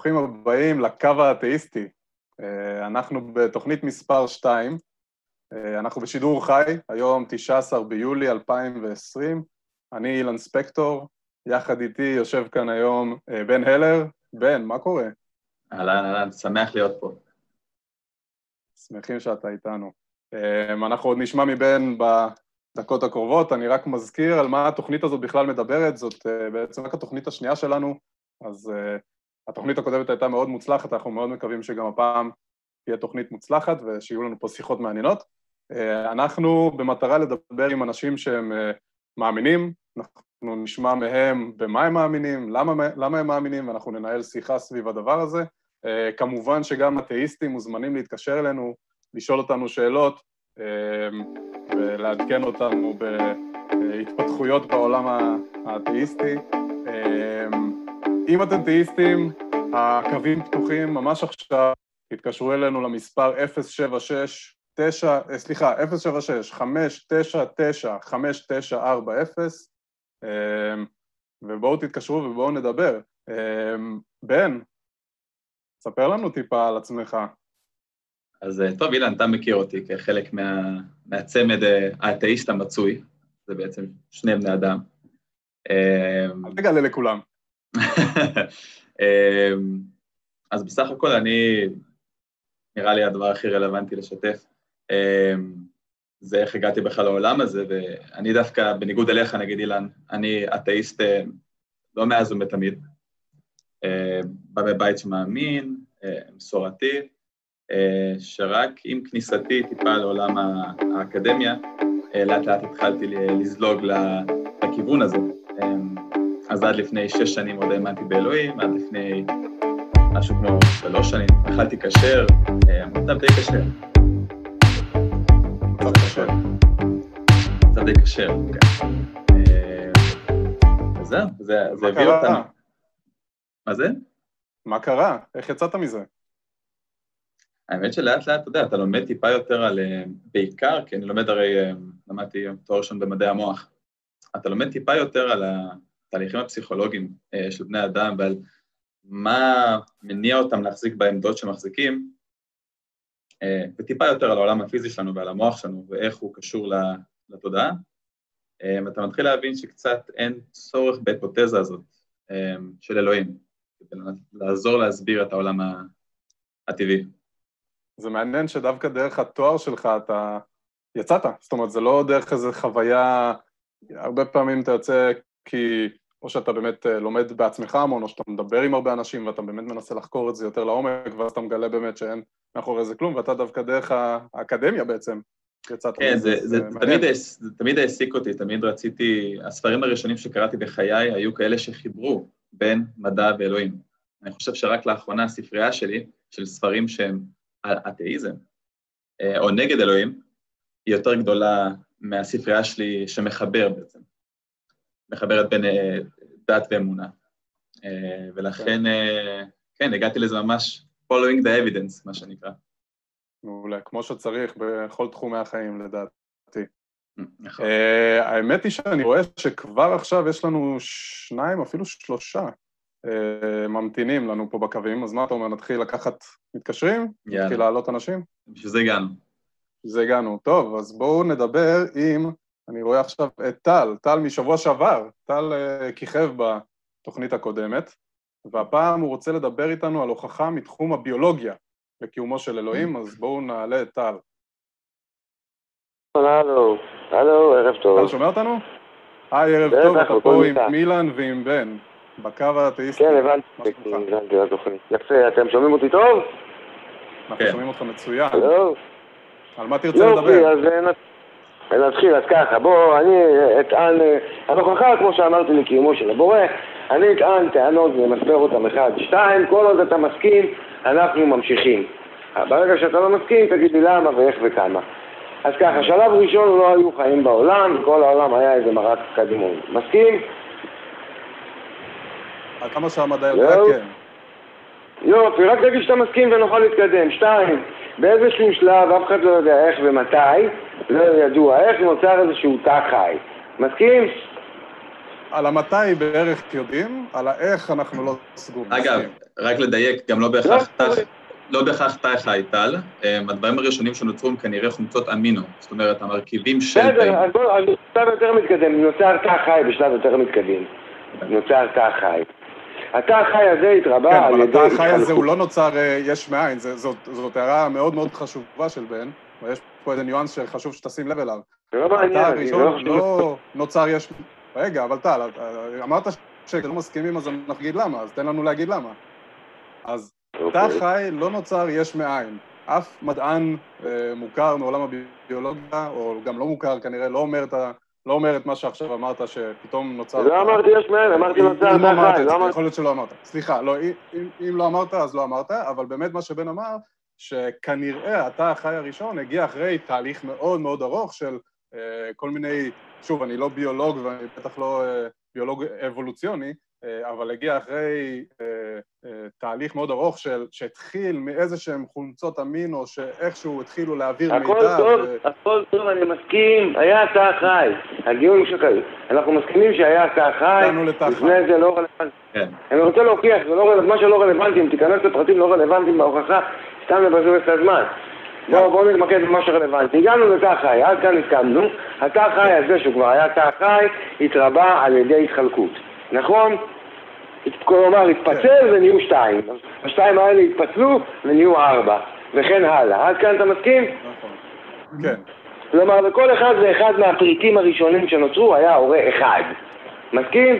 ברוכים הבאים לקו האתאיסטי. אה, אנחנו בתוכנית מספר 2, אה, אנחנו בשידור חי, היום 19 ביולי 2020. אני אילן ספקטור, יחד איתי יושב כאן היום אה, בן הלר. בן, מה קורה? אהלן, אהלן, שמח להיות פה. שמחים שאתה איתנו. אנחנו עוד נשמע מבן בדקות הקרובות, אני רק מזכיר על מה התוכנית הזאת בכלל מדברת, זאת בעצם רק התוכנית השנייה שלנו, אז התוכנית הקודמת הייתה מאוד מוצלחת, אנחנו מאוד מקווים שגם הפעם תהיה תוכנית מוצלחת ושיהיו לנו פה שיחות מעניינות. אה, אנחנו במטרה לדבר עם אנשים שהם אה, מאמינים, אנחנו נשמע מהם במה הם מאמינים, למה, למה הם מאמינים, ואנחנו ננהל שיחה סביב הדבר הזה. אה, כמובן שגם אתאיסטים מוזמנים להתקשר אלינו, לשאול אותנו שאלות ולעדכן אותנו בהתפתחויות בעולם האתאיסטי. אם אתם תאיסטים, הקווים פתוחים ממש עכשיו, תתקשרו אלינו למספר 076 9, אה, סליחה, 076 599 5940 ובואו תתקשרו ובואו נדבר. אמ, בן, ספר לנו טיפה על עצמך. אז אה, טוב, אילן, אתה מכיר אותי כחלק מה, מהצמד אה, האתאיסט המצוי, זה בעצם שני בני אדם. אל תגלה לכולם. אמ, אז בסך הכל אני, נראה לי הדבר הכי רלוונטי לשתף, אמ, זה איך הגעתי בכלל לעולם הזה, ואני דווקא, בניגוד אליך, נגיד אילן, אני אתאיסט אה, לא מאז ומתמיד. אמ, בא בבית שמאמין, אה, מסורתי, אה, שרק עם כניסתי טיפה לעולם האקדמיה, לאט לאט התחלתי לזלוג לכיוון הזה. אז עד לפני שש שנים עוד האמנתי באלוהים, עד לפני משהו כמו שלוש שנים, אכלתי כשר, המצב די כשר. מצב כשר. מצב די כשר, כן. וזהו, זה הביא אותנו. מה זה? מה קרה? איך יצאת מזה? האמת שלאט לאט, אתה יודע, אתה לומד טיפה יותר על, אה, בעיקר, כי אני לומד הרי, אה, למדתי תואר ראשון במדעי המוח, אתה לומד טיפה יותר על ה... התהליכים הפסיכולוגיים אה, של בני אדם ועל מה מניע אותם להחזיק בעמדות שמחזיקים, אה, וטיפה יותר על העולם הפיזי שלנו ועל המוח שלנו ואיך הוא קשור לתודעה, אה, ואתה מתחיל להבין שקצת אין צורך בהיפותזה הזאת של אלוהים, כדי לעזור להסביר את העולם הטבעי. זה מעניין שדווקא דרך התואר שלך אתה יצאת, זאת אומרת, זה לא דרך איזו חוויה, הרבה פעמים אתה יוצא כי או שאתה באמת אה, לומד בעצמך המון, או שאתה מדבר עם הרבה אנשים ואתה באמת מנסה לחקור את זה יותר לעומק, ואז אתה מגלה באמת שאין מאחורי זה כלום, ואתה דווקא דרך האקדמיה בעצם יצאת. כן, זה, זה, זה, תמיד, זה תמיד העסיק אותי, תמיד רציתי, הספרים הראשונים שקראתי בחיי היו כאלה שחיברו בין מדע ואלוהים. אני חושב שרק לאחרונה הספרייה שלי, של ספרים שהם על אתאיזם, אה, או נגד אלוהים, היא יותר גדולה מהספרייה שלי שמחבר בעצם. מחברת בין אה, דת ואמונה. אה, ולכן, אה, כן, הגעתי לזה ממש following the evidence, מה שנקרא. מעולה, כמו שצריך בכל תחומי החיים לדעתי. נכון. האמת היא שאני רואה שכבר עכשיו יש לנו שניים, אפילו שלושה ממתינים לנו פה בקווים, אז מה אתה אומר, נתחיל לקחת מתקשרים? יאללה. נתחיל להעלות אנשים? בשביל זה הגענו. בשביל זה הגענו. טוב, אז בואו נדבר עם אני רואה עכשיו את טל, טל משבוע שעבר, טל uh, כיכב בתוכנית הקודמת, והפעם הוא רוצה לדבר איתנו על הוכחה מתחום הביולוגיה לקיומו של אלוהים, אז בואו נעלה את טל. הלו, הלו, ערב טוב. טל שומע אותנו? היי, ערב טוב, אתה פה עם מילן ועם בן, בקו האתאיסטי. כן, הבנתי, הבנתי. יפה, אתם שומעים אותי טוב? אנחנו כן. שומעים אותך מצוין. על מה תרצה לדבר? יופי, אז נתחיל, אז ככה, בוא, אני אטען, הנוכחה, כמו שאמרתי, לקיומו של הבורא, אני אטען טענות ומסבר אותן אחד, שתיים, כל עוד אתה מסכים, אנחנו ממשיכים. ברגע שאתה לא מסכים, תגיד לי למה ואיך וכמה. אז ככה, שלב ראשון לא היו חיים בעולם, כל העולם היה איזה מרק קדימון. מסכים? עד כמה שהמדע יודע, כן. יופי, רק תגיד שאתה מסכים ונוכל להתקדם. שתיים, באיזשהו שלב, אף אחד לא יודע איך ומתי, לא ידוע איך, נוצר איזשהו תא חי. מסכים? על המתי בערך יודעים, על האיך אנחנו לא סגורים. אגב, רק לדייק, גם לא בהכרח תא לא בהכרח תא חי טל, הדברים הראשונים שנוצרו הם כנראה חומצות אמינו, זאת אומרת, המרכיבים של... בסדר, אז בואו, בשלב יותר מתקדם, נוצר תא חי בשלב יותר מתקדם. נוצר תא חי. התא החי הזה התרבה כן, על אבל ידי... התא החי הזה. הוא לא נוצר אה, יש מאין, זה- זאת זאת הערה מאוד מאוד חשובה של בן, ויש פה איזה ניואנס שחשוב שתשים לב אליו. זה לא מעניין, אני לא חושב... לא נוצר יש... רגע, אבל טל, אה, אמרת שלא מסכימים אז אנחנו נגיד למה, אז תן לנו להגיד למה. אז תא אוקיי. חי לא נוצר יש מאין. אף מדען אה, מוכר מעולם הביולוגיה, או גם לא מוכר כנראה, לא אומר את, ה, לא אומר את מה שעכשיו אמרת, שפתאום נוצר... לא אמרתי יש מאין, אמרתי נוצר אם לא אמרת את זה. יכול להיות שלא אמרת. סליחה, לא, אם- לא אמרת, אז לא אמרת, אבל באמת מה שבן אמר, שכנראה התא החי הראשון הגיע אחרי תהליך מאוד מאוד ארוך של אה, כל מיני, שוב, אני לא ביולוג ואני בטח לא אה, ביולוג אבולוציוני, אבל הגיע אחרי אה, אה, תהליך מאוד ארוך של, שהתחיל מאיזה שהם חומצות אמינו, שאיכשהו התחילו להעביר הכל מידע. טוב, ו- הכל טוב, אני מסכים, היה תא חי. הדיון שכזה. אנחנו מסכימים שהיה תא חי, הגענו לתא חי. לפני זה לא רלוונטי. כן. אני רוצה להוכיח, זה לא רלוונטי, מה שלא רלוונטי, אם תיכנס לפרטים לא רלוונטיים בהוכחה, סתם לבזבז את הזמן. בואו בוא נתמקד במה שרלוונטי. הגענו לתא חי, עד כאן הסכמנו. התא חי הזה, שהוא כבר היה תא חי, התרבה על ידי התחלקות. נכון? כלומר, התפצל ונהיו שתיים. השתיים האלה התפצלו ונהיו ארבע, וכן הלאה. עד כאן אתה מסכים? נכון. כן. כלומר, לכל אחד ואחד מהפריטים הראשונים שנוצרו היה הורה אחד. מסכים?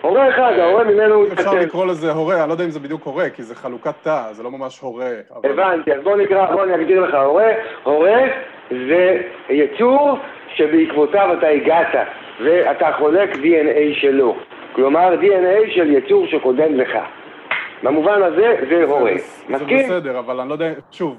הורה אחד, ההורה ממנו אפשר התפצל. לקרוא לזה הורה, אני לא יודע אם זה בדיוק הורה, כי זה חלוקת תא, זה לא ממש הורה. אבל- הבנתי, אז בוא נקרא, בוא אני אגדיר לך, הורה, הורה זה יצור שבעקבותיו אתה הגעת ואתה חולק DNA שלו. כלומר, DNA של יצור שקודם לך. במובן הזה זה הורה. זה מסכים? בסדר, אבל אני לא יודע, שוב,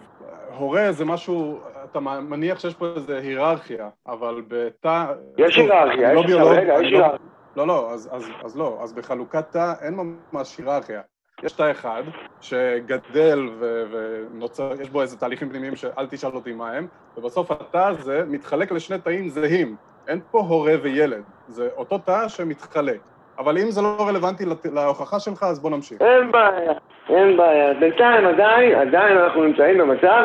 הורה זה משהו, אתה מניח שיש פה איזה היררכיה, אבל בתא... יש היררכיה, לא יש לא- היררכיה. לא, לא, אז, אז, אז לא, אז בחלוקת תא אין ממש היררכיה. יש תא אחד שגדל ו- ונוצר, יש בו איזה תהליכים פנימיים שאל תשאל אותי מה הם, ובסוף התא הזה מתחלק לשני תאים זהים. אין פה הורה וילד, זה אותו תא שמתחלק. אבל אם זה לא רלוונטי להוכחה שלך, אז בוא נמשיך. אין בעיה, אין בעיה. בינתיים עדיין, עדיין אנחנו נמצאים במצב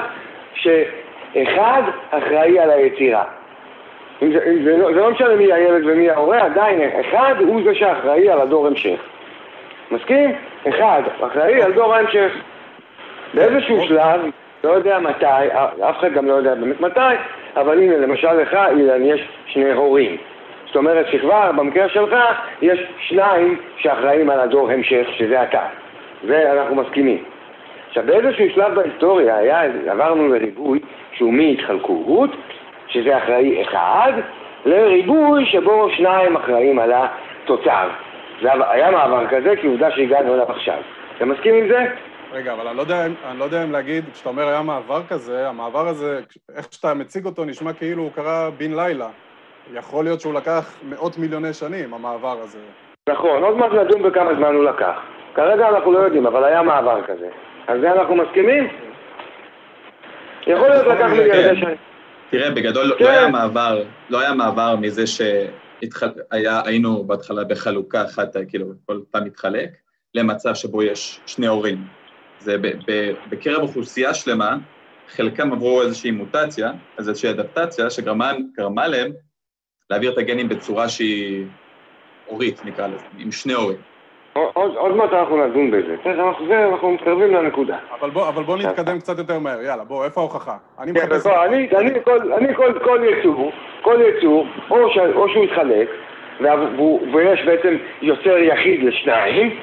שאחד אחראי על היצירה. אם זה, אם זה, לא, זה לא משנה מי הילד ומי ההורה, עדיין אחד הוא זה שאחראי על הדור המשך. מסכים? אחד אחראי על דור ההמשך. באיזשהו שלב, לא יודע מתי, אף אחד גם לא יודע באמת מתי, אבל הנה, למשל לך, אילן, יש שני הורים. זאת אומרת שכבר במקרה שלך יש שניים שאחראים על הדור המשך, שזה אתה. ואנחנו מסכימים. עכשיו, באיזשהו שלב בהיסטוריה היה, עברנו לריבוי שהוא מהתחלקות, שזה אחראי אחד, לריבוי שבו שניים אחראים על התוצר. זה היה מעבר כזה, כי עובדה שהגענו אליו עכשיו. אתה מסכים עם זה? רגע, אבל אני לא יודע, אני לא יודע אם להגיד, כשאתה אומר היה מעבר כזה, המעבר הזה, איך שאתה מציג אותו נשמע כאילו הוא קרה בן לילה. יכול להיות שהוא לקח מאות מיליוני שנים, המעבר הזה. נכון, עוד מעט נדון בכמה זמן הוא לקח. כרגע אנחנו לא יודעים, אבל היה מעבר כזה. על זה אנחנו מסכימים? יכול להיות לקח. מיליארדי שנים. תראה, בגדול לא- כן. לא היה מעבר, לא היה מעבר מזה שהיינו בהתחלה בחלוקה אחת, כאילו, כל פעם מתחלק, למצב שבו יש שני הורים. זה ב- ב- בקרב אוכלוסייה שלמה, חלקם עברו איזושהי מוטציה, אז איזושהי אדפטציה שגרמה גרמה להם להעביר את הגנים בצורה שהיא הורית, נקרא לזה, עם שני הורים. עוד, עוד מעט אנחנו נדון בזה. בסדר, אנחנו, זה, אנחנו מתקרבים לנקודה. אבל בוא, אבל בוא נתקדם קצת יותר מהר, יאללה, בוא, איפה ההוכחה? אני כן, מחפש... אני, אני, כל, אני כל, כל יצור, כל יצור, או, ש, או שהוא יתחלק, ויש בעצם יוצר יחיד לשניים,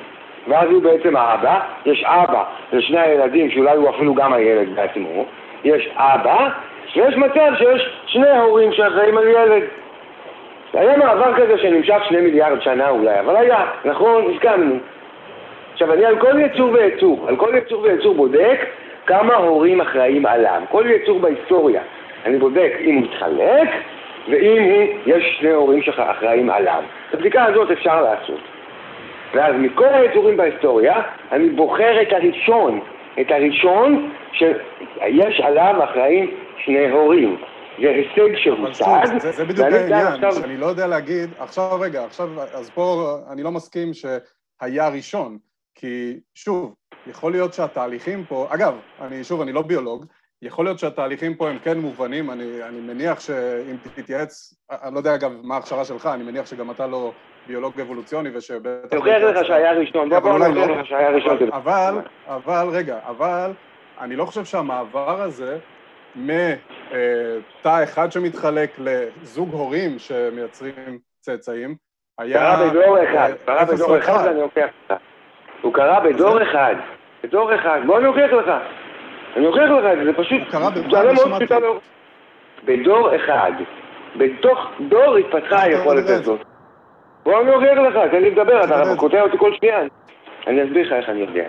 ואז הוא בעצם האבא, יש אבא לשני הילדים, שאולי הוא אפילו גם הילד בעצמו, יש אבא, ויש מצב שיש שני הורים שאחראים על ילד. היה מעבר כזה שנמשך שני מיליארד שנה אולי, אבל היה, נכון? הסכמנו. עכשיו, אני על כל יצור ויצור, על כל יצור ויצור בודק כמה הורים אחראים עליו. כל יצור בהיסטוריה, אני בודק אם הוא מתחלק ואם יש שני הורים שאחראים עליו. את הבדיקה הזאת אפשר לעשות. ואז מכל היצורים בהיסטוריה, אני בוחר את הראשון, את הראשון שיש עליו אחראים שני הורים. זה הישג שוב, זה, זה בדיוק העניין, עכשיו- שאני לא יודע להגיד, עכשיו רגע, עכשיו, אז פה אני לא מסכים שהיה ראשון, כי שוב, יכול להיות שהתהליכים פה, אגב, אני שוב, אני לא ביולוג, יכול להיות שהתהליכים פה הם כן מובנים, אני, אני מניח שאם תתייעץ, אני לא יודע אגב מה ההכשרה שלך, אני מניח שגם אתה לא ביולוג אבולוציוני ושבטח... תוכיח לך שהיה ראשון, בוא בוא נוכיח לך שהיה ראשון. אבל, אבל, רגע, אבל אני לא חושב שהמעבר הזה מתא אחד שמתחלק לזוג הורים שמייצרים צאצאים, היה... קרה בדור אחד, קרה בדור אחד ואני אוכיח לך. הוא קרה בדור אחד, בדור אחד, בוא אני אוכיח לך. אני אוכיח לך את זה, זה פשוט... הוא קרה במה? בדור אחד. בתוך דור התפתחה היכולת הזאת. בוא אני אוכיח לך, תן לי לדבר, אתה קוטע אותי כל שנייה. אני אסביר לך איך אני יודע.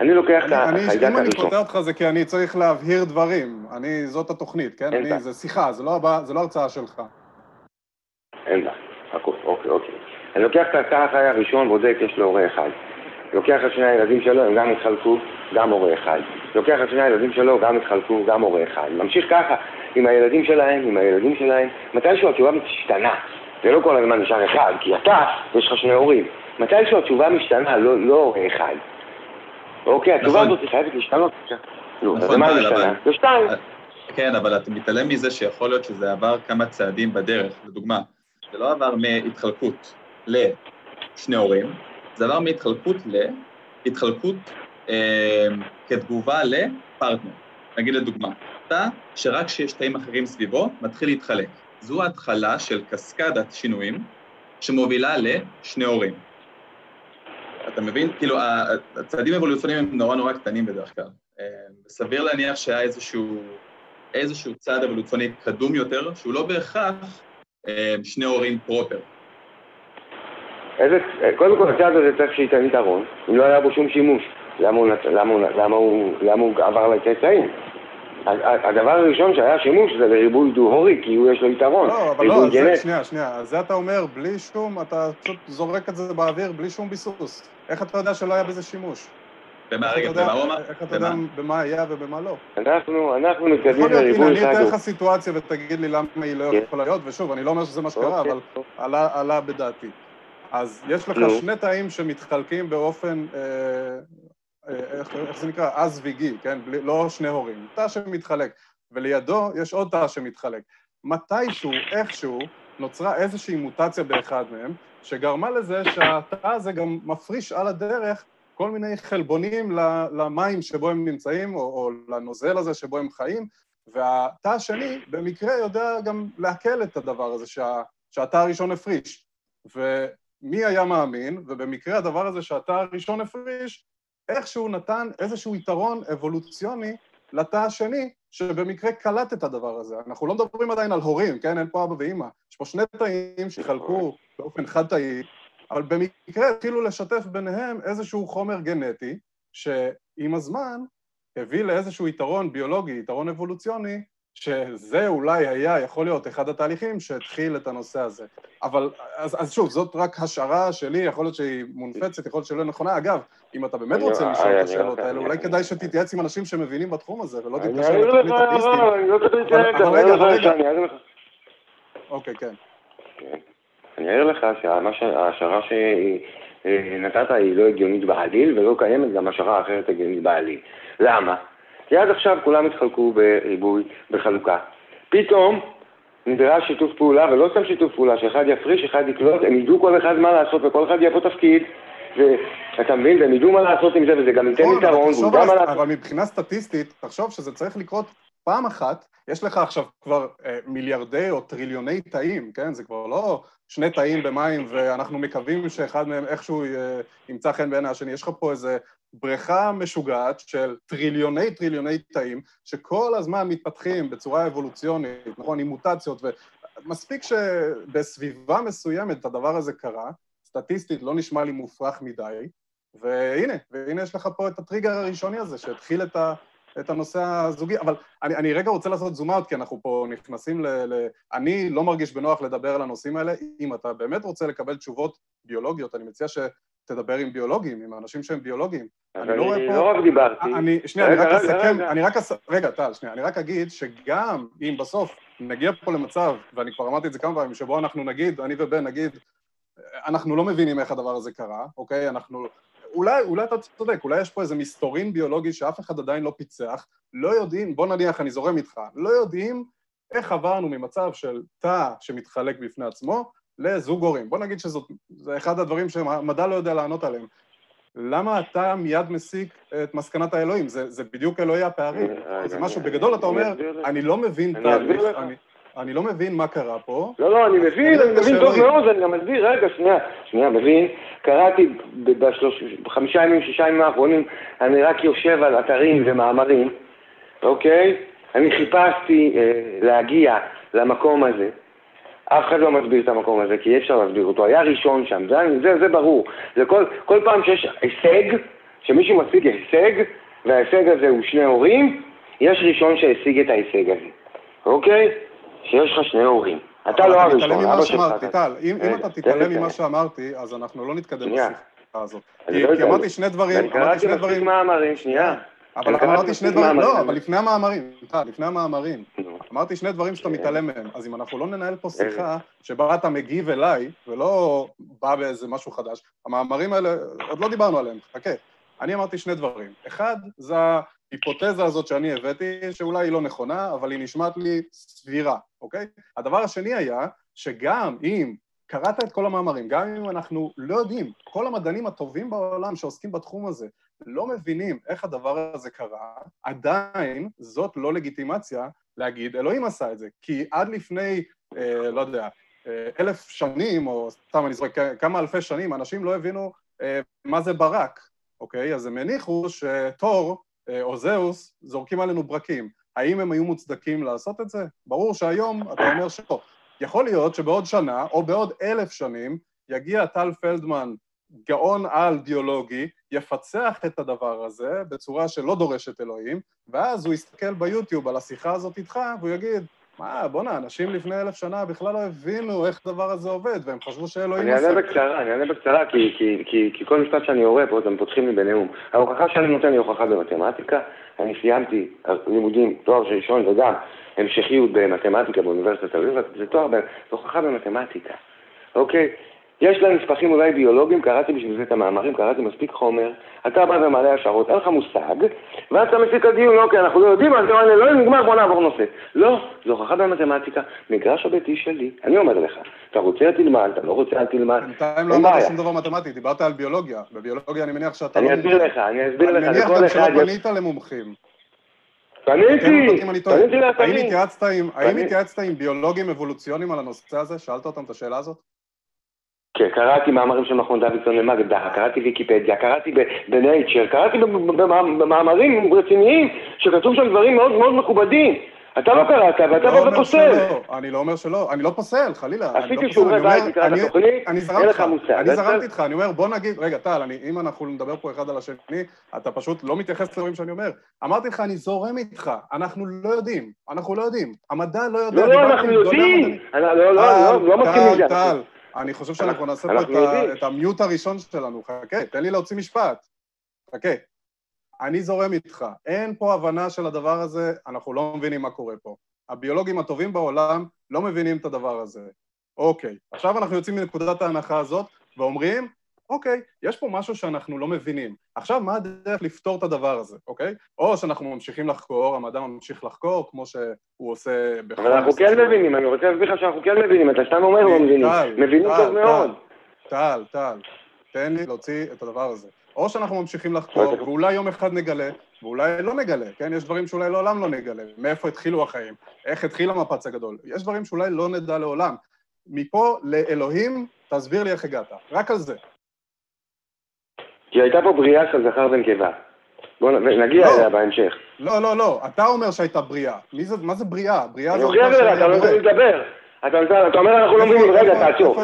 אני לוקח את החיידק הראשון. אם אני קוטע אותך זה כי אני צריך להבהיר דברים. אני, זאת התוכנית, כן? אני, זה שיחה, זה לא, זה לא הרצאה שלך. אין בעיה, אוקיי, אוקיי. אני לוקח את התא החי הראשון, בודק, יש לו הורה אחד. לוקח את שני הילדים שלו, הם גם התחלקו, גם הורה אחד. לוקח את שני הילדים שלו, גם התחלקו, גם הורה אחד. ממשיך ככה עם הילדים שלהם, עם הילדים שלהם. מתישהו התשובה משתנה. זה לא כל הזמן נשאר אחד, כי אתה, יש לך שני הורים. מתישהו התשובה משתנה, לא, לא הורה אחד. אוקיי, התשובה נכון. הזאת חייבת להשתנות. נו, אז נכון, מה משתנה? זה שתיים. כן, אבל אתה מתעלם מזה שיכול להיות שזה עבר כמה צעדים בדרך. לדוגמה, זה לא עבר מהתחלקות לשני הורים, זה עבר מהתחלקות להתחלקות אה, כתגובה לפרטנר. נגיד לדוגמה, תא שרק כשיש תאים אחרים סביבו, מתחיל להתחלק. זו ההתחלה של קסקדת שינויים שמובילה לשני הורים. אתה מבין? כאילו, הצעדים האבולוציוניים הם נורא נורא קטנים בדרך כלל. אה, סביר להניח שהיה איזשהו, איזשהו צעד אבולוציוני קדום יותר, שהוא לא בהכרח אה, שני הורים פרופר. איזה, קודם כל הצעד הזה צריך שייתן יתרון, אם לא היה בו שום שימוש, למה הוא, למה הוא, למה הוא, למה הוא עבר לצאצאים? הדבר הראשון שהיה שימוש זה לריבוי דו-הורי, כי הוא יש לו יתרון. לא, אבל לא, זה, שנייה, שנייה, זה אתה אומר בלי שום, אתה פשוט זורק את זה באוויר בלי שום ביסוס. איך אתה יודע שלא היה בזה שימוש? במה, רגע, במה הוא אמר? איך אתה יודע במה היה ובמה לא? אנחנו, אנחנו מתקדמים לריבוי חד. אני אתן לך סיטואציה ותגיד לי למה היא לא כן. יכולה להיות, ושוב, אני לא אומר שזה מה שקרה, אוקיי. אבל עלה בדעתי. אז יש לך שני תאים שמתחלקים באופן, אה, איך, איך זה נקרא? אז-וגי, כן? בלי, לא שני הורים. תא שמתחלק, ולידו יש עוד תא שמתחלק. מתישהו, איכשהו, נוצרה איזושהי מוטציה באחד מהם, שגרמה לזה שהתא הזה גם מפריש על הדרך כל מיני חלבונים למים שבו הם נמצאים, או, או לנוזל הזה שבו הם חיים, והתא השני במקרה יודע גם לעכל את הדבר הזה שה, שהתא הראשון הפריש. מי היה מאמין, ובמקרה הדבר הזה שאתה הראשון הפריש, איכשהו נתן איזשהו יתרון אבולוציוני לתא השני, שבמקרה קלט את הדבר הזה. אנחנו לא מדברים עדיין על הורים, כן? אין פה אבא ואימא. יש פה שני תאים שחלקו באופן חד-תאי, אבל במקרה התחילו לשתף ביניהם איזשהו חומר גנטי, שעם הזמן הביא לאיזשהו יתרון ביולוגי, יתרון אבולוציוני, שזה אולי היה, יכול להיות, אחד התהליכים שהתחיל את הנושא הזה. אבל, אז, אז שוב, זאת רק השערה שלי, יכול להיות שהיא מונפצת, יכול להיות שהיא לא נכונה. אגב, אם אתה באמת רוצה לשאול את השאלות האלה, אולי כדאי שתתייעץ עם אנשים שמבינים בתחום הזה, ולא תתקשר לתוכנית לא להתייעץ, אבל רגע, אעיר לך. אוקיי, כן. אני אעיר לך שההשערה שנתת היא לא הגיונית בעליל, ולא קיימת גם השערה אחרת הגיונית בעליל. למה? כי עד עכשיו כולם התחלקו בריבוי, בחלוקה. פתאום נדרש שיתוף פעולה, ולא סתם שיתוף פעולה, שאחד יפריש, אחד יקלוט, הם ידעו כל אחד מה לעשות, וכל אחד יהיה פה תפקיד, ואתה מבין, והם ידעו מה לעשות עם זה, וזה גם ייתן נכון, יתרון, והוא גם מה לעשות. אבל מבחינה סטטיסטית, תחשוב שזה צריך לקרות פעם אחת, יש לך עכשיו כבר אה, מיליארדי או טריליוני תאים, כן? זה כבר לא שני תאים במים ואנחנו מקווים שאחד מהם איכשהו אה, ימצא חן בעיני השני, יש לך פה איזה בריכה משוגעת של טריליוני טריליוני תאים שכל הזמן מתפתחים בצורה אבולוציונית, נכון, עם מוטציות, ומספיק שבסביבה מסוימת הדבר הזה קרה, סטטיסטית לא נשמע לי מופרך מדי, והנה, והנה יש לך פה את הטריגר הראשוני הזה שהתחיל את, ה, את הנושא הזוגי, אבל אני, אני רגע רוצה לעשות זום אאוט, כי אנחנו פה נכנסים ל, ל... אני לא מרגיש בנוח לדבר על הנושאים האלה, אם אתה באמת רוצה לקבל תשובות ביולוגיות, אני מציע ש... תדבר עם ביולוגים, עם אנשים שהם ביולוגים. אני לא רואה פה... לא רק דיברתי. אני, שנייה, אני רק אסכם, אני רק אס... רגע, טל, שנייה, אני רק אגיד שגם אם בסוף נגיע פה למצב, ואני כבר אמרתי את זה כמה פעמים, שבו אנחנו נגיד, אני ובן נגיד, אנחנו לא מבינים איך הדבר הזה קרה, אוקיי? אנחנו... אולי, אולי אתה צודק, אולי יש פה איזה מסתורין ביולוגי שאף אחד עדיין לא פיצח, לא יודעים, בוא נניח, אני זורם איתך, לא יודעים איך עברנו ממצב של תא שמתחלק בפני עצמו לזוג הורים. בוא נגיד שזה אחד הדברים שהמדע לא יודע לענות עליהם. למה אתה מיד מסיק את מסקנת האלוהים? זה, זה בדיוק אלוהי הפערים. זה משהו, בגדול אתה אומר, אני לא מבין תהליך, אני לא מבין מה קרה פה. לא, לא, אני מבין, אני מבין טוב מאוד, אני גם מסביר, רגע, שנייה, שנייה, מבין. קראתי בחמישה ימים, שישה ימים האחרונים, אני רק יושב על אתרים ומאמרים, אוקיי? אני חיפשתי אה, להגיע למקום הזה. אף אחד לא מסביר את המקום הזה, כי אי אפשר להסביר אותו. היה ראשון שם, זה, זה, זה ברור. זה כל, כל פעם שיש הישג, שמישהו משיג הישג, וההישג הזה הוא שני הורים, יש ראשון שהשיג את ההישג הזה, אוקיי? שיש לך שני הורים. אתה לא הראשון, אבא שלך. טל, אם אתה תתעלם ממה שאמרתי, אז אנחנו לא נתקדם בשיחה הזאת. לא כי אמרתי שני דברים, אמרתי שני דברים... מאמרים, שנייה. אבל אמרתי שני דברים, לא, אבל לפני המאמרים, לפני המאמרים. אמרתי שני דברים שאתה מתעלם מהם, אז אם אנחנו לא ננהל פה שיחה שבה אתה מגיב אליי, ולא בא באיזה משהו חדש, המאמרים האלה, עוד לא דיברנו עליהם, חכה. אני אמרתי שני דברים. אחד, זה ההיפותזה הזאת שאני הבאתי, שאולי היא לא נכונה, אבל היא נשמעת לי סבירה, אוקיי? הדבר השני היה, שגם אם קראת את כל המאמרים, גם אם אנחנו לא יודעים, כל המדענים הטובים בעולם שעוסקים בתחום הזה לא מבינים איך הדבר הזה קרה, עדיין זאת לא לגיטימציה להגיד אלוהים עשה את זה, כי עד לפני, אה, לא יודע, אה, אלף שנים, או סתם אני זורק כמה אלפי שנים, אנשים לא הבינו אה, מה זה ברק, אוקיי? אז הם הניחו שתור או זהוס זורקים עלינו ברקים. האם הם היו מוצדקים לעשות את זה? ברור שהיום אתה אומר שלא. יכול להיות שבעוד שנה, או בעוד אלף שנים, יגיע טל פלדמן, גאון על ביולוגי, יפצח את הדבר הזה בצורה שלא דורשת אלוהים, ואז הוא יסתכל ביוטיוב על השיחה הזאת איתך, והוא יגיד, מה, בואנה, אנשים לפני אלף שנה בכלל לא הבינו איך הדבר הזה עובד, והם חשבו שאלוהים. אני אענה בקצרה, אני אענה בקצרה, כי, כי, כי, כי כל משפט שאני יורה פה, אתם פותחים לי בנאום. ההוכחה שאני נותן היא הוכחה במתמטיקה. אני סיימתי לימודים, תואר ראשון וגם המשכיות במתמטיקה באוניברסיטת תל אביב, זה תואר, זה הוכחה במתמטיקה, אוקיי? יש לה נספחים אולי ביולוגיים, קראתי בשביל זה את המאמרים, קראתי מספיק חומר, אתה בא ומעלה השערות, אין לך מושג, ואז אתה מסיק הדיון, אוקיי, אנחנו לא יודעים, אז אתה לא נגמר, בוא נעבור נושא. לא, זו הוכחה במתמטיקה, מגרש הביתי שלי, אני אומר לך, אתה רוצה תלמד, אתה לא רוצה תלמד, בינתיים לא אמרת שום דבר מתמטי, דיברת על ביולוגיה, בביולוגיה אני מניח שאתה לא... אני אסביר לך, אני אסביר לך. אני מניח שלא פנית למומחים. פניתי, פניתי לאתרים. האם התייעצת עם ביולוגים אבולוציוניים על הנושא הזה? שאלת אותם את השאלה הזאת? כן, קראתי מאמרים של מכון דוידסון למגדה, קראתי ויקיפדיה, קראתי בנייצ'ר, קראתי במאמרים רציניים שכתוב שם דברים מאוד מאוד מכובדים. אתה לא קראת, ואתה בא ופוסל. אני לא אומר שלא, אני לא פוסל, חלילה. עשיתי לא שיעורי בית לקראת התוכנית, אין לך מושג. אני זרמתי איתך, אני אומר, בוא נגיד, רגע, טל, אם אנחנו נדבר פה אחד על השני, אתה פשוט לא מתייחס לדברים שאני אומר. אמרתי לך, אני זורם איתך, אנחנו לא יודעים, אנחנו לא יודעים. המדע לא יודע. לא, לא, אנחנו יודעים. לא, לא, לא, לא מסכים עם זה. טל, אני חושב שאנחנו נעשה פה את המיוט הראשון שלנו. חכה, תן לי להוציא משפט. חכה. אני זורם איתך. אין פה הבנה של הדבר הזה, אנחנו לא מבינים מה קורה פה. הביולוגים הטובים בעולם לא מבינים את הדבר הזה. אוקיי, עכשיו אנחנו יוצאים מנקודת ההנחה הזאת ואומרים, אוקיי, יש פה משהו שאנחנו לא מבינים. עכשיו, מה הדרך לפתור את הדבר הזה, אוקיי? או שאנחנו ממשיכים לחקור, המדע ממשיך לחקור, כמו שהוא עושה בכל... אבל אנחנו כן מבינים, אני רוצה להסביר לך שאנחנו כן מבינים, אתה סתם אומר לא מבינים. מבינים טוב מאוד. טל, טל, תן לי להוציא את הדבר הזה. או שאנחנו ממשיכים לחקור, ואולי יום אחד נגלה, ואולי לא נגלה, כן? יש דברים שאולי לעולם לא נגלה. מאיפה התחילו החיים? איך התחיל המפץ הגדול? יש דברים שאולי לא נדע לעולם. מפה לאלוהים, תסביר לי איך הגעת. רק על זה. כי הייתה פה בריאה של זכר ונקבה. בואו נגיע לא. אליה בהמשך. לא, לא, לא. אתה אומר שהייתה בריאה. מי זה, מה זה בריאה? בריאה זה... אני אוכיח לך, אתה לא יכול לדבר. אתה אומר, אנחנו לא מבינים, רגע, תעצור.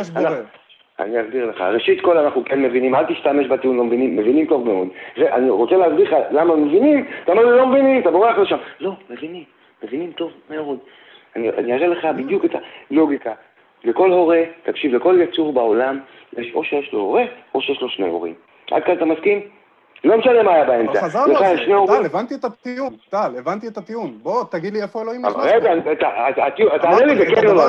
אני אסביר לך. ראשית כל אנחנו כן מבינים, אל תשתמש בטיעון לא מבינים, מבינים טוב מאוד. אני רוצה להסביר לך למה מבינים, אתה אומר לי לא מבינים, אתה בורח לשם. לא, מבינים, מבינים טוב מאוד. אני, אני אראה לך בדיוק את הלוגיקה. לכל הורה, תקשיב, לכל יצור בעולם, יש או שיש לו הורה, או שיש לו שני הורים. עד כאן אתה מסכים? לא משנה מה היה באמצע. חזרנו על זה, טל, הבנתי את הטיעון, טל, הבנתי את הטיעון. בוא, תגיד לי איפה אלוהים נכנס. רגע, תענה לי בכן או לא.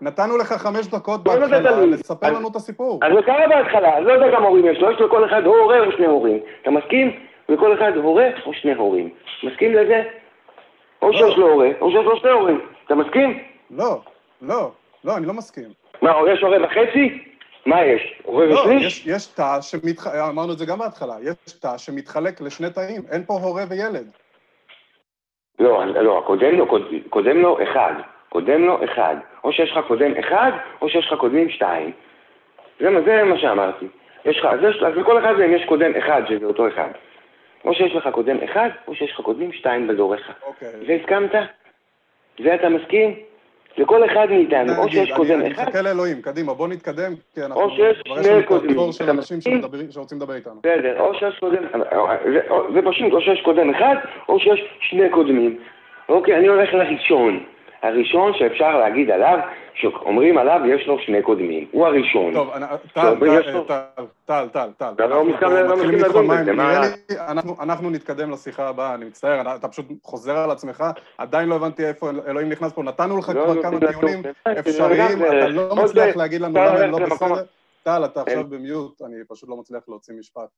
נתנו לך חמש דקות לא בהתחלה. לספר לנו את הסיפור. אז זה קרה בהתחלה, אז לא יודע כמה הורים יש לו, יש לכל אחד או הורה או שני הורים. אתה מסכים? לכל אחד הורה או שני הורים. מסכים לזה? או לא. שיש לו הורה, או שיש לו שני הורים. אתה מסכים? לא, לא, לא, אני לא מסכים. מה, יש הורה וחצי? מה יש? הורה לא, ושליש? יש, יש תא שמתחלק, אמרנו את זה גם בהתחלה, יש תא שמתחלק לשני תאים, אין פה הורה וילד. לא, לא, קודם לו, קוד- קודם לו אחד. קודם לו אחד. או שיש לך קודם אחד, או שיש לך קודמים שתיים. זה מה, זה מה שאמרתי. יש לך, אז, יש, אז לכל אחד מהם יש קודם אחד, שזה אותו אחד. או שיש לך קודם אחד, או שיש לך קודמים שתיים בדוריך. אוקיי. זה הסכמת? זה אתה מסכים? לכל אחד מאיתנו, או נגיד, שיש קודם אני, אני אחד, מחכה לאלוהים, קדימה, בוא נתקדם, כי אנחנו... או שיש כבר שני יש לנו קודמים. פה תור של אתה אנשים? שמדברים- שרוצים לדבר איתנו. בסדר, או שיש קודם, זה, או- פשוט, או שיש קודם אחד, או שיש שני קודמים. אוקיי, אני הולך לראשון. הראשון שאפשר להגיד עליו, שאומרים עליו יש לו שני קודמים. הוא הראשון. טוב, טל, טל, טל, טל, טל, לא אנחנו נתקדם לשיחה הבאה, אני מצטער, אתה פשוט חוזר על עצמך, עדיין לא הבנתי איפה אלוהים נכנס פה, נתנו לך לא, כבר לא, כמה טוב. אפשריים, אתה לא מצליח זה- להגיד לנו למה הם לא בסדר. טל, אתה עכשיו. במיוט, אני פשוט לא מצליח להוציא משפט.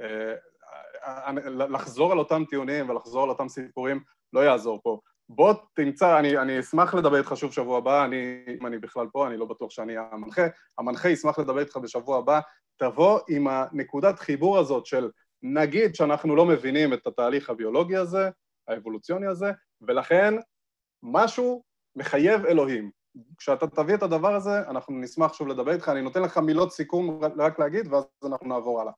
אה, אני- לחזור על אותם טיעונים ולחזור על אותם סיפורים לא יעזור פה. בוא תמצא, אני, אני אשמח לדבר איתך שוב שבוע הבא, אני, אם אני בכלל פה, אני לא בטוח שאני המנחה, המנחה ישמח לדבר איתך בשבוע הבא, תבוא עם הנקודת חיבור הזאת של נגיד שאנחנו לא מבינים את התהליך הביולוגי הזה, האבולוציוני הזה, ולכן משהו מחייב אלוהים. כשאתה תביא את הדבר הזה, אנחנו נשמח שוב לדבר איתך, אני נותן לך מילות סיכום רק להגיד, ואז אנחנו נעבור הלאה.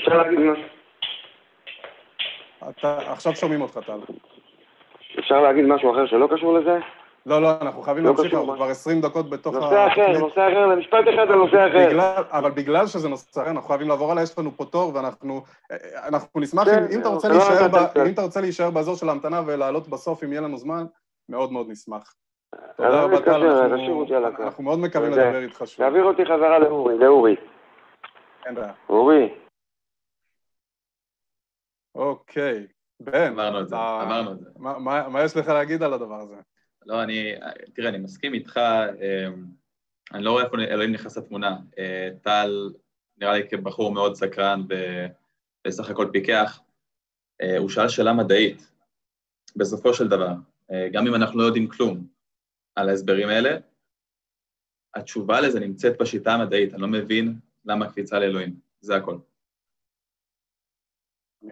אפשר להגיד משהו? עכשיו שומעים אותך, טל. אפשר להגיד משהו אחר שלא קשור לזה? לא, לא, אנחנו חייבים לא להמשיך, אנחנו? כבר 20 דקות בתוך נושא אחר, נושא אחר, למשפט אחד על נושא אחר. בגלל, אבל בגלל שזה נושא אחר, אנחנו חייבים לעבור עליה, יש לנו פה תור, ואנחנו אנחנו נשמח, כן, אם, אם, אתה רוצה לא להישאר ב. אם אתה רוצה להישאר באזור של ההמתנה ולעלות בסוף, אם יהיה לנו זמן, מאוד מאוד נשמח. תודה רבה, טל, אנחנו-. אנחנו מאוד מקווים. לדבר איתך שוב. תעביר אותי חזרה לאורי, לאורי. אין בעיה. אורי, אוקיי, בן, אמרנו את זה, אמרנו את זה. מה יש לך להגיד על הדבר הזה? לא, אני, תראה, אני מסכים איתך, אמ, אני לא רואה איפה אלוהים נכנס לתמונה. אה, טל, נראה לי כבחור מאוד סקרן ובסך הכל פיקח, אה, הוא שאל שאלה מדעית, בסופו של דבר, אה, גם אם אנחנו לא יודעים כלום על ההסברים האלה, התשובה לזה נמצאת בשיטה המדעית, אני לא מבין למה קפיצה לאלוהים, זה הכל.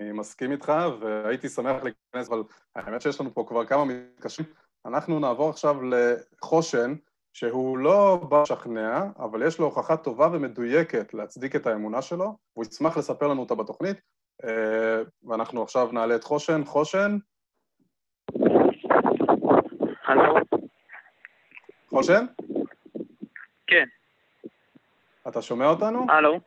אני מסכים איתך, והייתי שמח להיכנס, אבל האמת שיש לנו פה כבר כמה מתקשרים. אנחנו נעבור עכשיו לחושן, שהוא לא בא לשכנע, אבל יש לו הוכחה טובה ומדויקת להצדיק את האמונה שלו, והוא ישמח לספר לנו אותה בתוכנית. אה, ואנחנו עכשיו נעלה את חושן. חושן? הלו? חושן? כן. אתה שומע אותנו? הלו?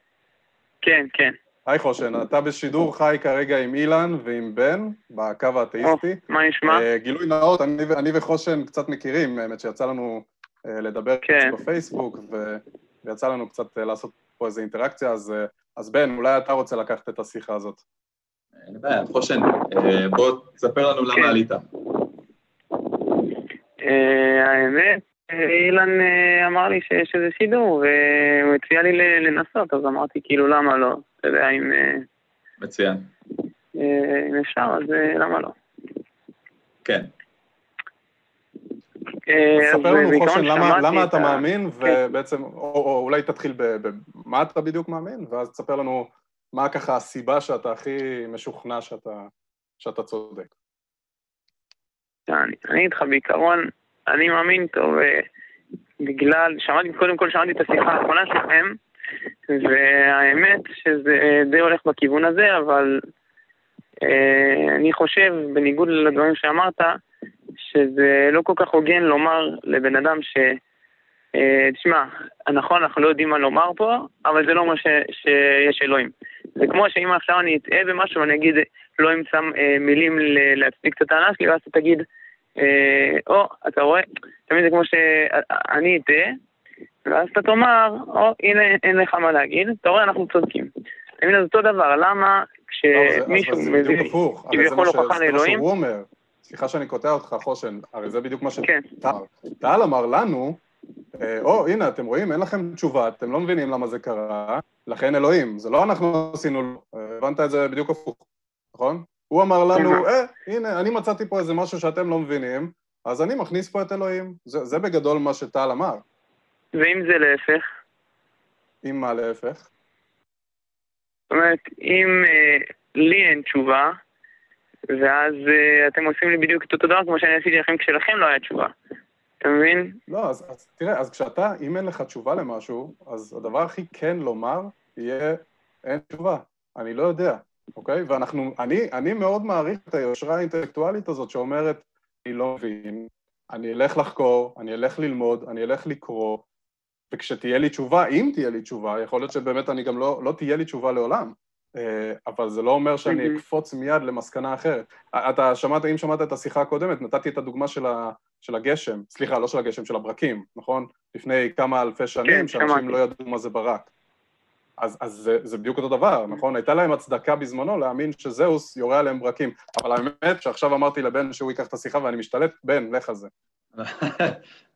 כן, כן. היי חושן, אתה בשידור חי כרגע עם אילן ועם בן, בקו האתאיסטי. מה נשמע? אה, גילוי נאות, אני, אני וחושן קצת מכירים, האמת שיצא לנו אה, לדבר כן. קצת בפייסבוק, ו- ויצא לנו קצת אה, לעשות פה איזו אינטראקציה, אז, אה, אז בן, אולי אתה רוצה לקחת את השיחה הזאת. אין בעיה, חושן, בוא תספר לנו כן. למה עלית. אה, האמת, אה, אילן אה, אמר לי שיש איזה שידור, והוא הציע לי לנסות, אז אמרתי כאילו למה לא? אתה יודע, אם אה, מצוין. אה, אם אפשר, אז למה לא? כן. ספר לנו, חושן, למה, אתה מאמין, כן. ובעצם, או, או אולי תתחיל במה אתה בדיוק מאמין, ואז תספר לנו מה ככה הסיבה שאתה הכי משוכנע שאתה, שאתה צודק. אני אני איתך בעיקרון, אני מאמין טוב אה, בגלל, שמעתי, קודם כל שמעתי את השיחה האחרונה שלכם, והאמת שזה די הולך בכיוון הזה, אבל אה, אני חושב, בניגוד לדברים שאמרת, שזה לא כל כך הוגן לומר לבן אדם ש... אה, תשמע, נכון, אנחנו לא יודעים מה לומר פה, אבל זה לא אומר ש, שיש אלוהים. זה כמו שאם עכשיו אני אטעה במשהו ואני אגיד, אלוהים שם אה, מילים להצדיק את הטענה שלי, ואז אתה תגיד, או, אתה רואה, תמיד זה כמו שאני אטעה, ואז אתה תאמר, או, הנה, אין לך מה להגיד, אתה רואה, אנחנו צודקים. תמיד זה אותו דבר, למה לא, כשמישהו מביא כביכול הוכחה מה לאלוהים. סליחה שאני קוטע אותך, חושן, הרי זה בדיוק מה כן. שטל אמר. טל אמר לנו, אה, או, הנה, אתם רואים, אין לכם תשובה, אתם לא מבינים למה זה קרה, לכן אלוהים. זה לא אנחנו עשינו, לו, הבנת את זה בדיוק הפוך, נכון? הוא אמר לנו, אה, הנה, אני מצאתי פה איזה משהו שאתם לא מבינים, אז אני מכניס פה את אלוהים. זה, זה בגדול מה שטל אמר. ואם זה להפך? אם מה להפך? זאת אומרת, אם אה, לי אין תשובה, ואז אה, אתם עושים לי בדיוק את אותו דבר כמו שאני עשיתי לכם כשלכם לא היה תשובה. אתה מבין? לא, אז, אז תראה, אז כשאתה, אם אין לך תשובה למשהו, אז הדבר הכי כן לומר יהיה, אין תשובה, אני לא יודע, אוקיי? ואנחנו, אני, אני מאוד מעריך את היושרה האינטלקטואלית הזאת שאומרת, אני לא מבין, אני אלך לחקור, אני אלך ללמוד, אני אלך לקרוא, וכשתהיה לי תשובה, אם תהיה לי תשובה, יכול להיות שבאמת אני גם לא, לא תהיה לי תשובה לעולם. אה, אבל זה לא אומר שאני מהמם. אקפוץ מיד למסקנה אחרת. אתה שמעת, אם שמעת את השיחה הקודמת, נתתי את הדוגמה של, ה, של הגשם, סליחה, לא של הגשם, של הברקים, נכון? לפני כמה אלפי שנים, כן, שאנשים. לא ידעו מה זה ברק. אז, אז זה, זה בדיוק אותו דבר, נכון? הייתה להם הצדקה בזמנו להאמין שזהוס יורה עליהם ברקים. אבל האמת שעכשיו אמרתי לבן שהוא ייקח את השיחה ואני משתלט, בן, לך על זה.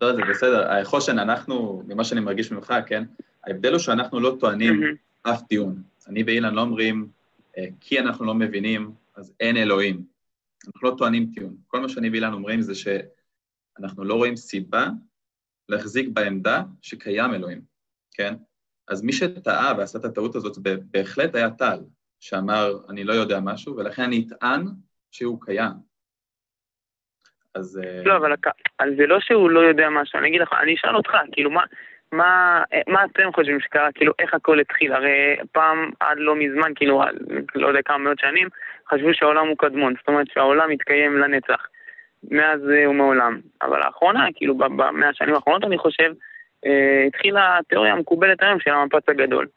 לא, זה בסדר. חושן, אנחנו, ממה שאני מרגיש ממך, כן? ההבדל הוא שאנחנו לא טוענים. אף טיעון. אני ואילן לא אומרים, אה, כי אנחנו לא מבינים, אז אין אלוהים. אנחנו לא טוענים טיעון. כל מה שאני ואילן אומרים זה שאנחנו לא רואים סיבה להחזיק בעמדה שקיים אלוהים, כן? אז מי שטעה ועשה את הטעות הזאת בהחלט היה טל, שאמר, אני לא יודע משהו, ולכן אני אטען שהוא קיים. אז... אה, לא, אבל זה לא שהוא לא יודע משהו, אני אגיד לך, אני אשאל אותך, כאילו, מה, מה, מה אתם חושבים שקרה, כאילו, איך הכל התחיל? הרי פעם, עד לא מזמן, כאילו, לא יודע כמה מאות שנים, חשבו שהעולם הוא קדמון, זאת אומרת שהעולם מתקיים לנצח, מאז אה, ומעולם. אבל לאחרונה, כאילו, במאה השנים האחרונות, אני חושב, התחילה התיאוריה המקובלת היום של המפץ הגדול.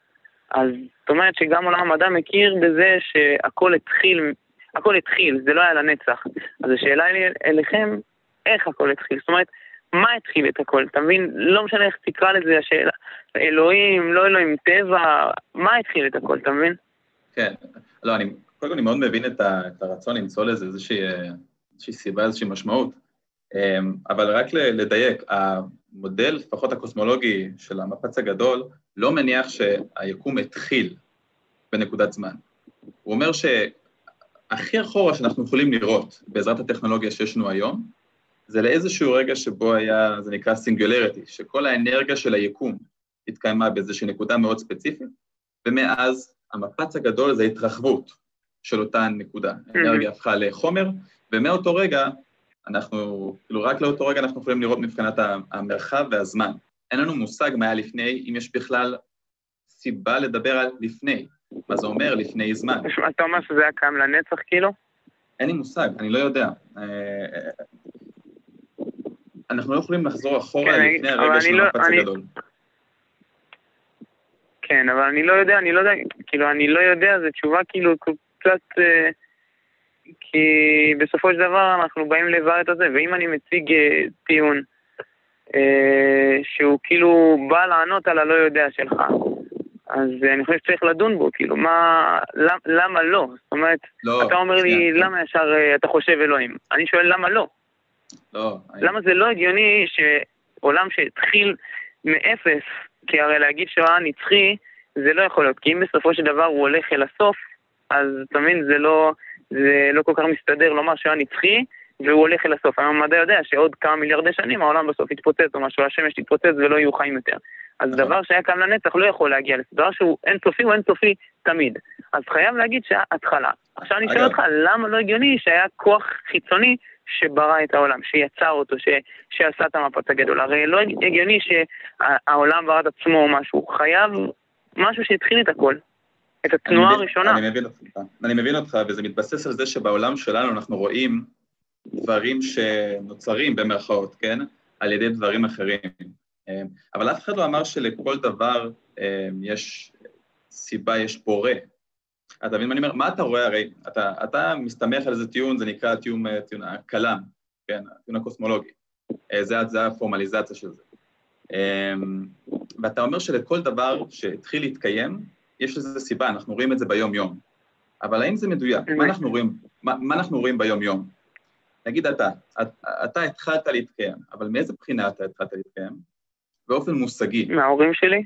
אז זאת אומרת שגם עולם המדע מכיר בזה שהכל התחיל, הכל התחיל, זה לא היה לנצח. אז השאלה היא אליכם, איך הכל התחיל? זאת אומרת, מה התחיל את הכל? אתה מבין? לא משנה איך תקרא לזה, השאלה, אלוהים, לא אלוהים, טבע, מה התחיל את הכל, אתה מבין? כן, לא, אני, קודם כל אני מאוד מבין את, ה, את הרצון למצוא לזה איזושהי, אה, איזושהי סיבה, איזושהי משמעות, אבל רק לדייק, המודל, לפחות הקוסמולוגי של המפץ הגדול, לא מניח שהיקום התחיל בנקודת זמן. הוא אומר שהכי אחורה שאנחנו יכולים לראות בעזרת הטכנולוגיה שיש לנו היום, זה לאיזשהו רגע שבו היה, זה נקרא סינגולריטי, שכל האנרגיה של היקום התקיימה באיזושהי נקודה מאוד ספציפית, ומאז המפץ הגדול זה התרחבות של אותה נקודה. האנרגיה הפכה לחומר, ומאותו רגע, אנחנו, כאילו רק לאותו רגע אנחנו יכולים לראות מבחינת המרחב והזמן. אין לנו מושג מה היה לפני, אם יש בכלל סיבה לדבר על לפני. מה זה אומר לפני זמן? אתה אומר שזה היה קיים לנצח, כאילו? אין לי מושג, אני לא יודע. אה, אנחנו לא יכולים לחזור אחורה כן, לפני הרגע של לא- המפץ אני- הגדול. כן, אבל אני לא יודע, אני לא יודע, כאילו, אני לא יודע, זו תשובה כאילו קצת... אה, כי בסופו של דבר אנחנו באים לברר את הזה, ואם אני מציג אה, טיעון אה, שהוא כאילו בא לענות על הלא יודע שלך, אז אני חושב שצריך לדון בו, כאילו, מה... למ, למה לא? זאת אומרת, לא, אתה אומר לי, שנייה. למה ישר אה, אתה חושב אלוהים? אני שואל למה לא? לא, אני- למה זה לא הגיוני שעולם שהתחיל מאפס, כי הרי להגיד שהוא היה נצחי, זה לא יכול להיות, כי אם בסופו של דבר הוא הולך אל הסוף, אז אתה מבין, זה לא, זה לא כל כך מסתדר לומר שהוא היה נצחי, והוא הולך אל הסוף. היום המדע יודע שעוד כמה מיליארדי שנים העולם בסוף יתפוצץ או משהו, השמש תתפוצץ ולא יהיו חיים יותר. אז נכון. דבר שהיה קם לנצח לא יכול להגיע לזה. דבר שהוא אינסופי הוא אינסופי תמיד. אז חייב להגיד שהיה התחלה. עכשיו אני שואל. אותך, למה לא הגיוני שהיה כוח חיצוני שברא את העולם, שיצר אותו, ש, שעשה את המפץ הגדול. הרי לא הגיוני שהעולם ברא את עצמו או משהו, חייב משהו שהתחיל את הכל, את התנועה אני הראשונה. אני מבין אותך, אני מבין אותך, וזה מתבסס על זה שבעולם שלנו אנחנו רואים דברים שנוצרים במרכאות, כן? על ידי דברים אחרים. אה, אבל אף אחד לא אמר שלכל דבר אה, יש סיבה, יש בורא. אתה מבין מה אני אומר? מה אתה רואה הרי? אתה, אתה מסתמך על איזה טיעון, זה נקרא טיעון, אה, טיעון הכלם, כן? הטיעון הקוסמולוגי. אה, זה, זה הפורמליזציה של זה. אה, ואתה אומר שלכל דבר שהתחיל להתקיים, יש לזה סיבה, אנחנו רואים את זה ביום-יום. אבל האם זה מדויק? מה אנחנו רואים, מה, מה אנחנו רואים ביום-יום? נגיד אתה, אתה התחלת להתקיים, אבל מאיזה בחינה אתה התחלת להתקיים? באופן מושגי. מההורים שלי?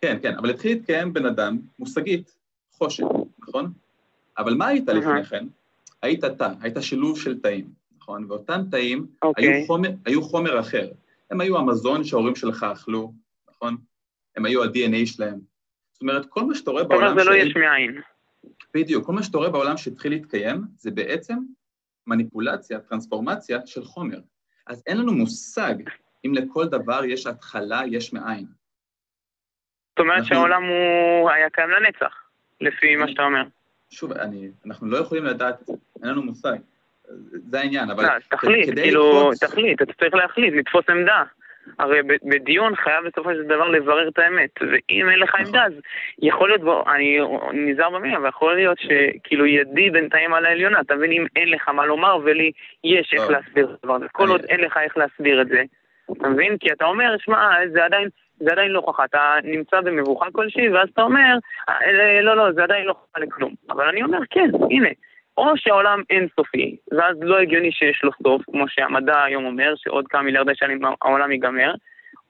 כן, כן, אבל התחיל להתקיים בן אדם מושגית, חושן, נכון? אבל מה היית לפני כן? היית תא, היית שילוב של תאים, נכון? ואותם תאים okay. אוקיי. היו, חומר, היו חומר אחר. הם היו המזון שההורים שלך אכלו, נכון? הם היו ה-DNA שלהם. אומרת, כל מה שאתה רואה בעולם... אומרת, זה לא יש מאין. בדיוק, כל מה שאתה רואה בעולם שהתחיל להתקיים, זה בעצם מניפולציה, טרנספורמציה של חומר. אז אין לנו מושג אם לכל דבר יש התחלה, יש מאין. זאת אומרת. שהעולם הוא היה קיים לנצח, לפי מה שאתה אומר. שוב, אני, אנחנו לא יכולים לדעת אין לנו מושג. זה העניין, אבל... לא, תחליט, כאילו, לקפוץ... תחליט, אתה צריך להחליט, לתפוס עמדה. הרי בדיון חייב בסופו של דבר לברר את האמת, ואם אין לך עמדה, אז יכול להיות, בוא, אני נזהר במילים, אבל יכול להיות שכאילו ידי בינתיים על העליונה, אתה מבין, אם אין לך מה לומר ולי יש איך להסביר את הדבר הזה, כל עוד אין לך איך להסביר את זה, אתה מבין? כי אתה אומר, שמע, זה עדיין, זה עדיין לא הוכחה, אתה נמצא במבוכה כלשהי, ואז אתה אומר, אה, לא, לא, זה עדיין לא הוכחה לכלום. אבל אני אומר, כן, הנה, או שהעולם אינסופי, ואז לא הגיוני שיש לו סוף, כמו שהמדע היום אומר, שעוד כמה מיליארדי שנים העולם ייגמר,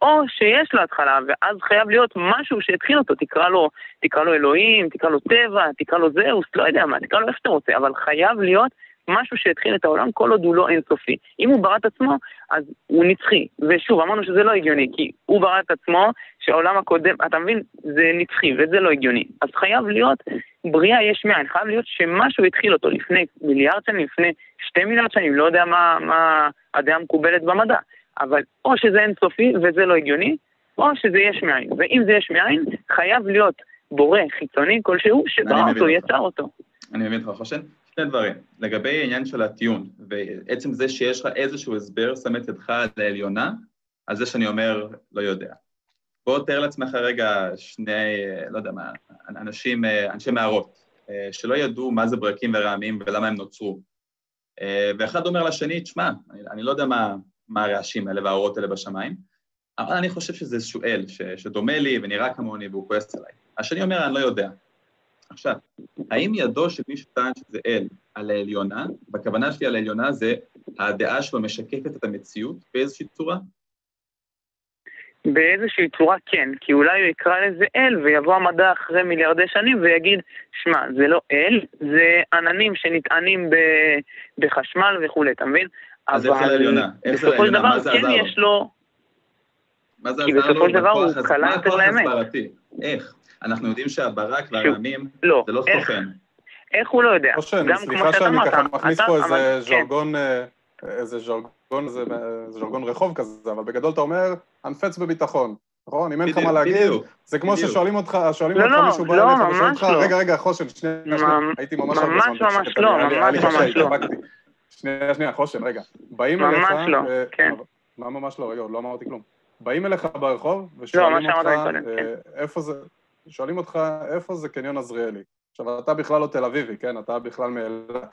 או שיש לו התחלה, ואז חייב להיות משהו שהתחיל אותו, תקרא לו, תקרא לו אלוהים, תקרא לו טבע, תקרא לו זהוס, לא יודע מה, תקרא לו איך שאתה רוצה, אבל חייב להיות משהו שהתחיל את העולם כל עוד הוא לא אינסופי. אם הוא ברא את עצמו, אז הוא נצחי. ושוב, אמרנו שזה לא הגיוני, כי הוא ברא את עצמו, שהעולם הקודם, אתה מבין, זה נצחי, וזה לא הגיוני. אז חייב להיות בריאה יש מאין, חייב להיות שמשהו התחיל אותו לפני מיליארד שנים, לפני שתי מיליארד שנים, לא יודע מה, מה הדעה המקובלת במדע. אבל או שזה אינסופי וזה לא הגיוני, או שזה יש מאין. ואם זה יש מאין, חייב להיות בורא חיצוני כלשהו שברא אותו, יצר אותו. אני מבין אותך, חושן. שני דברים. לגבי העניין של הטיעון, ועצם זה שיש לך איזשהו הסבר, שם את ידך על העליונה, על זה שאני אומר, לא יודע. בוא תאר לעצמך רגע שני, לא יודע מה, אנשים, אנשי מערות, שלא ידעו מה זה ברקים ורעמים ולמה הם נוצרו. ואחד אומר לשני, תשמע, אני, אני לא יודע מה, מה הרעשים האלה והאורות האלה בשמיים, אבל אני חושב שזה איזשהו אל ש, שדומה לי ונראה כמוני והוא כועס עליי. השני אומר, אני לא יודע. עכשיו, האם ידו של מי שטען שזה אל על העליונה, בכוונה שלי על העליונה זה הדעה שלו משקפת את המציאות באיזושהי צורה? באיזושהי צורה כן, כי אולי הוא יקרא לזה אל ויבוא המדע אחרי מיליארדי שנים ויגיד, שמע, זה לא אל, זה עננים שנטענים ב... בחשמל וכולי, אתה מבין? אז? איך זה העליונה? מה זה כן? יש לו... מה זה עזר לו? כי בסופו של דבר הוא קלע יותר לאמת. איך? אנחנו יודעים שהברק והרעמים לא, זה לא סוכן. איך הוא לא יודע? אושן, סליחה שאני ככה מכניס פה איזה ז'רגון, אה, איזה ז'רגון, איזה ז'רגון רחוב כזה, אבל בגדול אתה אומר, הנפץ בביטחון. נכון? אם אין לך מה להגיד, זה כמו ששואלים אותך, שואלים לא, אותך לא, מישהו בא לא, אליך ושואלים אותך, לא. רגע, רגע, חושן, שנייה, שנייה, הייתי ממש הרבה ממש ממש לא, ממש ממש לא. שנייה, שנייה, חושן, רגע. באים אליך... ממש לא, אה, כן. מה ממש לא? רגע, עוד לא אמרתי כלום. באים אליך ברחוב ושואלים אותך, אה, איפה זה, שואלים אותך איפה זה קניון עזריאלי. עכשיו, אתה בכלל לא תל אביבי, כן? אתה בכלל מאילת.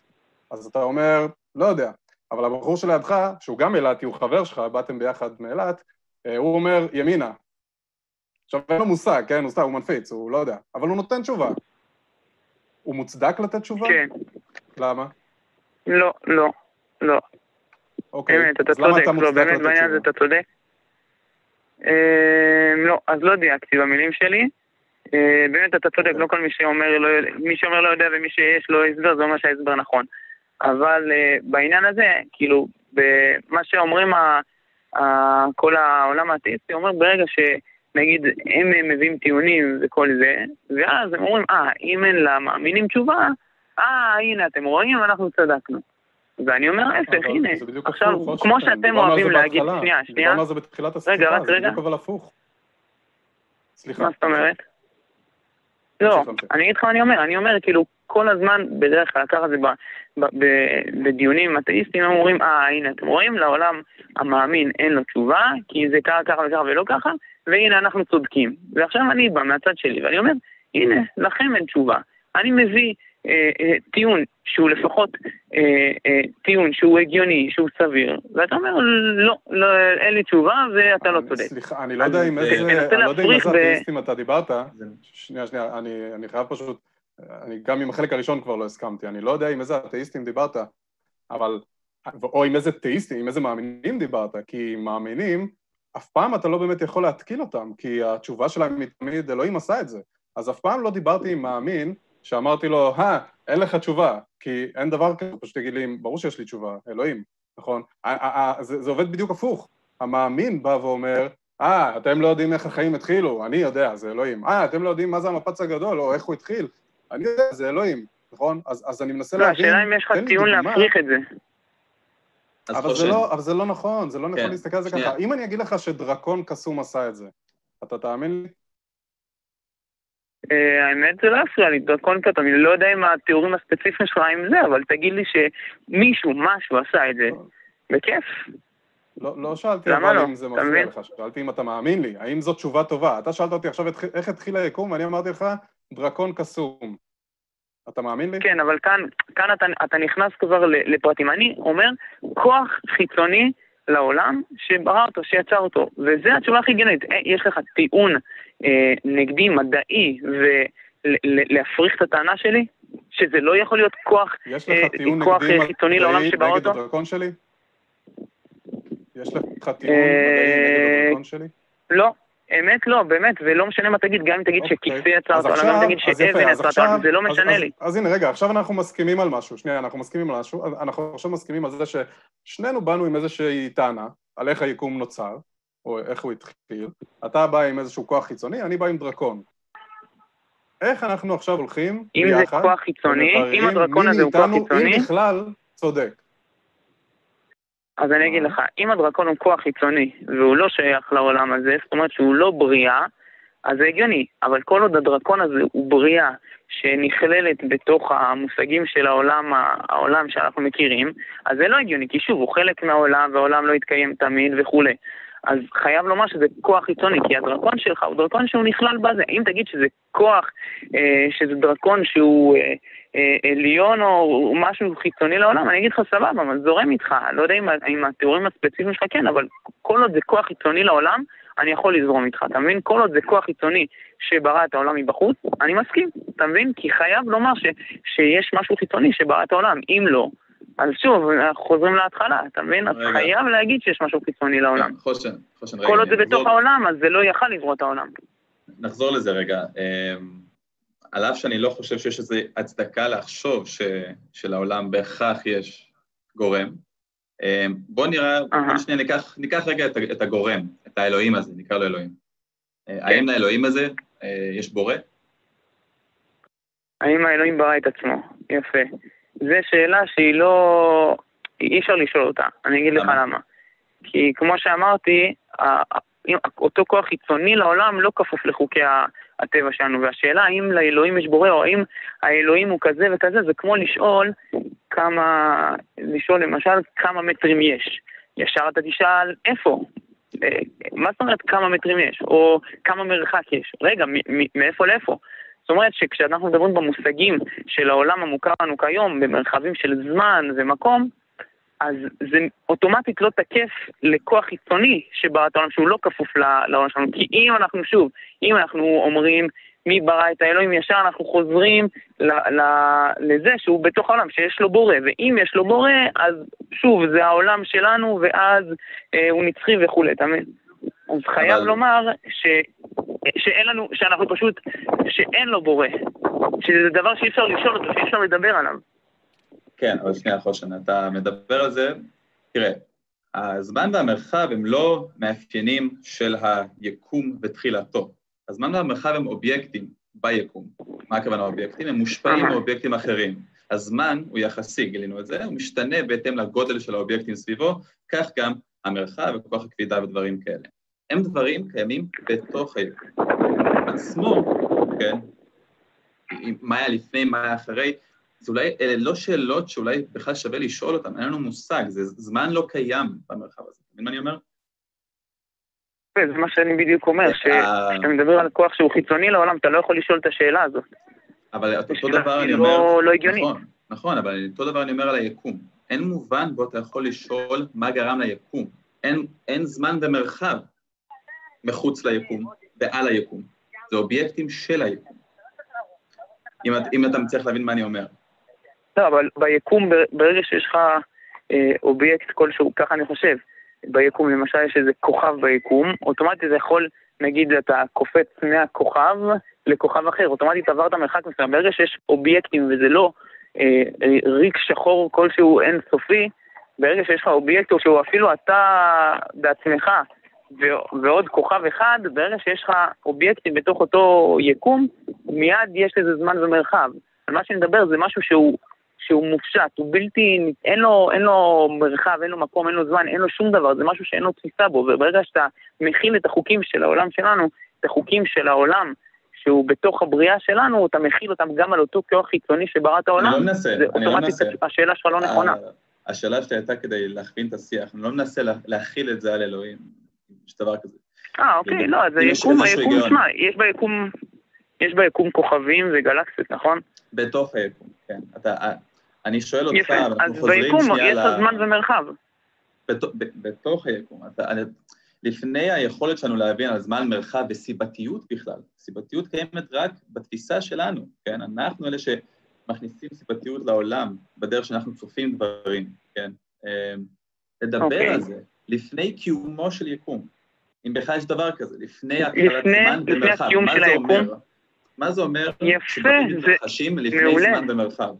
אז אתה אומר, לא יודע. אבל הבחור שלידך, שהוא גם אילתי, הוא חבר שלך, באתם ביחד מאילת, אה, הוא אומר, ימינה. עכשיו, אין לו מושג, כן? הוא סתם, הוא מנפיץ, הוא לא יודע. אבל הוא נותן תשובה. הוא מוצדק לתת תשובה? כן. למה? לא, לא, לא. אוקיי, באמת, אתה צודק, לא, באמת בעניין הזה? אתה צודק. אה, לא, אז לא דייקתי במילים שלי. אה, באמת אתה צודק, לא כל מי שאומר לא, מי שאומר לא יודע ומי שיש לו הסבר, זה אומר שההסבר נכון. אבל אה, בעניין הזה, כאילו, במה שאומרים ה, ה, כל העולם האתאיסטי, אומר ברגע שנגיד הם מביאים טיעונים וכל זה, ואז הם אומרים, אה, אם אין למאמינים תשובה, אה, הנה, אתם רואים, אנחנו צדקנו. ואני אומר ההפך, הנה, עכשיו, כמו שאתם אוהבים להגיד, שנייה, שנייה, זה בתחילת רגע, רק זה רגע. בדיוק אבל הפוך. סליחה. מה זאת אומרת? לא. אני אגיד לך מה אני אומר, אני אומר כאילו כל הזמן, בדרך כלל ככה זה ב, ב, ב, בדיונים אתאיסטיים, הם אומרים, אה הנה אתם רואים, לעולם המאמין אין לו תשובה, כי זה ככה ככה וככה ולא ככה, והנה אנחנו צודקים. ועכשיו אני בא מהצד שלי ואני אומר, הנה, לכם אין תשובה. אני מביא טיעון שהוא לפחות אה, אה, טיעון שהוא הגיוני, שהוא סביר, ואתה אומר, לא, לא אין לי תשובה ואתה לא צודק. סליחה, אני לא יודע עם איזה, לא יודע עם להפריך איזה ב- אתאיסטים אתה דיברת. שנייה, שנייה, אני, אני חייב פשוט, אני גם עם החלק הראשון כבר לא הסכמתי, אני לא יודע עם איזה אתאיסטים דיברת, אבל או עם איזה תאיסטים, עם איזה מאמינים דיברת, כי מאמינים, אף פעם אתה לא באמת יכול להתקיל אותם, כי התשובה שלהם היא תמיד, אלוהים עשה את זה. אז אף פעם לא דיברתי עם מאמין שאמרתי לו, אה, אין לך תשובה, כי אין דבר כזה, פשוט תגיד לי, ברור שיש לי תשובה, אלוהים, נכון? זה, זה עובד בדיוק הפוך. המאמין בא ואומר, אה, אתם לא יודעים איך החיים התחילו, אני יודע, זה אלוהים. אה, אתם לא יודעים מה זה המפץ הגדול, או איך הוא התחיל, אני יודע, זה אלוהים, נכון? אז, אז אני מנסה לא, להבין... השאלה אם יש לך טיעון להפריך את זה. אבל זה, לא, אבל זה לא נכון, זה לא נכון כן, להסתכל על זה שנייה. ככה. אם אני אגיד לך שדרקון קסום עשה את זה, אתה תאמין לי? אה, האמת זה לא יפריע לי, דרקון קטן, אני לא יודע אם התיאורים הספציפיים שלך עם זה, אבל תגיד לי שמישהו, משהו עשה את זה, בכיף. לא, לא שאלתי אבל לא? אם זה מפריע? לך, שאלתי אם אתה מאמין לי, האם זאת תשובה טובה. אתה שאלת אותי עכשיו איך התחיל היקום, ואני אמרתי לך, דרקון קסום. אתה מאמין לי? כן, אבל כאן, כאן אתה, אתה נכנס כבר לפרטים. אני אומר, כוח חיצוני לעולם שברא אותו, שיצר אותו. וזו התשובה הכי הגיונית. אה, יש לך טיעון אה, נגדי, מדעי, ולהפריך את הטענה שלי? שזה לא יכול להיות כוח יש אה, לך טיעון כוח, נגדי אה, חיצוני לעולם מדעי שברא נגד אותו? הדרקון שלי? יש לך טיעון אה, מדעי נגד הדרקון שלי? לא. אמת לא, באמת, ולא משנה מה תגיד, גם אם תגיד. שכיסא יצר אותו, גם אם תגיד שאבן עכשיו- אותו, זה לא משנה לי. אז הנה, רגע, עכשיו אנחנו מסכימים על משהו. שנייה, אנחנו מסכימים על משהו. אנחנו עכשיו מסכימים על זה ששנינו באנו עם איזושהי טענה על איך היקום נוצר, או איך הוא התחיל. אתה בא עם איזשהו כוח חיצוני, אני בא עם דרקון. איך אנחנו עכשיו הולכים אם זה ביחד כוח חיצוני, אם הדרקון מי הזה הוא כוח מאיתנו, חיצוני, אם בכלל, צודק. אז אני אגיד? לך, אם הדרקון הוא כוח חיצוני והוא לא שייך לעולם הזה, זאת אומרת שהוא לא בריאה, אז זה הגיוני. אבל כל עוד הדרקון הזה הוא בריאה שנכללת בתוך המושגים של העולם, העולם שאנחנו מכירים, אז זה לא הגיוני, כי שוב, הוא חלק מהעולם והעולם לא יתקיים תמיד וכולי. אז חייב לומר שזה כוח חיצוני, כי הדרקון שלך הוא דרקון שהוא נכלל בזה. אם תגיד שזה כוח, אה, שזה דרקון שהוא אה, אה, עליון או משהו חיצוני לעולם, אני אגיד לך סבבה, אבל זורם איתך. לא יודע אם, אם התיאורים הספציפיים שלך כן, אבל כל עוד זה כוח חיצוני לעולם, אני יכול לזרום איתך, אתה מבין? כל עוד זה כוח חיצוני שברא את העולם מבחוץ, אני מסכים, אתה מבין? כי חייב לומר ש, שיש משהו חיצוני שברא את העולם. אם לא, אז שוב, אנחנו חוזרים להתחלה, אתה מבין? אז רגע. חייב להגיד שיש משהו חיצוני לעולם. כן, חושן, חושן. כל עוד זה בתוך העולם, אז זה לא יכל לברוא את העולם. נחזור לזה רגע. אמ, על אף שאני לא חושב שיש איזו הצדקה לחשוב ש, שלעולם בהכרח יש גורם, אמ, בוא נראה, בוא. שנייה ניקח, ניקח רגע את, את הגורם, את האלוהים הזה, נקרא לו אלוהים. כן. אה, האם לאלוהים הזה אה, יש בורא? האם האלוהים ברא את עצמו? יפה. זו שאלה שהיא לא... אי אפשר לשאול אותה. אני אגיד לך למה? כי כמו שאמרתי, אותו כוח חיצוני לעולם לא כפוף לחוקי הטבע שלנו, והשאלה האם לאלוהים יש בורא, או האם האלוהים הוא כזה וכזה, זה כמו לשאול כמה, לשאול למשל כמה מטרים יש. ישר אתה תשאל איפה. אה, מה זאת אומרת כמה מטרים יש, או כמה מרחק יש? רגע, מאיפה לאיפה? אומרת שכשאנחנו מדברים במושגים של העולם המוכר לנו כיום, במרחבים של זמן ומקום, אז זה אוטומטית לא תקף לכוח חיצוני שברא את העולם, שהוא לא כפוף לעולם שלנו. כי אם אנחנו, שוב, אם אנחנו אומרים מי ברא את האלוהים, ישר אנחנו חוזרים ל- ל- לזה שהוא בתוך העולם, שיש לו בורא. ואם יש לו בורא, אז שוב, זה העולם שלנו, ואז אה, הוא נצחי וכולי, אתה מבין? אז חייב אבל- לומר ש... שאין לנו, שאנחנו פשוט, שאין לו בורא. שזה דבר שאי אפשר לשאול אותו, שאי אפשר לדבר עליו. כן, אבל שנייה, חושן, אתה מדבר על זה, תראה, הזמן והמרחב הם לא מאפיינים של היקום ותחילתו. הזמן והמרחב הם אובייקטים ביקום. מה הכוונה אובייקטים? הם מושפעים. מאובייקטים אחרים. הזמן הוא יחסי, גילינו את זה, הוא משתנה בהתאם לגודל של האובייקטים סביבו, כך גם המרחב וכוח הכבידה ודברים כאלה. הם דברים קיימים בתוך היקום. עצמו, כן, מה היה לפני, מה היה אחרי, זה אולי, אלה לא שאלות שאולי בכלל שווה לשאול אותן, אין לנו מושג, זה זמן לא קיים במרחב הזה. אתה מבין מה אני אומר? זה מה שאני בדיוק אומר, אה, כשאתה מדבר על כוח שהוא חיצוני לעולם, אתה לא יכול לשאול את השאלה הזאת. אבל אותו דבר אני אומר... לא- לא הגיונית. נכון, נכון, אבל אותו דבר אני אומר על היקום. אין מובן בו אתה יכול לשאול מה גרם ליקום. אין זמן ומרחב מחוץ ליקום ועל היקום. זה אובייקטים של היקום. אם, את, אם אתה מצליח להבין מה אני אומר. לא, אבל ביקום, ברגע שיש לך אה, אובייקט כלשהו, ככה אני חושב. ביקום, למשל יש איזה כוכב ביקום, אוטומטית זה יכול, נגיד אתה קופץ מהכוכב לכוכב אחר, אוטומטית עברת מרחק מסוים. ברגע שיש אובייקטים וזה לא אה, אה, ריק שחור כלשהו אינסופי, ברגע שיש לך אובייקט או שהוא אפילו אתה בעצמך ועוד כוכב אחד, ברגע שיש לך אובייקטים בתוך אותו יקום, מיד יש לזה זמן ומרחב. על מה שאני מדבר זה משהו שהוא, שהוא מופשט, הוא בלתי, אין לו, אין לו מרחב, אין לו מקום, אין לו זמן, אין לו שום דבר, זה משהו שאין לו תפיסה בו, וברגע שאתה מכיל את החוקים של העולם שלנו, את החוקים של העולם שהוא בתוך הבריאה שלנו, אתה מכיל אותם גם על אותו כוח חיצוני שברא את העולם. אני לא מנסה, אני לא מנסה. השאלה שלך לא נכונה. השאלה שלי הייתה כדי להכווין את השיח, אני לא מנסה להכיל את זה על אלוהים, יש דבר כזה. אה, אוקיי, לא, אז היקום, היקום, שמע, יש ביקום, יש ביקום כוכבים וגלקסיות, נכון? בתוך היקום, כן. אתה, אני שואל אותך, יפה, אנחנו חוזרים שנייה ל... אז ביקום יש זמן ומרחב. בתוך היקום, אתה, לפני היכולת שלנו להבין על זמן, מרחב וסיבתיות בכלל, סיבתיות קיימת רק בתפיסה שלנו, כן? אנחנו אלה שמכניסים סיבתיות לעולם בדרך שאנחנו צופים דברים, כן? אמ, לדבר okay. אוקיי. על זה לפני קיומו של יקום, אם בכלל יש דבר כזה, לפני התחלת זמן ומרחב, מה זה אומר? היקום? מה זה אומר שדברים מתרחשים לפני מעולה. זמן ומרחב?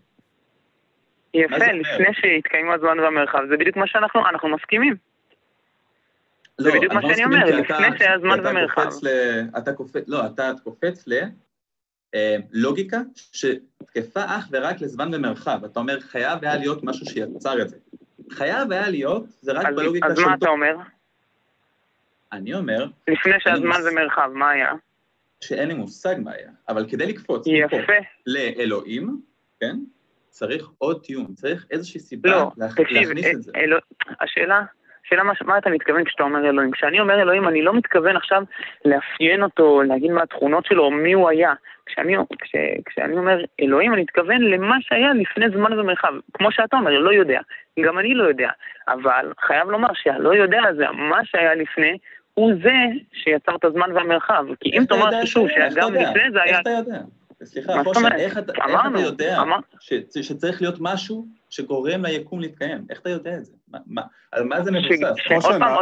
יפה, לפני שהתקיימו הזמן והמרחב, זה בדיוק מה שאנחנו, אנחנו מסכימים. לא, זה בדיוק מה שאני אומר, לפני שהיה זמן ומרחב. אתה קופץ, לא, אתה קופץ ללוגיקה אה, שתקפה אך ורק לזמן ומרחב. אתה אומר, חייב היה להיות משהו שיצר את זה. חייב היה להיות, זה רק בלוגיקה של... אז מה אתה אומר? אני אומר... לפני שהזמן ומרחב, מה היה? שאין לי מושג מה היה, אבל כדי לקפוץ יפה. לאלוהים, כן? צריך עוד טיעון, צריך איזושהי סיבה לא, להכניס את זה. אלו, השאלה, השאלה מה, מה אתה מתכוון כשאתה אומר אלוהים. כשאני אומר אלוהים, אני לא מתכוון עכשיו לאפיין אותו, להגיד מה התכונות שלו, או מי הוא היה. כשאני, כש, כשאני אומר אלוהים, אני מתכוון למה שהיה לפני זמן ומרחב. כמו שאתה אומר, לא יודע. גם אני לא יודע. אבל חייב לומר שהלא יודע הזה, מה שהיה לפני, הוא זה שיצר את הזמן והמרחב. כי אם תאמר שוב, שגם לפני זה היה... איך אתה יודע? סליחה, איך אתה יודע שצריך להיות משהו שגורם ליקום להתקיים? איך אתה יודע את זה? על מה זה מבוסס?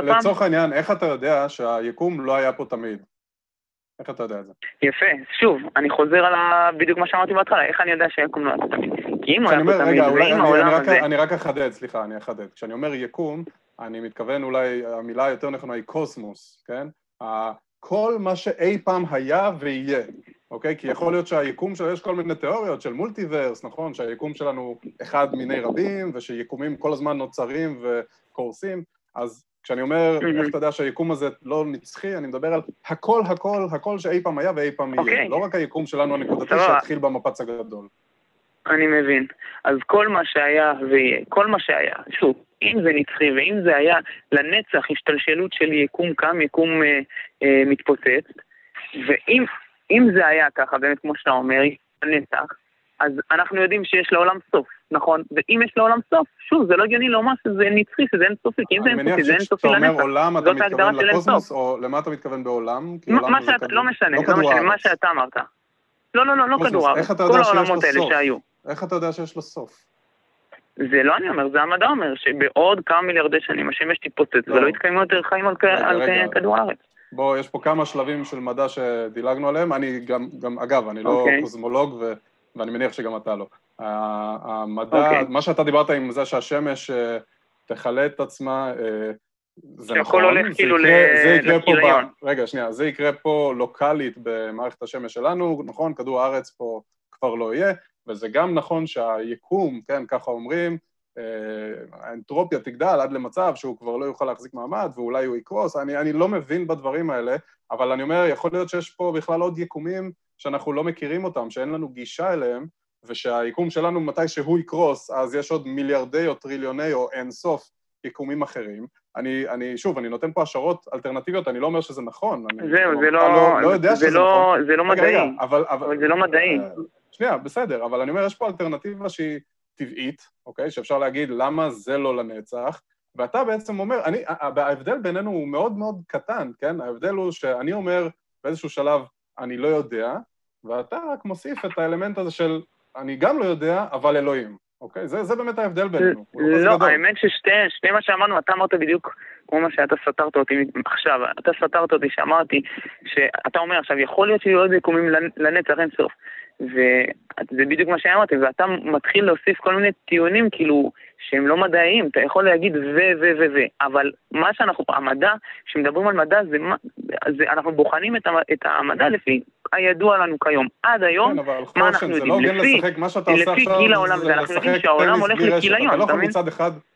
לצורך העניין, איך אתה יודע שהיקום לא היה פה תמיד? איך אתה יודע את זה? יפה, שוב, אני חוזר על בדיוק מה שאמרתי בהתחלה, איך אני יודע שהיקום לא היה פה תמיד? כי אם הוא היה פה תמיד, ואם העולם הזה... אני רק אחדד, סליחה, אני אחדד. כשאני אומר יקום, אני מתכוון אולי, המילה היותר נכונה היא קוסמוס, כן? כל מה שאי פעם היה ויהיה. אוקיי? כי יכול להיות שהיקום שלו, יש כל מיני תיאוריות של מולטיברס, נכון? שהיקום שלנו אחד מיני רבים, ושיקומים כל הזמן נוצרים וקורסים, אז כשאני אומר, איך אתה יודע שהיקום הזה לא נצחי, אני מדבר על הכל, הכל, הכל שאי פעם היה ואי פעם יהיה. אוקיי. לא רק היקום שלנו הנקודתי שהתחיל במפץ הגדול. אני מבין. אז כל מה שהיה ויהיה, כל מה שהיה, שוב, אם זה נצחי ואם זה היה לנצח השתלשלות של יקום קם, יקום אה, אה, מתפוצץ, ואם אם זה היה ככה, באמת כמו שאתה אומר, הנצח, אז אנחנו יודעים שיש לעולם סוף, נכון? ואם יש לעולם סוף, שוב, זה לא הגיוני לומר שזה נצחי, שזה אין סופי, כי אם זה אין סופי, זה אין סופי לנצח. אני מניח שכשאתה אומר עולם, אתה מתכוון לקוסמוס, או למה אתה מתכוון בעולם? מה שאתה, לא משנה, לא משנה, מה שאתה אמרת. לא, לא, לא, לא כדור הארץ, כל העולמות האלה שהיו. איך אתה יודע שיש לו סוף? זה לא אני אומר, זה המדע אומר, שבעוד כמה מיליארדי שנים השמש תתפוצץ ולא יתקיימו יותר חיים על כדור הארץ. בוא, יש פה כמה שלבים של מדע שדילגנו עליהם, אני גם, גם אגב, אני לא okay. אוקיי. קוסמולוג ו, ואני מניח שגם אתה לא. המדע, okay. אוקיי. מה שאתה דיברת עם זה שהשמש אה, תכלה את עצמה, אה, זה נכון, הולך זה כאילו יקרה, זה יקרה פה, ב... רגע, שנייה, זה יקרה פה לוקאלית במערכת השמש שלנו, נכון, כדור הארץ פה כבר לא יהיה, וזה גם נכון שהיקום, כן, ככה אומרים, האנטרופיה תגדל עד למצב שהוא כבר לא יוכל להחזיק מעמד ואולי הוא יקרוס, אני, אני לא מבין בדברים האלה, אבל אני אומר, יכול להיות שיש פה בכלל עוד יקומים שאנחנו לא מכירים אותם, שאין לנו גישה אליהם, ושהיקום שלנו מתי שהוא יקרוס, אז יש עוד מיליארדי או טריליוני או אין סוף יקומים אחרים. אני, אני, שוב, אני נותן פה השערות אלטרנטיביות, אני לא אומר שזה נכון. זהו, זה לא... לא, לא יודע שזה לא, נכון. זה לא מדעי. אבל, אבל, אבל זה לא מדעי. אה, שנייה, בסדר, אבל אני אומר, יש פה אלטרנטיבה שהיא טבעית, אוקיי? שאפשר להגיד למה זה לא לנצח, ואתה בעצם אומר, אני, ההבדל בינינו הוא מאוד מאוד קטן, כן? ההבדל הוא שאני אומר באיזשהו שלב, אני לא יודע, ואתה רק מוסיף את האלמנט הזה של אני גם לא יודע, אבל אלוהים. אוקיי? זה, זה באמת ההבדל בינינו. לא, לא האמת ששתי מה שאמרנו, אתה אמרת בדיוק כמו מה שאתה סתרת אותי עכשיו. אתה סתרת אותי שאמרתי, שאתה אומר עכשיו, יכול להיות שיהיו עוד יקומים לנצח אין סוף. וזה בדיוק מה שאמרתי, ואתה מתחיל להוסיף כל מיני טיעונים כאילו שהם לא מדעיים, אתה יכול להגיד ו ו ו ו, אבל מה שאנחנו, המדע, כשמדברים על מדע, זה, זה אנחנו בוחנים את, את המדע לפי הידוע לנו כיום. עד היום, כן, מה אנחנו יודעים? לא לפי, לשחק, מה שאתה עושה לפי גיל העולם, זה אנחנו יודעים שהעולם הולך לכיליון, אתה מבין?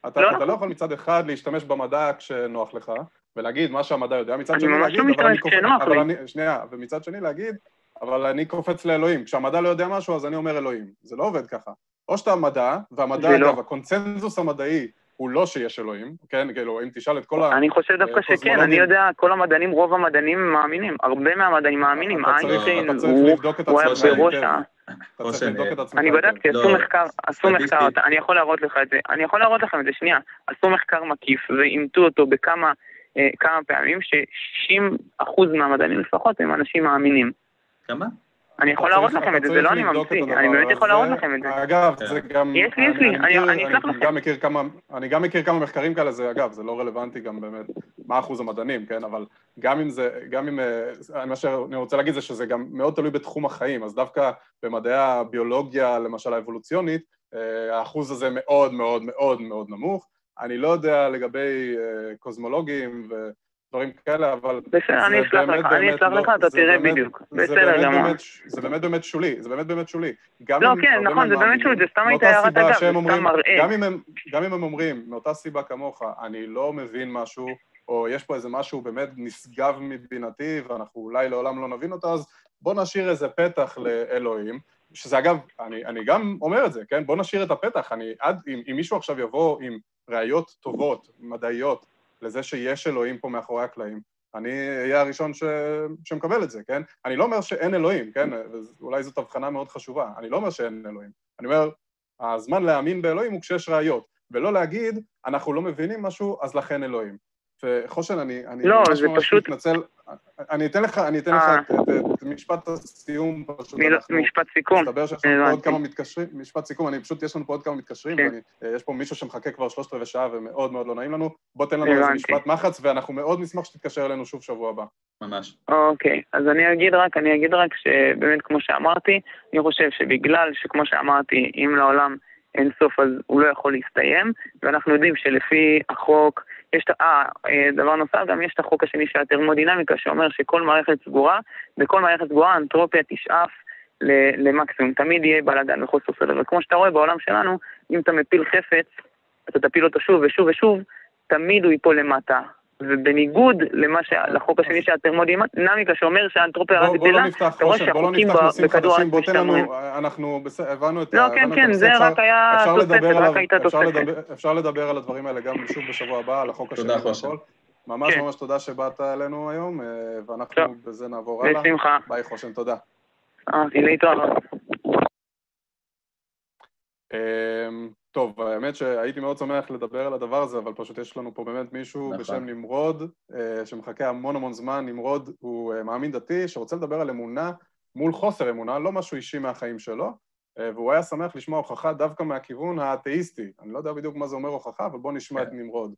אתה לא, אתה לא יכול מצד אחד להשתמש במדע כשנוח לך, ולהגיד מה שהמדע יודע, מצד שני להגיד, אבל אני קופץ, אבל אני, שנייה, ומצד שני להגיד, אבל אני קופץ לאלוהים. כשהמדע לא יודע משהו, אז אני אומר אלוהים. זה לא עובד ככה. או שאתה מדע, והמדע, לא. אגב, לא. הקונצנזוס המדעי הוא לא שיש אלוהים, כן? כאילו, אם תשאל את כל ה... אני חושב דווקא שכן, אני יודע, כל המדענים, רוב המדענים מאמינים, הרבה מהמדענים מאמינים, איינשטיין הוא היה בראש ה... אני בדקתי, עשו לא, מחקר, עשו מחקר, אני יכול להראות לך את זה, אני יכול להראות לכם את זה, שנייה, עשו מחקר מקיף ואימתו אותו בכמה אה, פעמים, ש-60% מהמדענים לפחות הם אנשים מאמינים. כמה? אני יכול להראות לכם את זה, זה לא אני ממציא, אני באמת יכול להראות לכם את זה. אגב, זה גם... יש לי, יש לי, אני אשלח לכם. אני גם מכיר כמה מחקרים כאלה, זה אגב, זה לא רלוונטי גם באמת מה אחוז המדענים, כן? אבל גם אם זה, גם אם, אה, מה שאני רוצה להגיד זה שזה גם מאוד תלוי בתחום החיים, אז דווקא במדעי הביולוגיה, למשל האבולוציונית, אה, האחוז הזה מאוד מאוד מאוד מאוד נמוך. אני לא יודע לגבי אה, קוסמולוגים ו... דברים כאלה, אבל... בסדר, אני אשלח לך, אני אשלח לך, אתה תראה בדיוק. בסדר גמור. זה באמת באמת שולי, זה באמת באמת שולי. לא, כן, נכון, זה באמת שולי, זה סתם הייתה הערת אגב, זה סתם מראה. גם אם הם אומרים, מאותה סיבה כמוך, אני לא מבין משהו, או יש פה איזה משהו באמת נשגב מבינתי, ואנחנו אולי לעולם לא נבין אותו, אז בוא נשאיר איזה פתח לאלוהים. שזה אגב, אני, אני גם אומר את זה, כן? בוא נשאיר את הפתח. אני, עד, אם, אם מישהו עכשיו יבוא עם ראיות טובות, מדעיות, לזה שיש אלוהים פה מאחורי הקלעים, אני אהיה הראשון ש... שמקבל את זה, כן? אני לא אומר שאין אלוהים, כן? אולי זאת הבחנה מאוד חשובה. אני לא אומר שאין אלוהים. אני אומר, הזמן להאמין באלוהים הוא כשיש ראיות, ולא להגיד, אנחנו לא מבינים משהו, אז לכן אלוהים. וחושן, אני, אני לא, ממש ממש פשוט... מתנצל, אני אתן לך, אני אתן לך אה. את, משפט הסיום, פשוט. משפט סיכום. מסתבר שיש לנו פה עוד כמה מתקשרים, משפט סיכום, אני פשוט, יש לנו פה עוד כמה מתקשרים, כן. ויש פה מישהו שמחכה כבר שלושת רבעי שעה ומאוד מאוד לא נעים לנו, בוא תן לנו איזה משפט מחץ, ואנחנו מאוד נשמח שתתקשר אלינו שוב שבוע הבא. ממש. אוקיי, אז אני אגיד רק, אני אגיד רק שבאמת, כמו שאמרתי, אני חושב שבגלל שכמו שאמרתי, אם לעולם אין סוף אז הוא לא יכול להסתיים, ואנחנו יודעים שלפי החוק, יש, אה, אה, דבר נוסף, גם יש את החוק השני של הטרמודינמיקה, שאומר שכל מערכת סגורה, בכל מערכת סגורה האנטרופיה תשאף למקסימום, תמיד יהיה בלאגן וחוסר סדר. וכמו שאתה רואה בעולם שלנו, אם אתה מפיל חפץ, אתה תפיל אותו שוב ושוב ושוב, תמיד הוא ייפול למטה. ובניגוד למה ש... לחוק השני של הטרמודינמיקה שאומר שהאנטרופיה רק גדלה, אתה רואה שהחוקים בכדור הארץ משתמרים. אנחנו הבנו את לא, כן, כן, זה רק היה תוספת, רק הייתה תוספת. אפשר לדבר על הדברים האלה גם שוב בשבוע הבא, על החוק השני והכל. ממש כן. ממש תודה שבאת אלינו היום, אה, ואנחנו בזה נעבור הלאה. בשמחה. ביי חושן, תודה. אה, להתראות. טוב, האמת שהייתי מאוד שמח לדבר על הדבר הזה, אבל פשוט יש לנו פה באמת מישהו נכון. בשם נמרוד, אה, שמחכה המון המון זמן. נמרוד הוא אה, מאמין דתי שרוצה לדבר על אמונה מול חוסר אמונה, לא משהו אישי מהחיים שלו, אה, והוא היה שמח לשמוע הוכחה דווקא מהכיוון האתאיסטי. אני לא יודע בדיוק מה זה אומר הוכחה, אבל בואו נשמע כן. את נמרוד.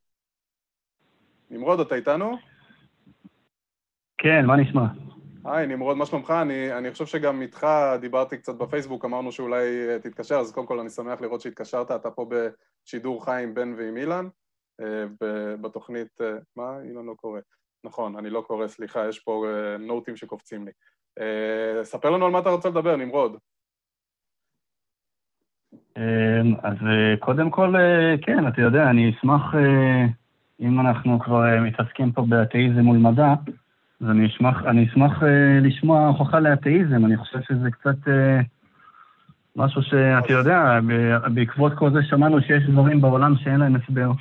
נמרוד, אתה איתנו? כן, מה נשמע? היי, נמרוד, מה שלומך? אני, אני חושב שגם איתך דיברתי קצת בפייסבוק, אמרנו שאולי אה, תתקשר, אז קודם כל אני שמח לראות שהתקשרת, אתה פה בשידור חי עם בן ועם אילן, אה, בתוכנית, אה, מה? אילן לא קורא. נכון, אני לא קורא, סליחה, יש פה נוטים שקופצים לי. ספר לנו על מה אתה רוצה לדבר, נמרוד. אז קודם כל, כן, אתה יודע, אני אשמח, אם אנחנו כבר מתעסקים פה באתאיזם מול מדע, אז אני אשמח, אני אשמח uh, לשמוע הוכחה לאתאיזם, אני חושב שזה קצת uh, משהו שאתה יודע, בעקבות כל זה שמענו שיש דברים בעולם שאין להם הסבר,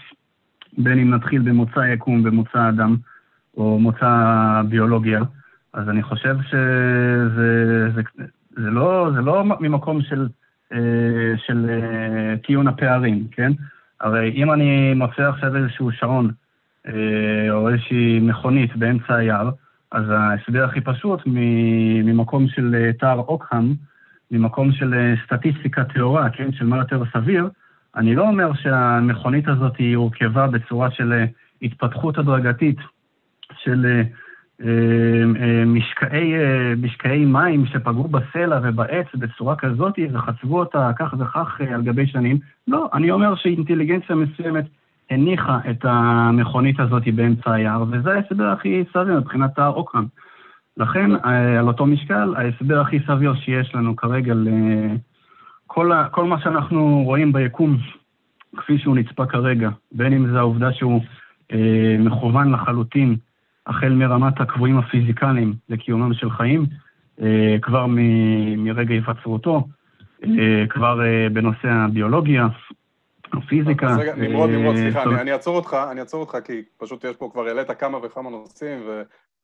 בין אם נתחיל במוצא יקום, במוצא אדם, או מוצא ביולוגיה, אז אני חושב שזה זה, זה לא, זה לא ממקום של, uh, של uh, טיעון הפערים, כן? הרי אם אני מוצא עכשיו איזשהו שעון, או איזושהי מכונית באמצע היער, אז ההסבר הכי פשוט ממקום של תער אוקהאם, ממקום של אה, סטטיסטיקה טהורה, כן, של מה יותר סביר, אני לא אומר שהמכונית הזאת היא הורכבה בצורה של אה, התפתחות הדרגתית של משקעי, משקעי מים שפגעו בסלע ובעץ בצורה כזאת וחצבו אותה כך וכך על גבי שנים. לא, אני אומר שאינטליגנציה מסוימת הניחה את המכונית הזאת באמצע היער, וזה ההסבר הכי סביר מבחינת האוקרן. לכן, אה, על אותו משקל, ההסבר הכי סביר שיש לנו כרגע לכל כל מה שאנחנו רואים ביקום, כפי שהוא נצפה כרגע, בין אם זה העובדה שהוא אה, מכוון לחלוטין, החל מרמת הקבועים הפיזיקליים לקיומם של חיים, אה, כבר מ, מרגע היווצרותו, אה, כבר אה, בנושא הביולוגיה, אז רגע, נמרוד, נמרוד, סליחה, אה, אני אעצור אותך, אני אעצור אותך, כי פשוט יש פה, כבר העלית כמה וכמה נושאים,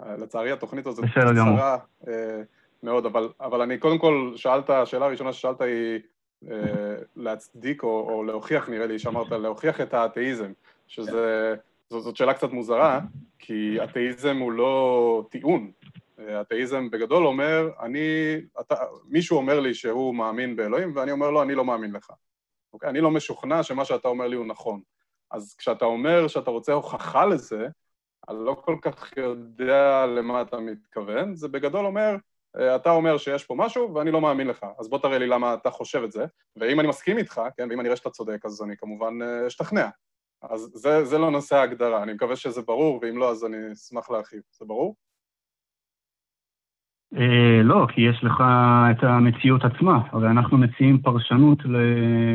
ולצערי התוכנית הזאת קצרה אה, מאוד, אבל, אני קודם כל, שאלת, השאלה הראשונה ששאלת היא אה, להצדיק או, או להוכיח, נראה לי שאמרת, להוכיח את האתאיזם, שזה, זאת שאלה קצת מוזרה, כי אתאיזם הוא לא טיעון. אתאיזם בגדול אומר, אני, אתה, מישהו אומר לי שהוא מאמין באלוהים, ואני אומר לו, אני לא מאמין לך. אוקיי? אני לא משוכנע שמה שאתה אומר לי הוא נכון. אז כשאתה אומר שאתה רוצה הוכחה לזה, אני לא כל כך יודע למה אתה מתכוון, זה בגדול אומר, אה, אתה אומר שיש פה משהו ואני לא מאמין לך, אז בוא תראה לי למה אתה חושב את זה, ואם אני מסכים איתך, כן, ואם אני אראה שאתה צודק, אז אני כמובן אה, אשתכנע. אז זה, זה לא נושא ההגדרה, אני מקווה שזה ברור, ואם לא, אז אני אשמח להרחיב. זה ברור? אה, לא, כי יש לך את המציאות עצמה. הרי אנחנו מציעים פרשנות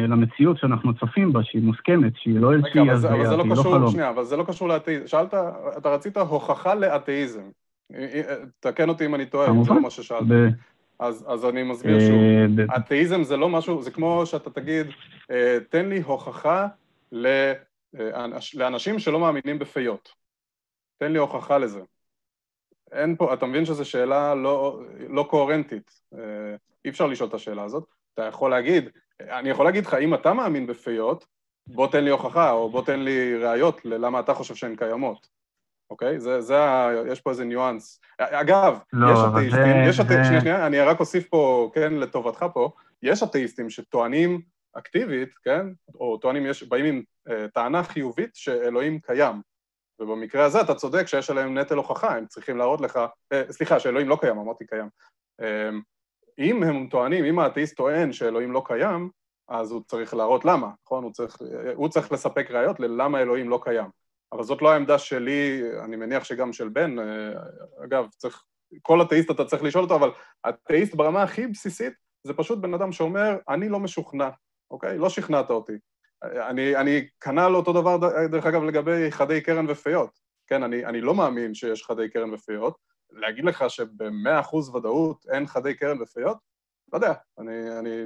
למציאות שאנחנו צופים בה, שהיא מוסכמת, שהיא לא איזושהי הזיה, שהיא לא, לא חלום. שנייה, אבל זה לא קשור לאתאיזם. שאלת, אתה רצית הוכחה לאתאיזם. תקן אותי אם אני טועה, זה לא מה ששאלת. אז, אז אני מסביר שוב. אה, אתאיזם זה לא משהו, זה כמו שאתה תגיד, אה, תן לי הוכחה לאנשים שלא מאמינים בפיות. תן לי הוכחה לזה. אין פה, אתה מבין שזו שאלה לא, לא קוהרנטית. אה, אי אפשר לשאול את השאלה הזאת. אתה יכול להגיד, אני יכול להגיד לך, אם אתה מאמין בפיות, בוא תן לי הוכחה, או בוא תן לי ראיות ללמה אתה חושב שהן קיימות. אוקיי? זה, זה ה... יש פה איזה ניואנס. אגב, לא, יש אתאיסטים, זה, יש אתאיסטים, שנייה, שנייה, אני רק אוסיף פה, כן, לטובתך פה, יש אתאיסטים שטוענים אקטיבית, כן, או טוענים, יש, באים עם uh, טענה חיובית שאלוהים קיים. ובמקרה הזה אתה צודק שיש עליהם נטל הוכחה, הם צריכים להראות לך, אה, סליחה, שאלוהים לא קיים, אמרתי קיים. אה, אם הם טוענים, אם האתאיסט טוען שאלוהים לא קיים, אז הוא צריך להראות למה, נכון? הוא צריך, הוא צריך לספק ראיות ללמה אלוהים לא קיים. אבל זאת לא העמדה שלי, אני מניח שגם של בן, אה, אגב, צריך, כל אתאיסט אתה צריך לשאול אותו, אבל אתאיסט ברמה הכי בסיסית זה פשוט בן אדם שאומר, אני לא משוכנע, אוקיי? לא שכנעת אותי. אני, אני כנ"ל אותו דבר, דרך אגב, לגבי חדי קרן ופיות. כן, אני, אני לא מאמין שיש חדי קרן ופיות. להגיד לך שבמאה אחוז ודאות אין חדי קרן ופיות? לא יודע. אני, אני,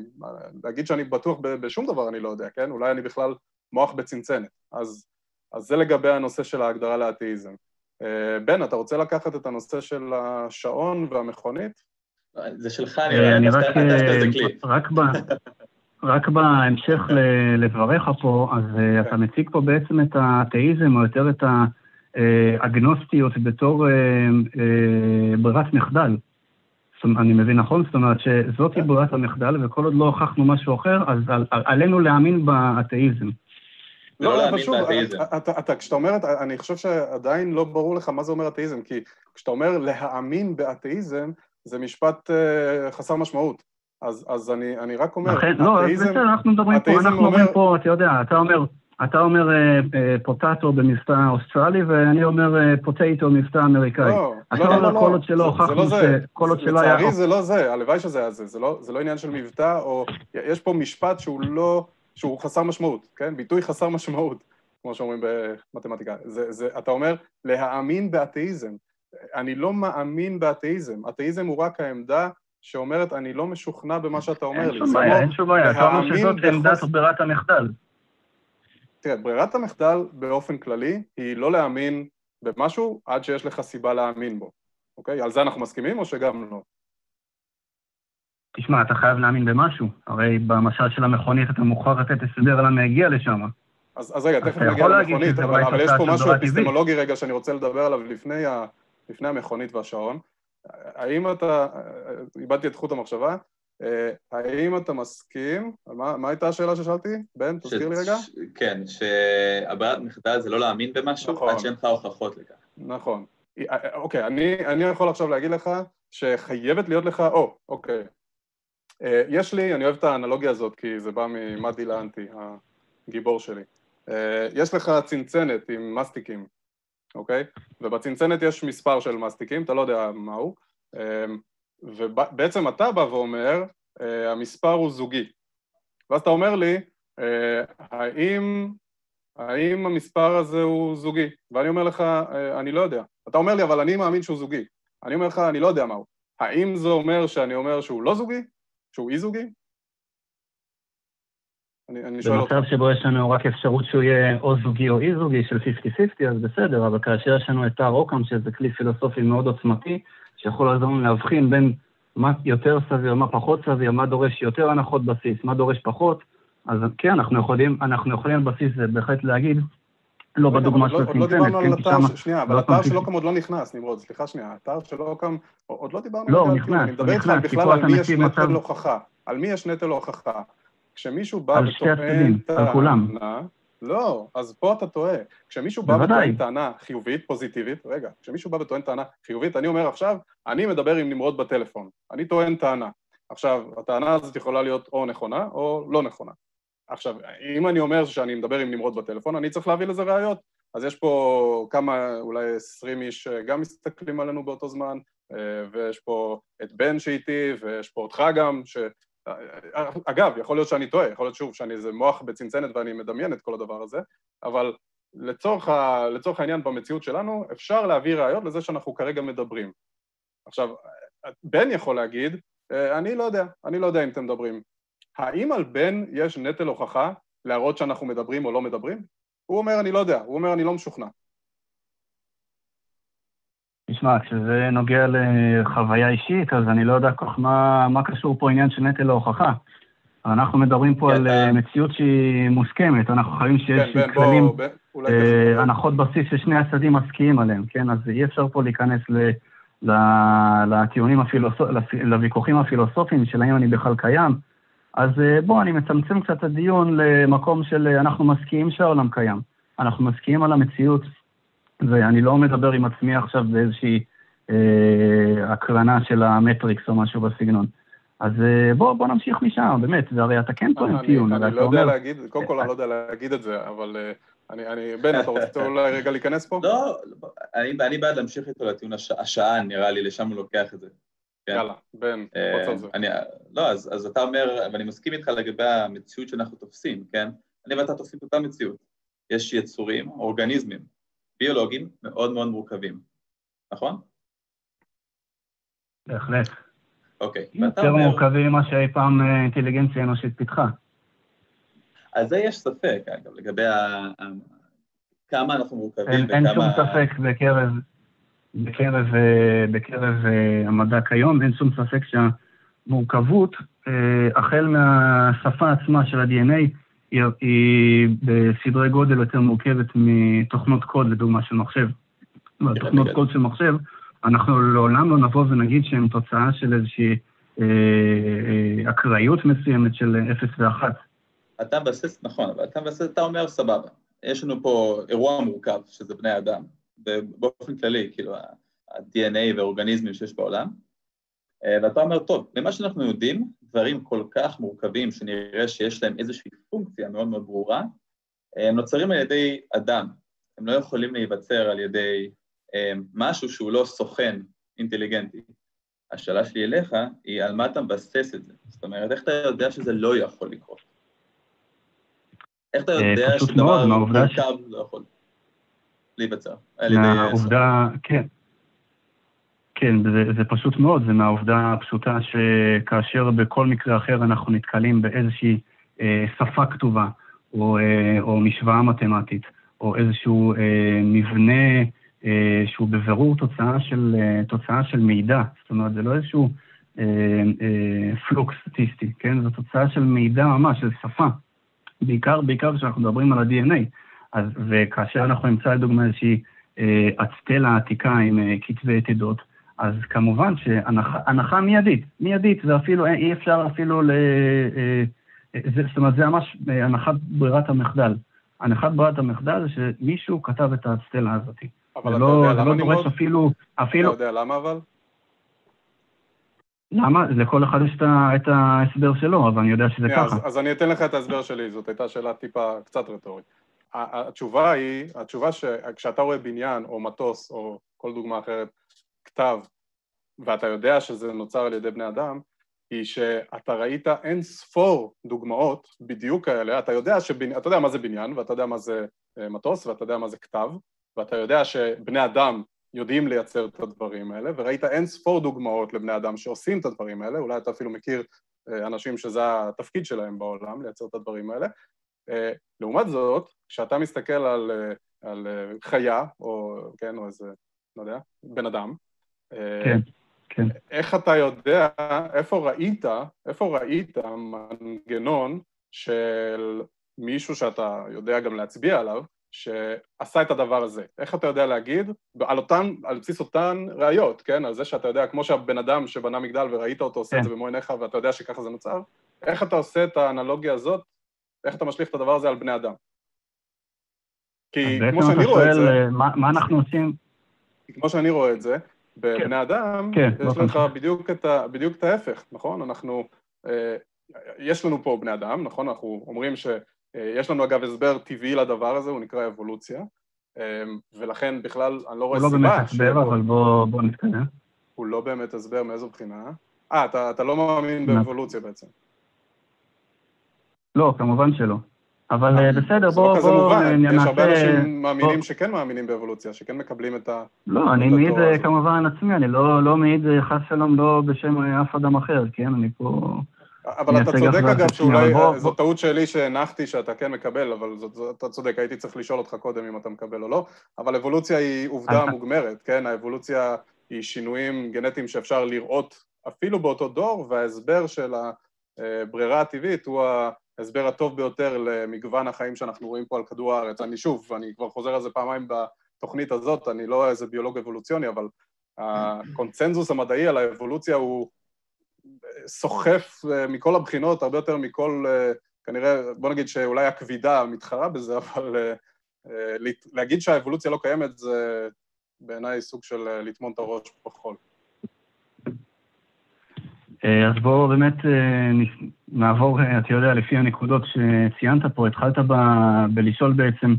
להגיד שאני בטוח בשום דבר אני לא יודע, כן? אולי אני בכלל מוח בצנצנת. אז, אז זה לגבי הנושא של ההגדרה לאתאיזם. אה, בן, אתה רוצה לקחת את הנושא של השעון והמכונית? זה שלך, אני רק... רק רק בהמשך לדבריך פה, אז אה, אתה מציג פה בעצם את האתאיזם, או יותר את האגנוסטיות בתור אה, אה, ברירת מחדל. אני מבין נכון? זאת אומרת שזאת היא ברירת המחדל, וכל עוד לא הוכחנו משהו אחר, אז עלינו להאמין באתאיזם. לא, לא, אבל שוב, אתה, כשאתה אומר, אני חושב שעדיין לא ברור לך מה זה אומר אתאיזם, כי כשאתה אומר להאמין באתאיזם, זה משפט חסר משמעות. אז, אז אני, אני רק אומר, לכן, לא, אז בסדר, אנחנו מדברים פה, אנחנו אומר... פה, אתה יודע, אתה אומר, אתה אומר אה, אה, פוטטו במבטא אוסטרלי, ואני אומר אה, פוטטו במבטא אמריקאי. לא, אתה לא, אומר לא, כל עוד שלא הוכחנו, לא כל עוד שלא היה... לצערי זה לא זה, הלוואי שזה היה זה, זה לא, זה לא עניין של מבטא, או... יש פה משפט שהוא לא... שהוא חסר משמעות, כן? ביטוי חסר משמעות, כמו שאומרים במתמטיקה. זה, זה, אתה אומר, להאמין באתאיזם. אני לא מאמין באתאיזם, אתאיזם הוא רק העמדה שאומרת, אני לא משוכנע במה שאתה אומר לי. אין שום בעיה, אין שום בעיה, אתה אומר שזאת עמדת ברירת המחדל. תראה, ברירת המחדל באופן כללי היא לא להאמין במשהו עד שיש לך סיבה להאמין בו, אוקיי? על זה אנחנו מסכימים או שגם לא? תשמע, אתה חייב להאמין במשהו. הרי במשל של המכונית אתה מוכרח לתת הסבר למה הגיע לשם. אז, אז רגע, תכף נגיע למכונית, אבל, אבל יש פה משהו אפיסטמולוגי רגע שאני רוצה לדבר עליו לפני, ה, לפני המכונית והשעון. האם אתה, איבדתי את חוט המחשבה, אה, האם אתה מסכים, מה, מה הייתה השאלה ששאלתי? בן, תזכיר לי רגע. ש... כן, שהברירת מחדל זה לא להאמין במשהו נכון. עד שאין לך הוכחות לכך. נכון. אה, אוקיי, אני, אני יכול עכשיו להגיד לך שחייבת להיות לך, או, אוקיי. אה, יש לי, אני אוהב את האנלוגיה הזאת כי זה בא ממדי לאנטי, הגיבור שלי. אה, יש לך צנצנת עם מסטיקים, אוקיי? ובצנצנת יש מספר של מסטיקים, אתה לא יודע מהו, אה, ובעצם אתה בא ואומר, אה, המספר הוא זוגי. ואז אתה אומר לי, אה, האם, האם המספר הזה הוא זוגי? ואני אומר לך, אה, אני לא יודע. אתה אומר לי, אבל אני מאמין שהוא זוגי. אני אומר לך, אני לא יודע מהו. האם זה אומר שאני אומר שהוא לא זוגי? שהוא אי-זוגי? אני, אני. במצב שבו יש לנו רק אפשרות שהוא יהיה או זוגי או אי-זוגי של 50-50, אז בסדר, אבל כאשר יש לנו את הרוקם, שזה כלי פילוסופי מאוד עוצמתי, שיכול לעזור לנו להבחין בין מה יותר סביר, מה פחות סביר, מה דורש יותר הנחות בסיס, מה דורש פחות, אז כן, אנחנו יכולים, אנחנו יכולים על בסיס זה בהחלט להגיד, לא בדוגמה של עוד לא הצנצנת, דיברנו על כן, כי אתר, שמה... שנייה, אבל לא אתר שלא קם עוד לא נכנס, נמרוד, סליחה שנייה, אתר שלא קם, עוד לא דיברנו לא, הוא על נכנס, אני מדבר איתך כי בכלל על מי יש נטל הוכחה, על מי יש נטל הוכחה. כשמישהו בא על שתי וטוען הצדדים, על כולם. לא, אז פה אתה טועה. כשמישהו בא. וטוען טענה חיובית, פוזיטיבית, רגע, כשמישהו בא וטוען טענה חיובית, אני אומר עכשיו, אני מדבר עם נמרוד בטלפון, אני טוען טענה. עכשיו, הטענה הזאת יכולה להיות או נכונה או לא נכונה. עכשיו, אם אני אומר שאני מדבר עם נמרוד בטלפון, אני צריך להביא לזה ראיות. אז יש פה כמה, אולי עשרים איש גם מסתכלים עלינו באותו זמן, אה, ויש פה את בן שאיתי, ויש פה אותך גם, ש... אגב, יכול להיות שאני טועה, יכול להיות שוב שאני איזה מוח בצנצנת ואני מדמיין את כל הדבר הזה, אבל לצורך, ה... לצורך העניין במציאות שלנו, אפשר להביא ראיות לזה שאנחנו כרגע מדברים. עכשיו, בן יכול להגיד, אה, אני לא יודע, אני לא יודע אם אתם מדברים. האם על בן יש נטל הוכחה להראות שאנחנו מדברים או לא מדברים? הוא אומר, אני לא יודע, הוא אומר, אני לא משוכנע. תשמע, כשזה נוגע לחוויה אישית, אז אני לא יודע כל כך מה, מה קשור פה עניין של נטל ההוכחה. אנחנו מדברים פה כן, על אה. אה, מציאות שהיא מוסכמת, אנחנו חייבים שיש כן, כללים, בוא, בן, אולי אה, הנחות בסיס ששני הצדדים מסכימים עליהם, כן? אז אי אפשר פה להיכנס ל, ל, לטיעונים הפילוסופיים, לוויכוחים הפילוסופיים של האם אני בכלל קיים. אז אה, בוא, אני מצמצם קצת את הדיון למקום של אנחנו מסכימים שהעולם קיים. אנחנו מסכימים על המציאות, ואני לא מדבר עם עצמי עכשיו באיזושהי אה, הקרנה של המטריקס או משהו בסגנון. אז אה, בוא, בוא נמשיך משם, באמת, והרי אתה כן טוען אני, טיעון, אני אבל לא יודע אומר, להגיד, קודם כל אני לא יודע להגיד את זה, אבל אה, אני, אני, בן, אתה רוצה אולי רגע להיכנס פה? לא, אני, אני בעד להמשיך איתו לטיעון הש, השעה, נראה לי, לשם הוא לוקח את זה. כן. יאללה, בן, אה, רוצה על זה. אני, לא, אז, אז אתה אומר, ואני מסכים איתך לגבי המציאות שאנחנו תופסים, כן? אני ואתה תופסים את אותה מציאות. יש יצורים, אורגניזמים, ביולוגיים מאוד מאוד מורכבים, נכון? בהחלט. אוקיי. יותר אומר, מורכבים ממה שאי פעם אה, אינטליגנציה אנושית פיתחה. על זה יש ספק, אגב, לגבי ה... כמה אנחנו מורכבים אין, אין וכמה... שום ספק בקרב, בקרב, אה, בקרב אה, המדע כיום, אין שום ספק שהמורכבות, החל מהשפה עצמה של ה-DNA, היא, היא בסדרי גודל יותר מורכבת מתוכנות קוד, לדוגמה, של מחשב. תוכנות בגלל- קוד של מחשב, אנחנו לעולם לא נבוא ונגיד שהן תוצאה של איזושהי אה, אה, אקראיות מסוימת של 0 ו-1. אתה מבסס, נכון, אבל אתה מבסס, אתה אומר, סבבה, יש לנו פה אירוע מורכב, שזה בני אדם, ובאופן כללי, כאילו, ה-DNA והאורגניזמים שיש בעולם, ואתה אומר, טוב, ממה שאנחנו יודעים, דברים כל כך מורכבים, שנראה שיש להם איזושהי פונקציה מאוד מאוד ברורה, אה, הם נוצרים על ידי אדם, הם לא יכולים להיווצר על ידי אה, משהו שהוא לא סוכן אינטליגנטי. השאלה שלי אליך היא על מה אתה מבסס את זה. זאת אומרת, איך אתה יודע שזה לא יכול לקרות? איך אתה אה, יודע שדבר מורכב לא יכול להיווצר? על ידי... מהעובדה, כן. כן, זה, זה פשוט מאוד, זה מהעובדה הפשוטה שכאשר בכל מקרה אחר אנחנו נתקלים באיזושהי אה, שפה כתובה, או, אה, או משוואה מתמטית, או איזשהו אה, מבנה אה, שהוא בבירור תוצאה של, אה, תוצאה של מידע. זאת אומרת, זה לא איזשהו אה, אה, פלוק סטטיסטי, כן? זו תוצאה של מידע ממש, של שפה. בעיקר, בעיקר כשאנחנו מדברים על ה-DNA. אז, וכאשר אנחנו נמצא לדוגמה איזושהי אה, אצטלה עתיקה עם אה, כתבי יתדות, אז כמובן שהנחה מיידית, מיידית, ואפילו אי אפשר אפילו ל... אה, אה, זה, זאת אומרת, זה ממש הנחת ברירת המחדל. הנחת ברירת המחדל זה שמישהו כתב את הסטלה הזאת. אבל אתה לא, יודע למה נמרוד? זה לא דורש אפילו, אפילו... אתה יודע למה אבל? למה? לכל אחד יש את ההסבר שלו, אבל אני יודע שזה ככה. אז, אז אני אתן לך את ההסבר שלי, זאת הייתה שאלה טיפה קצת רטורית. התשובה היא, התשובה שכשאתה רואה בניין או מטוס או כל דוגמה אחרת, כתב, ואתה יודע שזה נוצר על ידי בני אדם, היא שאתה ראית אין ספור דוגמאות בדיוק כאלה, אתה יודע, שבני, אתה יודע מה זה בניין, ואתה יודע מה זה אה, מטוס, ואתה יודע מה זה כתב, ואתה יודע שבני אדם יודעים לייצר את הדברים האלה, וראית אין ספור דוגמאות לבני אדם שעושים את הדברים האלה, אולי אתה אפילו מכיר אה, אנשים שזה התפקיד שלהם בעולם, לייצר את הדברים האלה. אה, לעומת זאת, כשאתה מסתכל על, על חיה, או כן, או איזה, לא יודע, בן אדם, כן. כן. איך אתה יודע, איפה ראית, איפה ראית מנגנון של מישהו שאתה יודע גם להצביע עליו, שעשה את הדבר הזה? איך אתה יודע להגיד, על אותן, על בסיס אותן ראיות, כן? על זה שאתה יודע, כמו שהבן אדם שבנה מגדל וראית אותו עושה כן. את זה במו עיניך ואתה יודע שככה זה נוצר, איך אתה עושה את האנלוגיה הזאת, איך אתה משליך את הדבר הזה על בני אדם? כי כמו שאני רואה את זה... מה, מה אנחנו עושים? כמו שאני רואה את זה, בבני כן. אדם, כן, יש לך בדיוק את, ה, בדיוק את ההפך, נכון? אנחנו, אה, יש לנו פה בני אדם, נכון? אנחנו אומרים שיש לנו אגב הסבר טבעי לדבר הזה, הוא נקרא אבולוציה, אה, ולכן בכלל אני לא רואה סיבה... הוא לא באמת הסבר, אבל בוא, בוא נתקדם. הוא לא באמת הסבר מאיזו בחינה? אה, אתה, אתה לא מאמין באבולוציה בעצם. לא, כמובן שלא. אבל אה, בסדר, בוא... זה לא כזה מובן, יש הרבה אנשים מאמינים שכן מאמינים באבולוציה, שכן מקבלים את ה... לא, אני מעיד אה, כמובן עצמי, אני לא, לא מעיד אה, חס שלום לא בשם אף אדם אחר, כן? אני פה... אבל אתה צודק אגב שאולי, זו טעות שלי שהנחתי שאתה כן מקבל, אבל אתה צודק, הייתי צריך לשאול אותך קודם אם אתה מקבל או לא, אבל אבולוציה היא עובדה מוגמרת, כן? האבולוציה היא שינויים גנטיים שאפשר לראות אפילו באותו דור, וההסבר של הברירה הטבעית הוא ההסבר הטוב ביותר למגוון החיים שאנחנו רואים פה על כדור הארץ. אני שוב, אני כבר חוזר על זה פעמיים בתוכנית הזאת, אני לא איזה ביולוג אבולוציוני, אבל הקונצנזוס המדעי על האבולוציה הוא סוחף אה, מכל הבחינות, הרבה יותר מכל, אה, כנראה, בוא נגיד שאולי הכבידה מתחרה בזה, אבל אה, להגיד שהאבולוציה לא קיימת זה בעיניי סוג של לטמון את הראש בחול. אז בואו באמת נעבור, אה, אתה יודע, לפי הנקודות שציינת פה, התחלת ב, בלשאול בעצם,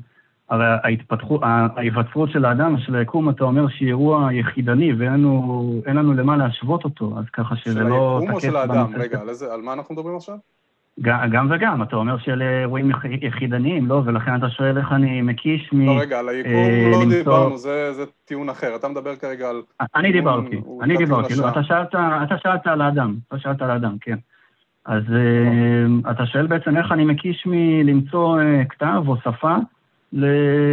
הרי ההתפתחות, ההיווצרות של האדם, של היקום, אתה אומר שהיא אירוע יחידני ואין לנו, לנו למה להשוות אותו, אז ככה שזה לא... של היקום או של האדם? רגע, על, איזה, על מה אנחנו מדברים עכשיו? גם וגם, אתה אומר שאלה אירועים יחידניים, לא? ולכן אתה שואל איך אני מקיש מ... לא, רגע, על היקום אה, לא דיברנו, זה, זה טיעון אחר. אתה מדבר כרגע על... אני דיברתי, אני דיברתי, לא, אתה שאלת, אתה שאלת על האדם, אתה שאלת על האדם, כן. אז אה, אתה שואל בעצם איך אני מקיש מלמצוא אה, כתב או שפה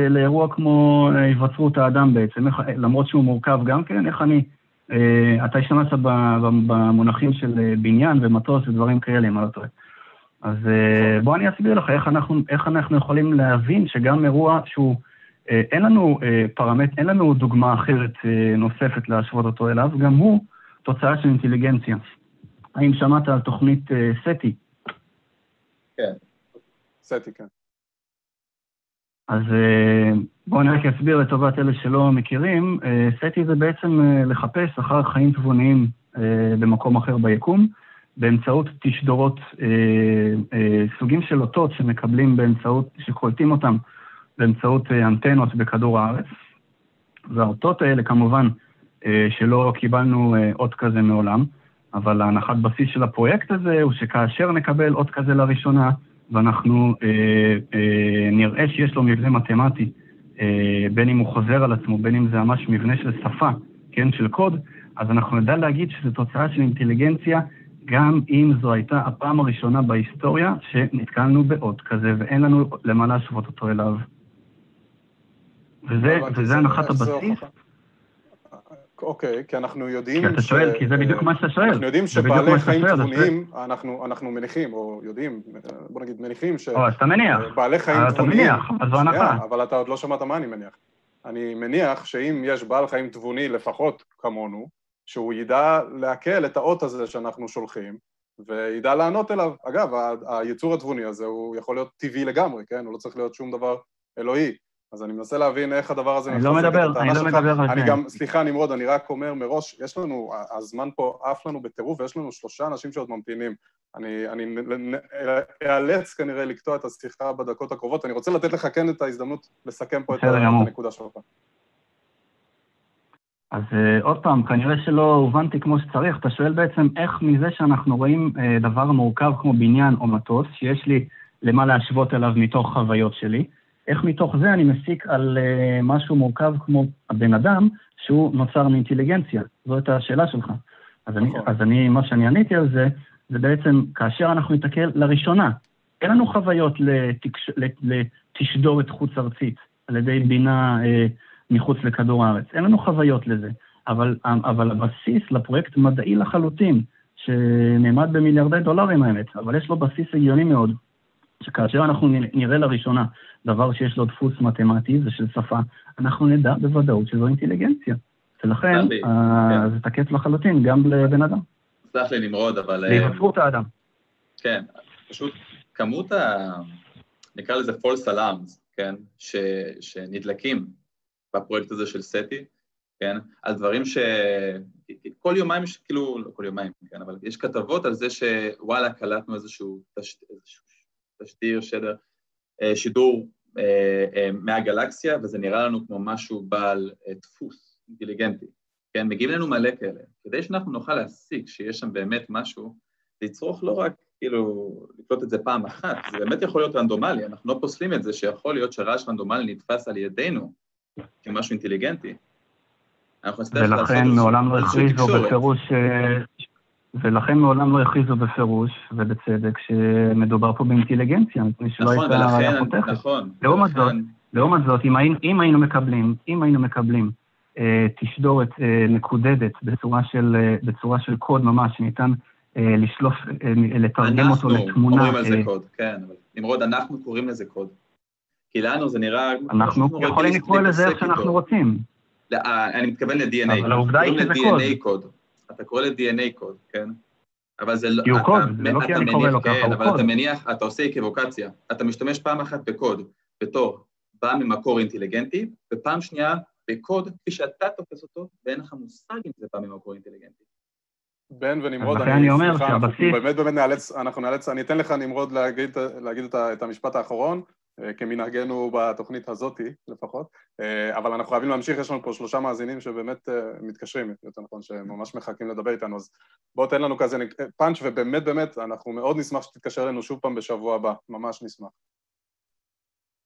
לאירוע כמו היווצרות האדם בעצם, איך, למרות שהוא מורכב גם כן, איך אני... אתה השתמשת במונחים של בניין ומטוס ודברים כאלה, אם אני לא טועה. אז אה, בוא אני אסביר לך איך אנחנו, איך אנחנו יכולים להבין שגם אירוע שהוא, אה, אין לנו אה, פרמט, אין לנו דוגמה אחרת נוספת להשוות אותו אליו, גם הוא תוצאה של אינטליגנציה. האם שמעת על תוכנית סטי? כן, סטי, כן. אז בואו אני רק אסביר לטובת אלה שלא מכירים. סטי זה בעצם לחפש אחר חיים תבוניים במקום אחר ביקום. באמצעות תשדורות, אה, אה, סוגים של אותות שמקבלים באמצעות, שקולטים אותם באמצעות אה, אנטנות בכדור הארץ. והאותות האלה כמובן אה, שלא קיבלנו אה, אות כזה מעולם, אבל ההנחת בסיס של הפרויקט הזה הוא שכאשר נקבל אות כזה לראשונה, ואנחנו אה, אה, נראה שיש לו מבנה מתמטי, אה, בין אם הוא חוזר על עצמו, בין אם זה ממש מבנה של שפה, כן, של קוד, אז אנחנו נדע להגיד שזו תוצאה של אינטליגנציה גם אם זו הייתה הפעם הראשונה בהיסטוריה שנתקלנו באות כזה, ואין לנו למה להשוות אותו אליו. וזה, וזה הנחת הבסיס. אוקיי, כי אנחנו יודעים... כי אתה שואל, כי זה בדיוק מה שאתה שואל. אנחנו יודעים שבעלי חיים תבוניים, אנחנו מניחים, או יודעים, בוא נגיד מניחים ש... או, אז אתה מניח. בעלי חיים תבוניים... אתה מניח, אז זו הנחה. אבל אתה עוד לא שמעת מה אני מניח. אני מניח שאם יש בעל חיים תבוני לפחות כמונו, שהוא ידע לעכל את האות הזה שאנחנו שולחים, וידע לענות אליו. אגב, היצור התבוני הזה הוא יכול להיות טבעי לגמרי, כן? הוא לא צריך להיות שום דבר אלוהי. אז אני מנסה להבין איך הדבר הזה אני לא מדבר, אני לא מדבר על זה. אני גם, סליחה, נמרוד, אני רק אומר מראש, יש לנו, הזמן פה עף לנו בטירוף, ויש לנו שלושה אנשים שעוד ממתינים. אני, אני אאלץ כנראה לקטוע את השיחה בדקות הקרובות. אני רוצה לתת לך כן את ההזדמנות לסכם פה את הנקודה שלך. אז uh, עוד פעם, כנראה שלא הובנתי כמו שצריך. אתה שואל בעצם איך מזה שאנחנו רואים uh, דבר מורכב כמו בניין או מטוס, שיש לי למה להשוות אליו מתוך חוויות שלי, איך מתוך זה אני מסיק על uh, משהו מורכב כמו הבן אדם, שהוא נוצר מאינטליגנציה? זו הייתה השאלה שלך. אז אני, נכון. אז אני, מה שאני עניתי על זה, זה בעצם כאשר אנחנו ניתקל לראשונה, אין לנו חוויות לתקש... לתשדורת חוץ-ארצית על ידי בינה אה, מחוץ לכדור הארץ, אין לנו חוויות לזה, אבל, אבל הבסיס לפרויקט מדעי לחלוטין, שנאמד במיליארדי דולרים האמת, אבל יש לו בסיס הגיוני מאוד, שכאשר אנחנו נראה לראשונה דבר שיש לו דפוס מתמטי ושל שפה, אנחנו נדע בוודאות שזו אינטליגנציה. ולכן אה, כן. זה תקף לחלוטין גם לבן אדם. סלח לי נמרוד, אבל... להיווצרות האדם. כן, פשוט כמות ה... נקרא לזה false alarms, כן, ש... שנדלקים בפרויקט הזה של סטי, כן, על דברים ש... כל יומיים כאילו, לא כל יומיים, כן, אבל יש כתבות על זה שוואלה, קלטנו איזשהו. איזשהו תשדיר, שדר, אה, שידור אה, אה, מהגלקסיה, וזה נראה לנו כמו משהו בעל דפוס אינטליגנטי. כן, מגיעים לנו מלא כאלה. כדי שאנחנו נוכל להסיק שיש שם באמת משהו, זה יצרוך לא רק, כאילו, לקלוט את זה פעם אחת, זה באמת יכול להיות רנדומלי, אנחנו לא פוסלים את זה שיכול להיות שרעש רנדומלי נתפס על ידינו כמשהו אינטליגנטי. אנחנו נצטרך לעשות. ולכן מעולם לא הכריזו בפירוש, ולכן מעולם לא הכריזו בפירוש, ובצדק, שמדובר פה באינטליגנציה, מפני שלא נכון, הייתה ראיה חותכת. נכון, לעומת זאת, לעומת זאת, אם היינו מקבלים, אם היינו מקבלים אה, תשדורת אה, מקודדת בצורה של, אה, בצורה של קוד ממש, שניתן לשלוף, לתרגם אותו לתמונה. אנחנו קוראים לזה קוד, כן, אבל נמרוד, אנחנו קוראים לזה קוד. כי לנו זה נראה... אנחנו יכולים לקרוא לזה איך שאנחנו רוצים. אני מתכוון ל-DNA. אבל העובדה היא שזה קוד. אתה קורא ל-DNA קוד, כן? אבל זה לא... כי הוא קוד, זה לא כי אני קורא לו ככה, הוא קוד. אבל אתה מניח, אתה עושה אקווקציה. אתה משתמש פעם אחת בקוד בתור בא ממקור אינטליגנטי, ופעם שנייה בקוד כפי שאתה תופס אותו, ואין לך מושג אם זה בא ממקור אינטליגנטי. בן ונמרוד, אני, אני אומר סליחה, שהבסיס... אנחנו באמת באמת נאלץ, אנחנו נאלץ, אני אתן לך נמרוד להגיד, להגיד את, את המשפט האחרון, כמנהגנו בתוכנית הזאתי לפחות, אה, אבל אנחנו חייבים להמשיך, יש לנו פה שלושה מאזינים שבאמת אה, מתקשרים, יותר נכון, שממש מחכים לדבר איתנו, אז בוא תן לנו כזה פאנץ', ובאמת באמת, אנחנו מאוד נשמח שתתקשר אלינו שוב פעם בשבוע הבא, ממש נשמח.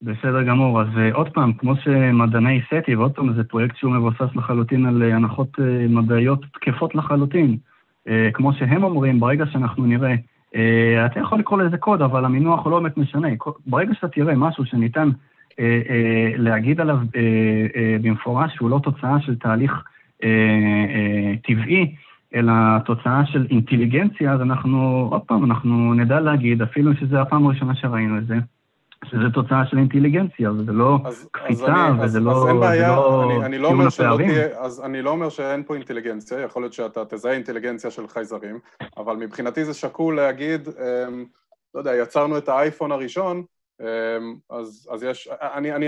בסדר גמור, אז עוד פעם, כמו שמדעני סטי, ועוד פעם, זה פרויקט שהוא מבוסס לחלוטין על הנחות מדעיות תקפות לחלוטין. כמו שהם אומרים, ברגע שאנחנו נראה, אתה יכול לקרוא לזה קוד, אבל המינוח הוא לא באמת משנה. ברגע שאתה תראה משהו שניתן uh, uh, להגיד עליו uh, uh, במפורש שהוא לא תוצאה של תהליך uh, uh, טבעי, אלא תוצאה של אינטליגנציה, אז אנחנו, עוד פעם, אנחנו נדע להגיד, אפילו שזו הפעם הראשונה שראינו את זה, שזה תוצאה של אינטליגנציה, וזה לא אז, קפיצה, אז אני, וזה אז, לא... אז אין בעיה, לא אני, אני לא אומר שלא תהיה, אז אני לא אומר שאין פה אינטליגנציה, יכול להיות שאתה תזהה אינטליגנציה של חייזרים, אבל מבחינתי זה שקול להגיד, אמ, לא יודע, יצרנו את האייפון הראשון, אמ, אז, אז יש, אני, אני,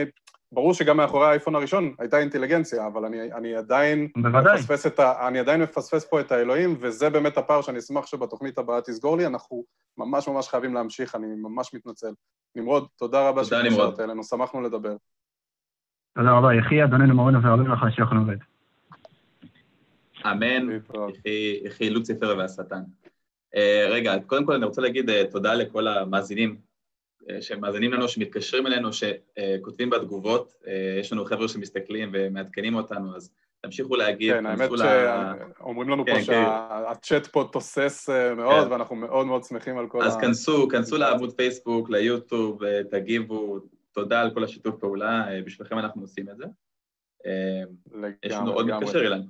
ברור שגם מאחורי האייפון הראשון הייתה אינטליגנציה, אבל אני, אני עדיין מפספס את ה, אני עדיין מפספס פה את האלוהים, וזה באמת הפער שאני אשמח שבתוכנית הבאה תסגור לי, אנחנו ממש ממש חייבים להמשיך, אני ממש מתנצל. נמרוד, תודה רבה שהתקשרת אלינו, שמחנו לדבר. תודה רבה, יחי אדוננו מורנו ועולים לך שיכול עובד. אמן, יחי לוציפר והשטן. אה, רגע, קודם כל אני רוצה להגיד אה, תודה לכל המאזינים אה, שמאזינים לנו, שמתקשרים אלינו, שכותבים בתגובות, יש לנו חבר'ה שמסתכלים ומעדכנים אותנו, אז תמשיכו להגיב. כן, האמת שאומרים לנו כן, פה כן. שהצ'אט פה תוסס אה, מאוד, כן. ואנחנו מאוד מאוד שמחים על כל אז ה... אז כנסו, כנסו לעמוד פייסבוק, ליוטיוב, אה, תגיבו, תודה על כל השיתוף פעולה, אה, בשבילכם אנחנו עושים את זה. לגמרי, יש לנו עוד מתקשר אילן.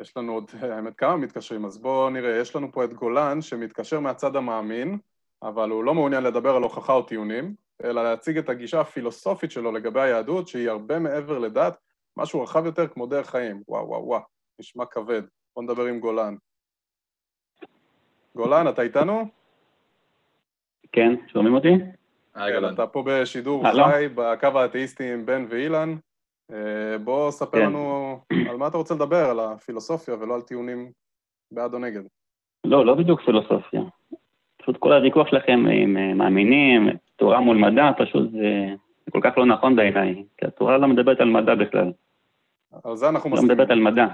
יש לנו עוד, האמת, כמה מתקשרים, אז בואו נראה, יש לנו פה את גולן שמתקשר מהצד המאמין, אבל הוא לא מעוניין לדבר על הוכחה או טיעונים, אלא להציג את הגישה הפילוסופית שלו לגבי היהדות, שהיא הרבה מעבר לדת, משהו רחב יותר כמו דרך חיים. וואו, וואו, וואו, נשמע כבד. בוא נדבר עם גולן. גולן, אתה איתנו? כן, שומעים אותי? היי כן, גולן. אתה פה בשידור? חי בקו האתאיסטי עם בן ואילן. אה, בוא ספר כן. לנו על מה אתה רוצה לדבר, על הפילוסופיה ולא על טיעונים בעד או נגד. לא, לא בדיוק פילוסופיה. פשוט כל הוויכוח שלכם עם אה, מאמינים, תורה מול מדע, פשוט זה כל כך לא נכון בעיניי. כי התורה לא מדברת על מדע בכלל. על זה אנחנו לא מסכימים. מדברת על מדע,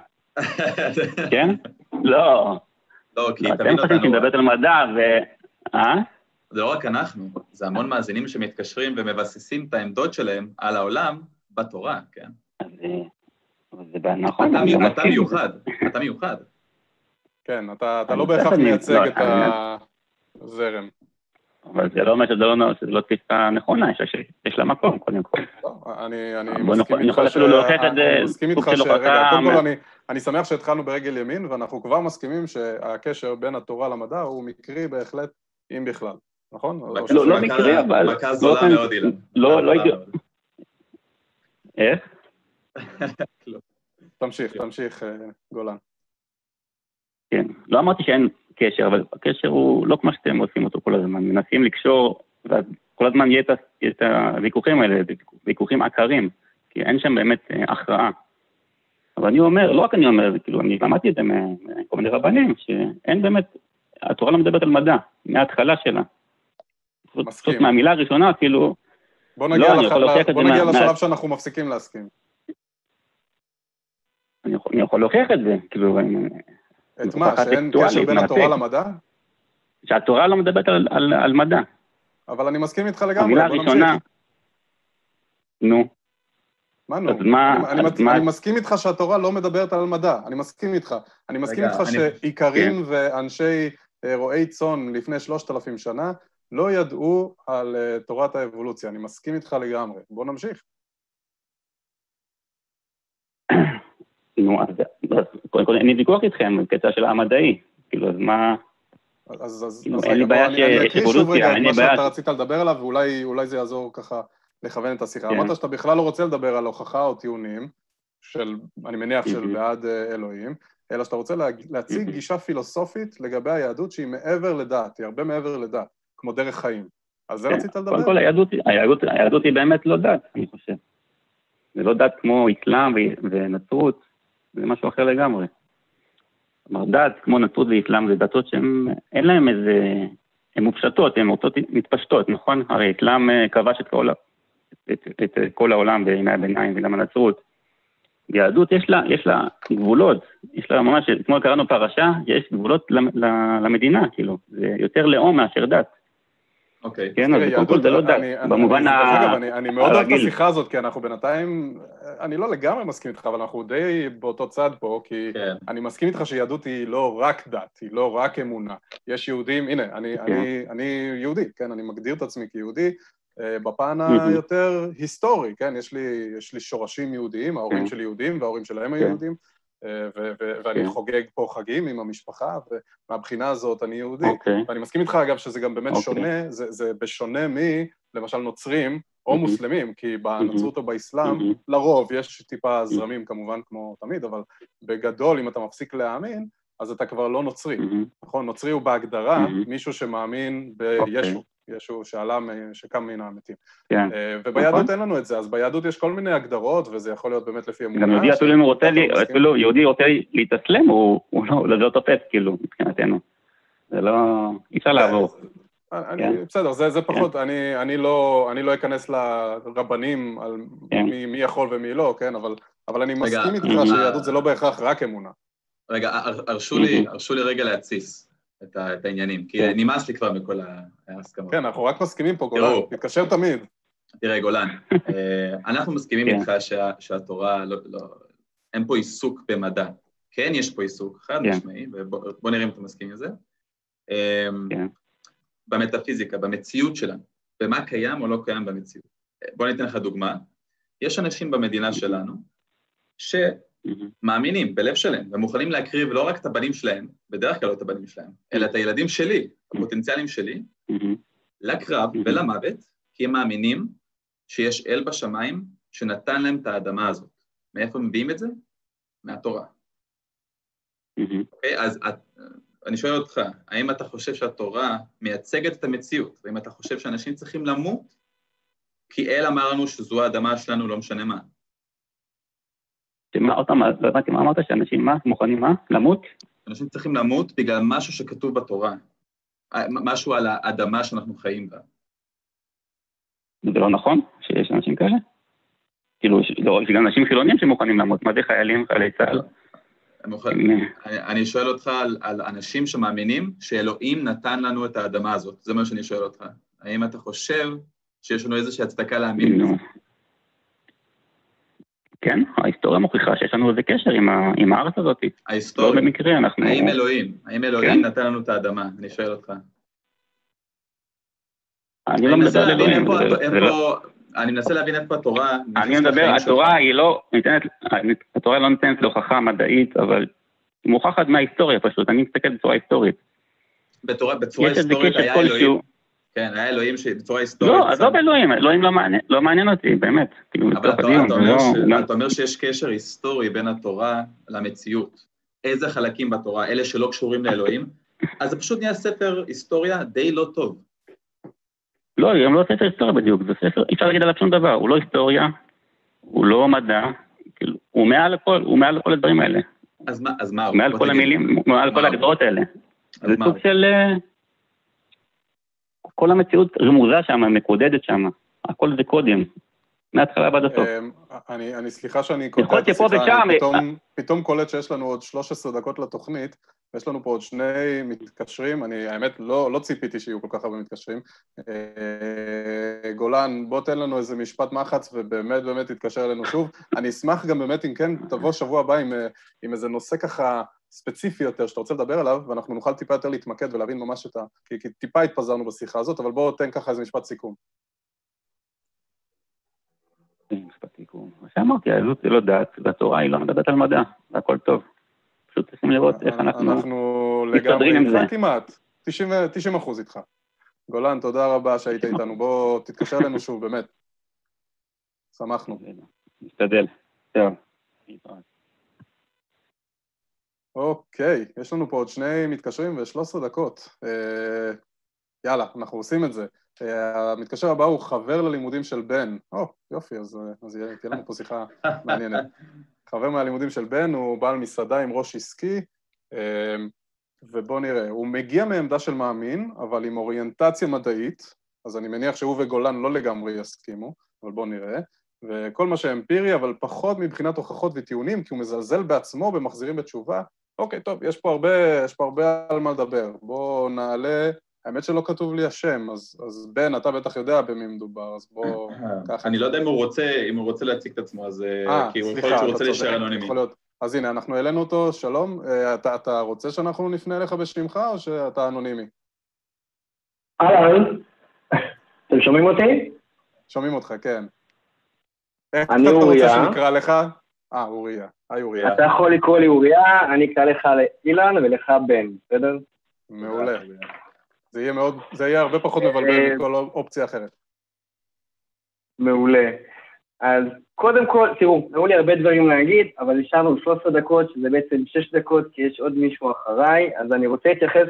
כן? לא. לא, כי אתם תבין חושבים שהיא אותנו, מדברת על מדע, ו... אה? זה לא רק אנחנו, זה המון מאזינים שמתקשרים ומבססים את העמדות שלהם על העולם בתורה, כן? זה נכון, אתה לא. מיוחד, אתה מיוחד. כן, אתה לא בהכרח מייצג לא, את הזרם. אבל זה לא אומר שזה לא, שזה לא תפיסה נכונה, יש, יש, יש לה מקום, קודם כל. לא, אני יכול ש... אפילו להוכיח את זה, אני מסכים איתך של ש... רגע, קודם כל אני- אני שמח שהתחלנו ברגל ימין, ואנחנו כבר מסכימים שהקשר בין התורה למדע הוא מקרי בהחלט, אם בכלל, נכון? לא, לא מקרי, אבל- מכה זולה מאוד, אילן. לא, לא הייתי-. איך? תמשיך, תמשיך, אה, גולן. כן. לא אמרתי שאין קשר, אבל הקשר הוא לא כמו שאתם עושים אותו כל הזמן. מנסים לקשור, ואז כל הזמן יהיה את הוויכוחים האלה, ויכוחים עקרים, כי אין שם באמת אה, הכרעה. אבל אני אומר, לא רק אני אומר, זה כאילו, אני למדתי את זה מכל מיני רבנים, שאין באמת, התורה לא מדברת על מדע, מההתחלה שלה. מסכים. מהמילה הראשונה, כאילו, בוא לא, נגיע אני לח- יכול להוכיח את בוא נגיע מה- לשלב שאנחנו מפסיקים להסכים. אני יכול, אני יכול להוכיח את זה, כאילו, את מה, שאין קשר בין התורה. למדע? שהתורה לא מדברת על, על, על מדע. אבל אני מסכים איתך לגמרי, המילה בוא הראשונה. נו, מה נו? אז מה- אני- אני אז מצ- מה- אני מסכים איתך שהתורה לא מדברת על מדע, אני מסכים איתך. אני מסכים רגע, איתך אני- שאיכרים ואנשי אה, רועי צאן לפני שלושת אלפים שנה לא ידעו על אה, תורת האבולוציה, אני מסכים איתך לגמרי. בוא נמשיך. נו, אז, קודם כל אין לי ויכוח איתכם בקטע של המדעי, כאילו, אז מה, אז, כאילו, אין לי בעיה שיש אבולוציה, אין לי בעיה שאתה רצית לדבר עליו, ואולי אולי זה יעזור ככה לכוון את השיחה. כן. אמרת שאתה בכלל לא רוצה לדבר על הוכחה או טיעונים, של, אני מניח של מהמם. בעד אה, אלוהים, אלא שאתה רוצה להציג מהמם. גישה פילוסופית לגבי היהדות שהיא מעבר לדת, היא הרבה מעבר לדת, כמו דרך חיים. על זה כן, רצית לדבר? קודם כל היהדות, היא באמת לא דת, אני חושב. זה לא דת כמו אסלאם ונצרות, זה משהו אחר לגמרי. כלומר, דת כמו נצרות ואסלאם זה דתות שהן, אין להן איזה, הן מופשטות, הן רוצות, מתפשטות, נכון? הרי אסלאם אה, כבש את כל, ה- את, את כל העולם בימי הביניים וגם הנצרות. יהדות יש לה, יש לה גבולות, יש לה ממש, אתמול קראנו פרשה, יש גבולות למדינה, כאילו, זה יותר לאום מאשר דת. אוקיי. כן, אז קודם כל זה לא אני- במובן אני- דרך ה... אגב, אני, מאוד אוהב את הרגיל. השיחה הזאת, כי אנחנו בינתיים, אני לא לגמרי מסכים איתך, אבל אנחנו די באותו צד פה, כי כן. אני מסכים איתך שיהדות היא לא רק דת, היא לא רק אמונה. יש יהודים, הנה, אני, כן. יהודי, כן, אני מגדיר את עצמי כיהודי, אה, בפן. היותר היסטורי, כן, יש לי, יש לי שורשים יהודיים, ההורים כן. שלי יהודים וההורים שלהם היו. יהודים, אה, ו- ו- ואני כן. חוגג פה חגים עם המשפחה, ומהבחינה הזאת אני יהודי. אוקיי, ואני מסכים איתך, אגב, שזה גם באמת אוקיי. שונה, זה, זה בשונה מ, למשל, נוצרים או מהמם. מוסלמים, כי בנצרות או באסלאם, מהמם. לרוב יש טיפה זרמים כמובן כמו תמיד, אבל בגדול, אם אתה מפסיק להאמין, אז אתה כבר לא נוצרי, מהמם. נכון? נוצרי הוא בהגדרה מהמם. מישהו שמאמין אוקיי. בישו, ישו שעלה, שקם מן המתים. כן. אה, וביהדות נכון. אין לנו את זה, אז ביהדות יש כל מיני הגדרות, וזה יכול להיות באמת לפי אמונה. גם יהודי אפילו אם הוא רוצה. אפילו יהודי רוצה להתאסלם, הוא הוא לא, זה לא תופס, כאילו, מבחינתנו. זה לא, אי אפשר לעבור. אני, כן. בסדר, זה, זה פחות, אני, אני, לא, אני לא אכנס לרבנים על כן. מי, מי יכול ומי לא, כן, אבל, אבל אני רגע, מסכים איתך אה, שיהדות זה לא בהכרח רק אמונה. רגע, הר- הרשו לי, הרשו לי רגע להתסיס את ה- את העניינים, כי כן. נמאס לי כבר מכל ההסכמות. כן, אנחנו רק מסכימים פה. גולן, תתקשר תמיד. תראה, גולן, אה, אנחנו מסכימים כן. איתך שה- שהתורה, לא- לא- אין פה עיסוק במדע. כן, יש פה עיסוק, חד כן. משמעי, ובוא נראה אם אתה מסכים עם זה. אה. במטאפיזיקה, במציאות שלנו, במה קיים או לא קיים במציאות. בוא ניתן לך דוגמה. יש אנשים במדינה שלנו שמאמינים מהמם. בלב שלהם, ומוכנים להקריב לא רק את הבנים שלהם, בדרך כלל לא את הבנים שלהם, אלא את הילדים שלי, הפוטנציאלים שלי. לקרב. ולמוות, כי הם מאמינים שיש אל בשמיים שנתן להם את האדמה הזאת. מאיפה הם מביאים את זה? מהתורה. אוקיי? אז את, אני שואל אותך, האם אתה חושב שהתורה מייצגת את המציאות? האם אתה חושב שאנשים צריכים למות? כי אל אמר לנו שזו האדמה שלנו, לא משנה מה. שמה, עוד פעם, לא הבנתי מה אמרת, שאנשים מה? מוכנים מה? למות? אנשים צריכים למות בגלל משהו שכתוב בתורה. משהו על האדמה שאנחנו חיים בה. זה לא נכון שיש אנשים כאלה? כאילו, לא, יש גם אנשים חילונים שמוכנים למות, מה זה חיילים, חיילי צה"ל? אני שואל אותך על, על אנשים שמאמינים שאלוהים נתן לנו את האדמה הזאת, זה מה שאני שואל אותך. האם אתה חושב שיש לנו איזושהי הצדקה להאמין בזה? כן, ההיסטוריה מוכיחה שיש לנו איזה קשר עם, ה, עם הארץ הזאת. ההיסטוריה. לא במקרה, אנחנו... האם אלוהים, האם אלוהים כן? נתן לנו את האדמה? אני שואל אותך. אני לא מדבר על אלוהים. לא- אני מנסה להבין איפה התורה... אני מדבר, התורה היא לא ניתנת, התורה לא ניתנת להוכחה מדעית, אבל היא מוכחת מההיסטוריה פשוט, אני מסתכל בצורה היסטורית. בצורה היסטורית היה אלוהים. כן, היה אלוהים שבצורה היסטורית... לא, עזוב אלוהים, אלוהים לא, לא מעניין אותי, באמת. כאילו, אבל לא- אתה אומר שיש קשר היסטורי בין התורה למציאות. איזה חלקים בתורה, אלה שלא קשורים לאלוהים, אז זה פשוט נהיה ספר היסטוריה די לא טוב. לא, גם לא ספר היסטוריה בדיוק, זה ספר, אי אפשר להגיד עליו שום דבר, הוא לא היסטוריה, הוא לא מדע, כאילו, הוא מעל לכל, הוא מעל לכל הדברים האלה. אז מה, אז מה? מעל כל המילים, מעל כל ההגדרות האלה. זה סוג של... אה, כל המציאות רמוזה שם, מקודדת שם, הכל זה קודים, מההתחלה ועד הסוף. אמ, אני, אני סליחה שאני קוטע את השיחה, אני פתאום, פתאום קולט שיש לנו עוד 13 דקות לתוכנית, ויש לנו פה עוד שני מתקשרים, אני האמת לא, לא ציפיתי שיהיו כל כך הרבה מתקשרים. אה, גולן, בוא תן לנו איזה משפט מחץ ובאמת באמת תתקשר אלינו שוב. אני אשמח גם באמת אם כן, תבוא שבוע הבא עם, אה, עם איזה נושא ככה ספציפי יותר שאתה רוצה לדבר עליו, ואנחנו נוכל טיפה יותר להתמקד ולהבין ממש את ה... כי, כי טיפה התפזרנו בשיחה הזאת, אבל בוא תן ככה איזה משפט סיכום. משפט סיכום. מה שאמרתי, היהדות זה לא דת, והתורה היא לא מדברת על מדע, והכל טוב. פשוט צריכים לראות איך אנחנו מסתדרים עם זה. אנחנו כמעט, 90 אחוז איתך. גולן, תודה רבה שהיית איתנו. בוא תתקשר אלינו שוב, באמת. שמחנו. נשתדל. טוב. אוקיי, יש לנו פה עוד שני מתקשרים ו-13 דקות. אה, יאללה, אנחנו עושים את זה. אה, המתקשר הבא הוא חבר ללימודים של בן. או, יופי, אז, אה, אז תהיה לנו פה שיחה מעניינת. חבר מהלימודים של בן, הוא בעל מסעדה עם ראש עסקי, ובואו נראה, הוא מגיע מעמדה של מאמין, אבל עם אוריינטציה מדעית, אז אני מניח שהוא וגולן לא לגמרי יסכימו, אבל בואו נראה. וכל מה שאמפירי, אבל פחות מבחינת הוכחות וטיעונים, כי הוא מזלזל בעצמו במחזירים בתשובה, אוקיי, טוב, יש פה הרבה, יש פה הרבה על מה לדבר. בואו נעלה... האמת שלא כתוב לי השם, אז, אז בן, אתה בטח יודע במי מדובר, אז בוא... אני לא יודע אם הוא רוצה, אם הוא רוצה להציג את עצמו, אז... 아, אה, כי הוא יכול להיות שהוא רוצה להישאר אנונימי. אז הנה, אנחנו העלינו אותו, שלום. אה, אתה, אתה רוצה שאנחנו נפנה אליך בשמך, או שאתה אנונימי? אהלן, אתם שומעים אותי? שומעים אותך, כן. אני אוריה. איך אתה רוצה שנקרא לך? אה, אוריה. היי אוריה. אתה יכול לקרוא לי אוריה, אני אקרא לך אילן ולך בן, בסדר? מעולה. זה יהיה מאוד, זה יהיה הרבה פחות מבלבל אה, מכל אופציה אחרת. מעולה. אז קודם כל, תראו, היו לי הרבה דברים להגיד, אבל נשארנו 13 דקות, שזה בעצם 6 דקות, כי יש עוד מישהו אחריי, אז אני רוצה להתייחס,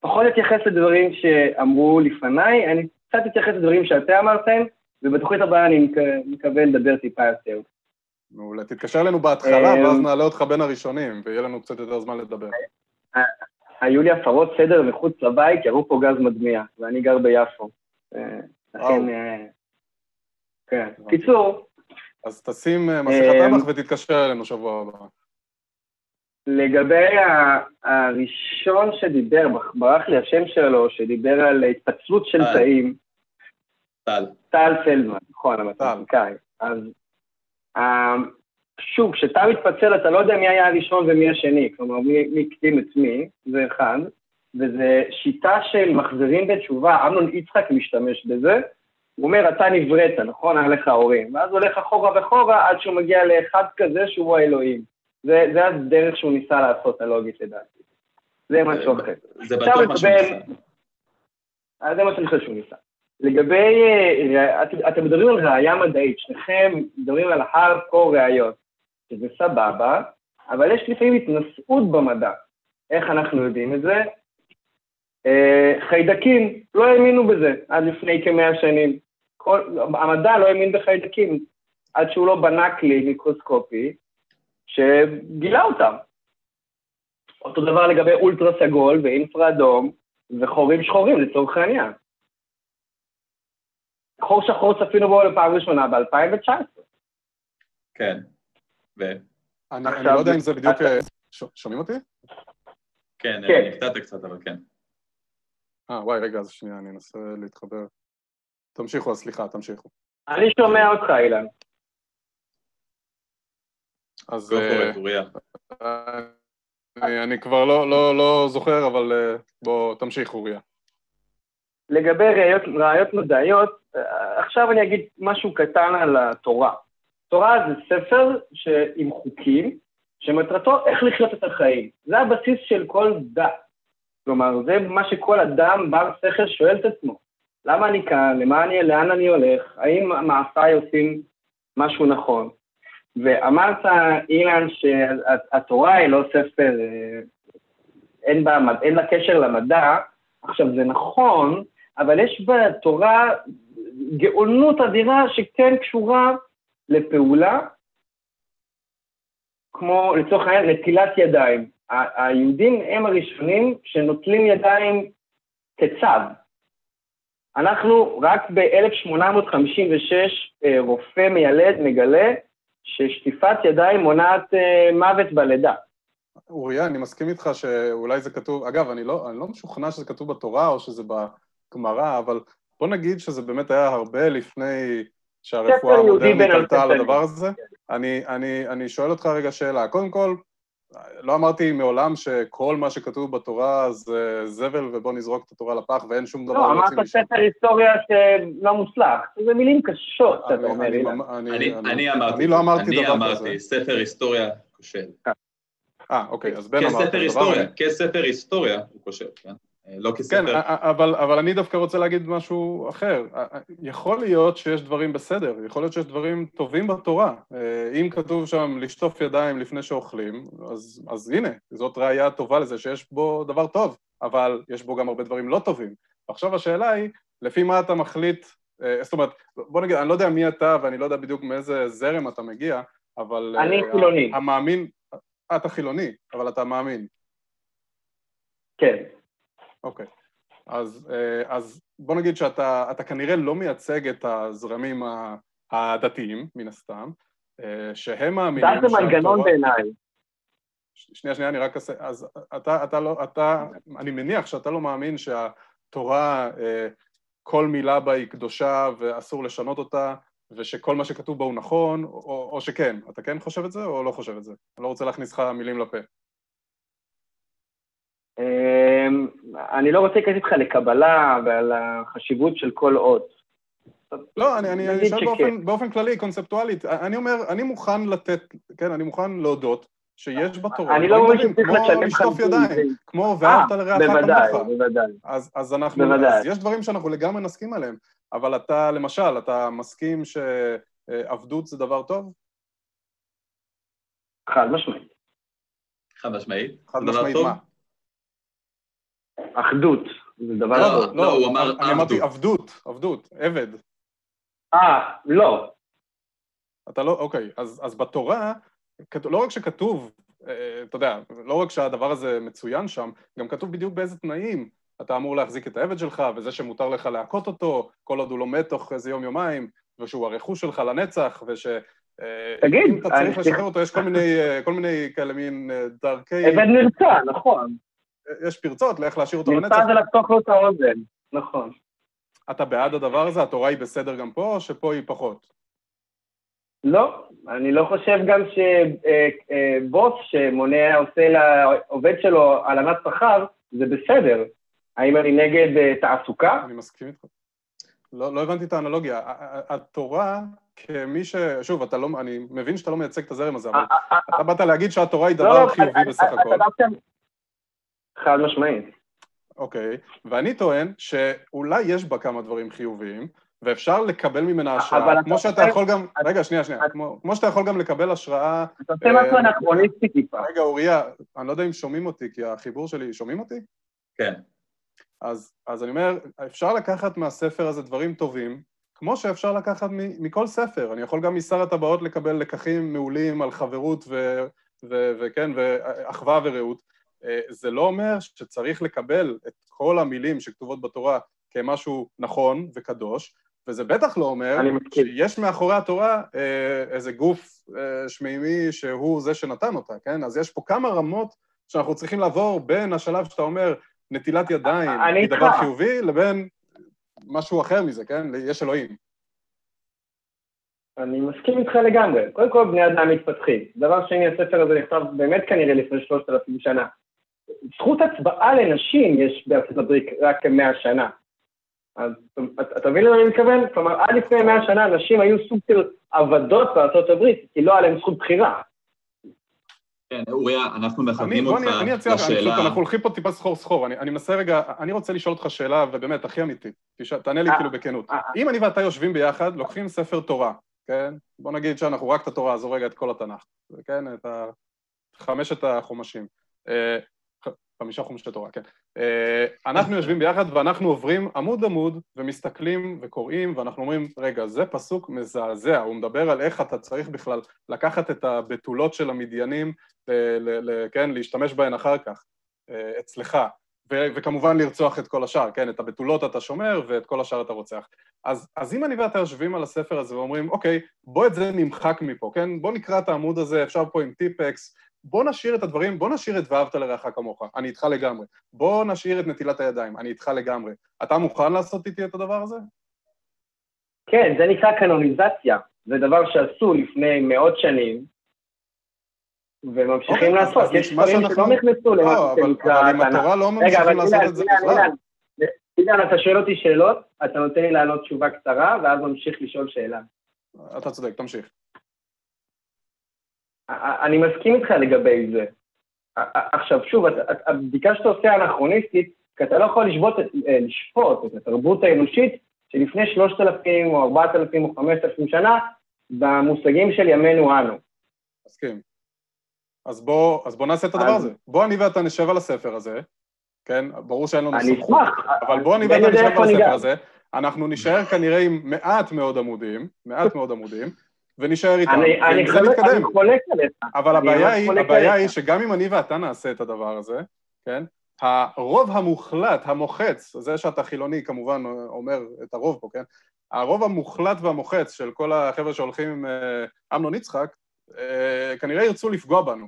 פחות להתייחס לדברים שאמרו לפניי, אני קצת אתייחס לדברים שאתם אמרתם, ובתוכנית הבאה אני מקווה לדבר טיפה יותר. מעולה. תתקשר אלינו בהתחלה, אה, ואז נעלה אותך בין הראשונים, ויהיה לנו קצת יותר זמן לדבר. אה, היו לי הפרות סדר מחוץ לבית, ירו פה גז מדמיע, ואני גר ביפו. אה, לכן... כן. קיצור... אז תשים מסכת טבח ותתקשר אלינו שבוע הבא. לגבי הראשון שדיבר, ברח לי השם שלו, שדיבר על התפצלות של תאים. טל. טל פלדמן, נכון, המתמטיקאי. אז שוב, כשאתה מתפצל אתה לא יודע מי היה הראשון ומי השני, כלומר מי הקדים את מי, זה אחד, וזה שיטה של מחזירים בתשובה, אמנון יצחק משתמש בזה, הוא אומר, אתה נבראת, נכון? היה לך הורים. ואז הוא הולך אחורה וחורה עד שהוא מגיע לאחד כזה שהוא האלוהים. זה, זה הדרך שהוא ניסה לעשות, הלוגית לדעתי. זה משהו אחר. זה בטוח מה שהוא ניסה. זה מה שאני חושב שהוא ניסה. לגבי, אה, אתם מדברים על ראייה מדעית, שניכם מדברים על הארדקור ראיות, שזה סבבה, אבל יש לפעמים התנשאות במדע. איך אנחנו יודעים את זה? אה, חיידקים, לא האמינו בזה עד לפני כמאה שנים. כל, המדע לא האמין בחיידקים, עד שהוא לא בנה כלי מיקרוסקופי שגילה אותם. אותו דבר לגבי אולטרה סגול ואינפרה אדום וחורים שחורים לצורך העניין. חור שחור צפינו בו לפעם ראשונה ב-2019. כן. ו... אני, אני לא יודע אם זה בדיוק... אה, ש... שומעים אותי? כן, כן. נקטעת קצת, אבל כן. אה, וואי, רגע, אז שנייה, אני אנסה להתחבר. תמשיכו, אז סליחה, תמשיכו. אני שומע אותך, אילן. אז לא אה, אוריה. אני, כבר לא, לא, לא זוכר, אבל אה, בוא, תמשיך, אוריה. לגבי ראיות, ראיות מדעיות, אה, עכשיו אני אגיד משהו קטן על התורה. תורה זה ספר ש... עם חוקים, שמטרתו איך לחיות את החיים. זה הבסיס של כל דת. כלומר, זה מה שכל אדם בר שכל שואל את עצמו. למה אני כאן? למה אני, לאן אני הולך? האם מעשיי עושים משהו נכון? ואמרת, אילן, שהתורה היא לא ספר, אה, אין, בה, אין לה קשר למדע. עכשיו, זה נכון, אבל יש בתורה גאונות אדירה שכן קשורה לפעולה, כמו לצורך העניין נטילת ידיים. היהודים הם הראשונים שנוטלים ידיים כצו. אנחנו רק ב-1856 אה, רופא מיילד מגלה ששטיפת ידיים מונעת אה, מוות בלידה. אוריה, אני מסכים איתך שאולי זה כתוב, אגב, אני לא, אני לא משוכנע שזה כתוב בתורה או שזה בגמרא, אבל בוא נגיד שזה באמת היה הרבה לפני שהרפואה המודרנית עלתה על הדבר הזה. אני, אני, אני שואל אותך רגע שאלה. קודם כל, לא אמרתי מעולם שכל מה שכתוב בתורה זה זבל ובוא נזרוק את התורה לפח ואין שום דבר לא, אמרת. ספר היסטוריה שלא מוצלח. זה מילים קשות אני- אומר, אני אני- אני אני- אני אמרתי, אני לא אמרתי אני דבר כזה. אמרתי, ספר היסטוריה כושל. אה, אוקיי, אז בן אמר כספר. היסטוריה, כספר היסטוריה הוא כושל, כן? אה, לא כן, כספר... אבל, אבל אני דווקא רוצה להגיד משהו אחר. יכול להיות שיש דברים בסדר, יכול להיות שיש דברים טובים בתורה. אה, אם כתוב שם לשטוף ידיים לפני שאוכלים, אז, אז הנה, זאת ראייה טובה לזה שיש בו דבר טוב, אבל יש בו גם הרבה דברים לא טובים. עכשיו השאלה היא, לפי מה אתה מחליט, אה, זאת אומרת, בוא נגיד, אני לא יודע מי אתה ואני לא יודע בדיוק מאיזה זרם אתה מגיע, אבל... אה, אני חילוני. המאמין, אה, אתה חילוני, אבל אתה מאמין. כן. אוקיי. אז, אה, אז בוא נגיד שאתה אתה כנראה לא מייצג את הזרמים הדתיים, מן הסתם, אה, שהם מאמינים דת זה מנגנון בעיניי. שנייה, שנייה, אני רק אעשה... אז אתה, אתה לא... אתה... אני מניח שאתה לא מאמין שהתורה, אה, כל מילה בה היא קדושה ואסור לשנות אותה, ושכל מה שכתוב בה הוא נכון, או, או שכן. אתה כן חושב את זה או לא חושב את זה? אני לא רוצה להכניס לך מילים לפה. אמ, אני לא רוצה להיכנס איתך לקבלה ועל החשיבות של כל אות. לא, אני, אני, אני נגיד שואל שכן. באופן, באופן כללי, קונספטואלית. אני אומר, אני מוכן לתת, כן, אני מוכן להודות שיש בתורה אני לא אומר שצריך כמו לשלם לשטוף חלקים. ידיים, כמו ואהבת לרעך בוודאי, כמוך. בוודאי. אז, אז אנחנו, בוודאי. אז יש דברים שאנחנו לגמרי נסכים עליהם, אבל אתה, למשל, אתה מסכים שעבדות זה דבר טוב? חד משמעית. חד משמעית. חד משמעית? מה? אחדות, זה דבר לא. לא, הוא אמר אני אמרתי עבדות. עבדות, עבדות, עבד. אה, לא. אתה לא, אוקיי, אז, אז בתורה, לא רק שכתוב, אה, אתה יודע, לא רק שהדבר הזה מצוין שם, גם כתוב בדיוק באיזה תנאים אתה אמור להחזיק את העבד שלך, וזה שמותר לך להכות אותו, כל עוד הוא לא מת תוך איזה יום-יומיים, ושהוא הרכוש שלך לנצח, וש... אה, תגיד, אם אתה צריך אני- לשחרר אותו, יש כל מיני, אה, כל מיני כאלה מין דרכי... עבד נרצע, נכון. יש פרצות לאיך להשאיר אותו לנצח. זה לחתוך לו את האוזן. נכון. אתה בעד הדבר הזה? התורה היא בסדר גם פה, או שפה היא פחות? לא, אני לא חושב גם שבוס שמונע, עושה לעובד שלו הלנת שכר, זה בסדר. האם אני נגד אה, תעסוקה? אני מסכים איתך. לא, לא הבנתי את האנלוגיה. התורה, כמי ש... שוב, אתה לא, אני מבין שאתה לא מייצג את הזרם הזה, אבל אה, אה, אתה באת להגיד שהתורה היא לא, דבר לא, חיובי אה, בסך אה, הכל. חד משמעית. אוקיי, ואני טוען שאולי יש בה כמה דברים חיוביים, ואפשר לקבל ממנה השראה, אבל כמו אתה שאתה יכול גם, רגע, שנייה, שנייה, כמו כמו שאתה יכול גם לקבל השראה, אתה עושה משהו אה, אנכרוניסטי טיפה. רגע, אוריה, אני לא יודע אם שומעים אותי, כי החיבור שלי, שומעים אותי? כן. אז, אז אני אומר, אפשר לקחת מהספר הזה דברים טובים, כמו שאפשר לקחת מ- מכל ספר. אני יכול גם משר הטבעות לקבל לקחים מעולים על חברות ו, ו, וכן, ואחווה ורעות. אה, זה לא אומר שצריך לקבל את כל המילים שכתובות בתורה כמשהו נכון וקדוש, וזה בטח לא אומר. שיש מאחורי התורה אה, איזה גוף אה, שמימי שהוא זה שנתן אותה, כן? אז יש פה כמה רמות שאנחנו צריכים לעבור בין השלב שאתה אומר נטילת ידיים היא דבר. חיובי, לבין משהו אחר מזה, כן? יש אלוהים. אני מסכים איתך לגמרי. קודם כל, בני אדם מתפתחים. דבר שני, הספר הזה נכתב באמת כנראה לפני שלושת אלפים שנה. זכות הצבעה לנשים יש בארצות הברית רק כמאה שנה. אז אתה אתה מבין למה אני מתכוון? כלומר, עד לפני מאה שנה נשים היו סוג של עבדות בארצות הברית, כי לא היה להם זכות בחירה. כן, אוריה, אנחנו אני, מכוונים בוא אותך אני, אני אציע אני לשאלה... פשוט, אנחנו הולכים פה טיפה סחור סחור, אני, אני מנסה רגע, אני רוצה לשאול אותך שאלה, ובאמת, הכי אמיתית, תענה לי אה, כאילו בכנות. אה, אם אני ואתה יושבים ביחד, לוקחים ספר תורה, כן? בוא נגיד שאנחנו רק את התורה, עזוב רגע את כל התנ"ך, כן? את. חמשת החומשים. חמישה חומשי תורה, כן. אה, אנחנו יושבים ביחד ואנחנו עוברים עמוד עמוד ומסתכלים וקוראים ואנחנו אומרים, רגע, זה פסוק מזעזע, הוא מדבר על איך אתה צריך בכלל לקחת את הבתולות של המדיינים, כן, להשתמש בהן אחר כך, אה, אצלך, ו- וכמובן לרצוח את כל השאר, כן, את הבתולות אתה שומר ואת כל השאר אתה רוצח. אז, אז אם אני ואתה יושבים על הספר הזה ואומרים, אוקיי, בוא את זה נמחק מפה, כן? בוא נקרא את העמוד הזה, אפשר פה עם טיפקס, בוא נשאיר את הדברים, בוא נשאיר את ואהבת לרעך כמוך, אני איתך לגמרי. בוא נשאיר את נטילת הידיים, אני איתך לגמרי. אתה מוכן לעשות איתי את הדבר הזה? כן, זה נקרא קנוניזציה. זה דבר שעשו לפני מאות שנים, וממשיכים אוקיי, לעשות. יש דברים שאנחנו- שלא נכנסו לא, אבל, שנקרא אבל עם התנ"ך. התורה לא ממשיכים לעשות את זה בכלל. אילן, אתה שואל אותי שאלות, אתה נותן לי לענות תשובה קצרה, ואז ממשיך לשאול שאלה. אתה צודק, תמשיך. אני מסכים איתך לגבי זה. עכשיו, שוב, הבדיקה שאתה עושה אנכרוניסטית, כי אתה לא יכול אה, לשפוט את התרבות האנושית שלפני שלושת אלפים או ארבעת אלפים או חמשת אלפים שנה, במושגים של ימינו אנו. מסכים. אז בוא, אז בוא נעשה את הדבר אז- הזה. בוא אני ואתה נשב על הספר הזה, כן? ברור שאין לנו אני סמכות. אשמח. אבל בוא אני ואתה נשב על הספר. הזה, אנחנו נישאר כנראה עם מעט מאוד עמודים, מעט מאוד עמודים, ונישאר איתם, אני- אני חולק-. אני חולק עליך. אבל הבעיה היא, הבעיה. היא שגם אם אני ואתה נעשה את הדבר הזה, כן? הרוב המוחלט, המוחץ, זה שאתה חילוני כמובן אומר את הרוב פה, כן? הרוב המוחלט והמוחץ של כל החבר'ה שהולכים עם אה, אמנון יצחק, אה, כנראה ירצו לפגוע בנו,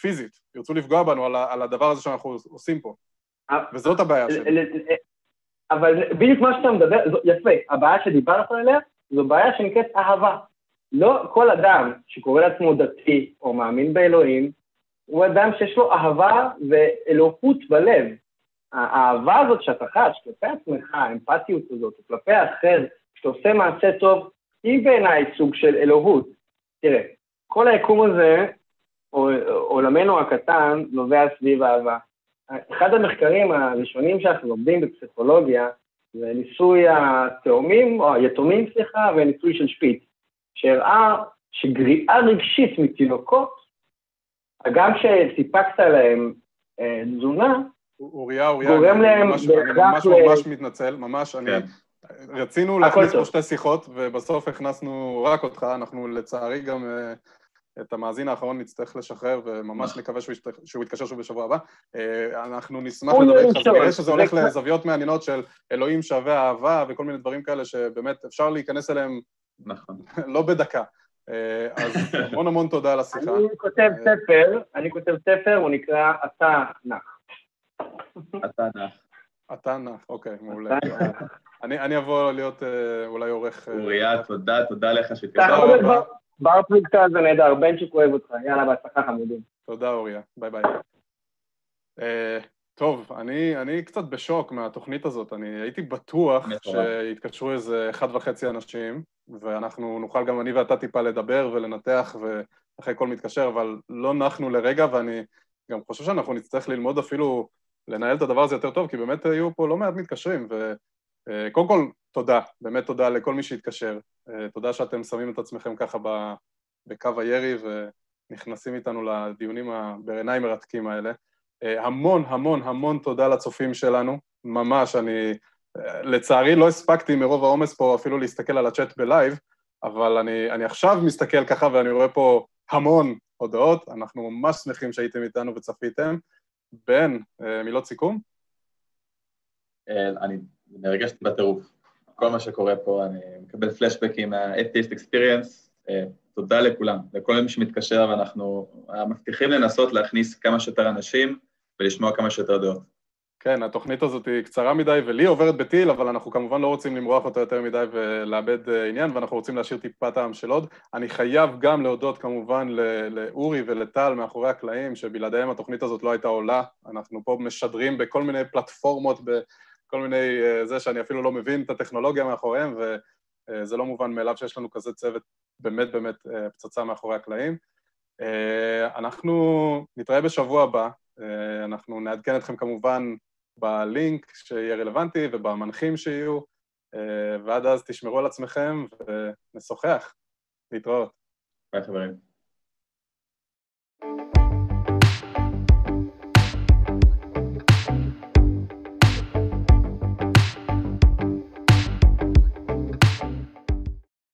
פיזית, ירצו לפגוע בנו על, על הדבר הזה שאנחנו עושים פה, אה, וזאת הבעיה שלי. אבל בדיוק מה שאתה מדבר, יפה, הבעיה שדיברת עליה, זו בעיה שנקראת אהבה. לא כל אדם שקורא לעצמו דתי או מאמין באלוהים, הוא אדם שיש לו אהבה ואלוהות בלב. האהבה הזאת שאתה חש כלפי עצמך, האמפתיות הזאת, כלפי האחר, כשאתה עושה מעשה טוב, היא בעיניי סוג של אלוהות. תראה, כל היקום הזה, עולמנו הקטן, נובע סביב אהבה. אחד המחקרים הראשונים שאנחנו לומדים בפסיכולוגיה זה ניסוי התאומים, או היתומים, סליחה, וניסוי של שפיץ, שהראה שגריעה רגשית מתינוקות, גם כשסיפקת להם אה, תזונה, אוריה, אוריה, גורם אני להם ממש- אני בהכרח ממש ל- ממש מתנצל, ממש, אני... כן. רצינו הכל להכניס פה. שתי שיחות, ובסוף הכנסנו רק אותך, אנחנו לצערי גם אה, את המאזין האחרון נצטרך לשחרר, וממש נקווה שהוא ישת- שהוא יתקשר שוב בשבוע הבא. אה, אנחנו נשמח לדבר יהיה איתך, זה. נראה שזה הולך לזוויות מעניינות של אלוהים שווה אהבה וכל מיני דברים כאלה שבאמת אפשר להיכנס אליהם נכון. לא בדקה. אה, אז המון המון תודה על השיחה. אני כותב אה, ספר, אני כותב ספר, הוא נקרא אתה נח. אתה נח. אתה נח, אוקיי, מעולה. אני אני אבוא להיות אה, אולי עורך... אוריה, תודה, תודה לך. להיות בר- פלוגתא זה נהדר, בנצ'יק אוהב אותך, יאללה, בהצלחה חמודים. תודה אוריה, ביי ביי. טוב, אני, אני קצת בשוק מהתוכנית הזאת, אני הייתי בטוח. שיתקשרו איזה אחד וחצי אנשים, ואנחנו נוכל גם אני ואתה טיפה לדבר ולנתח ואחרי כל מתקשר, אבל לא נחנו לרגע, ואני גם חושב שאנחנו נצטרך ללמוד אפילו לנהל את הדבר הזה יותר טוב, כי באמת היו פה לא מעט מתקשרים, וקודם כל, תודה, באמת תודה לכל מי שהתקשר. תודה שאתם שמים את עצמכם ככה בקו הירי ונכנסים איתנו לדיונים בעיניי מרתקים האלה. המון המון המון תודה לצופים שלנו, ממש, אני לצערי לא הספקתי מרוב העומס פה אפילו להסתכל על הצ'אט בלייב, אבל אני, אני עכשיו מסתכל ככה ואני רואה פה המון הודעות, אנחנו ממש שמחים שהייתם איתנו וצפיתם. בן, אה, מילות סיכום? אה, אני נרגשתי בטירוף. כל מה שקורה פה, אני מקבל פלשבקים מה-Atheist Experience. אה, תודה לכולם, לכל מי שמתקשר, ואנחנו מבטיחים לנסות להכניס כמה שיותר אנשים ולשמוע כמה שיותר דעות. כן, התוכנית הזאת היא קצרה מדי ולי עוברת בטיל, אבל אנחנו כמובן לא רוצים למרוח אותה יותר מדי ולאבד אה, עניין, ואנחנו רוצים להשאיר טיפה טעם של עוד. אני חייב גם להודות כמובן לאורי ולטל מאחורי הקלעים, שבלעדיהם התוכנית הזאת לא הייתה עולה. אנחנו פה משדרים בכל מיני פלטפורמות, בכל מיני... אה, זה שאני אפילו לא מבין את הטכנולוגיה מאחוריהם, וזה לא מובן מאליו שיש לנו כזה צוות באמת באמת אה, פצצה מאחורי הקלעים. אנחנו נתראה בשבוע הבא, אנחנו נעדכן אתכם כמובן בלינק שיהיה רלוונטי ובמנחים שיהיו, אה, ועד אז תשמרו על עצמכם ונשוחח. להתראות. ביי חברים.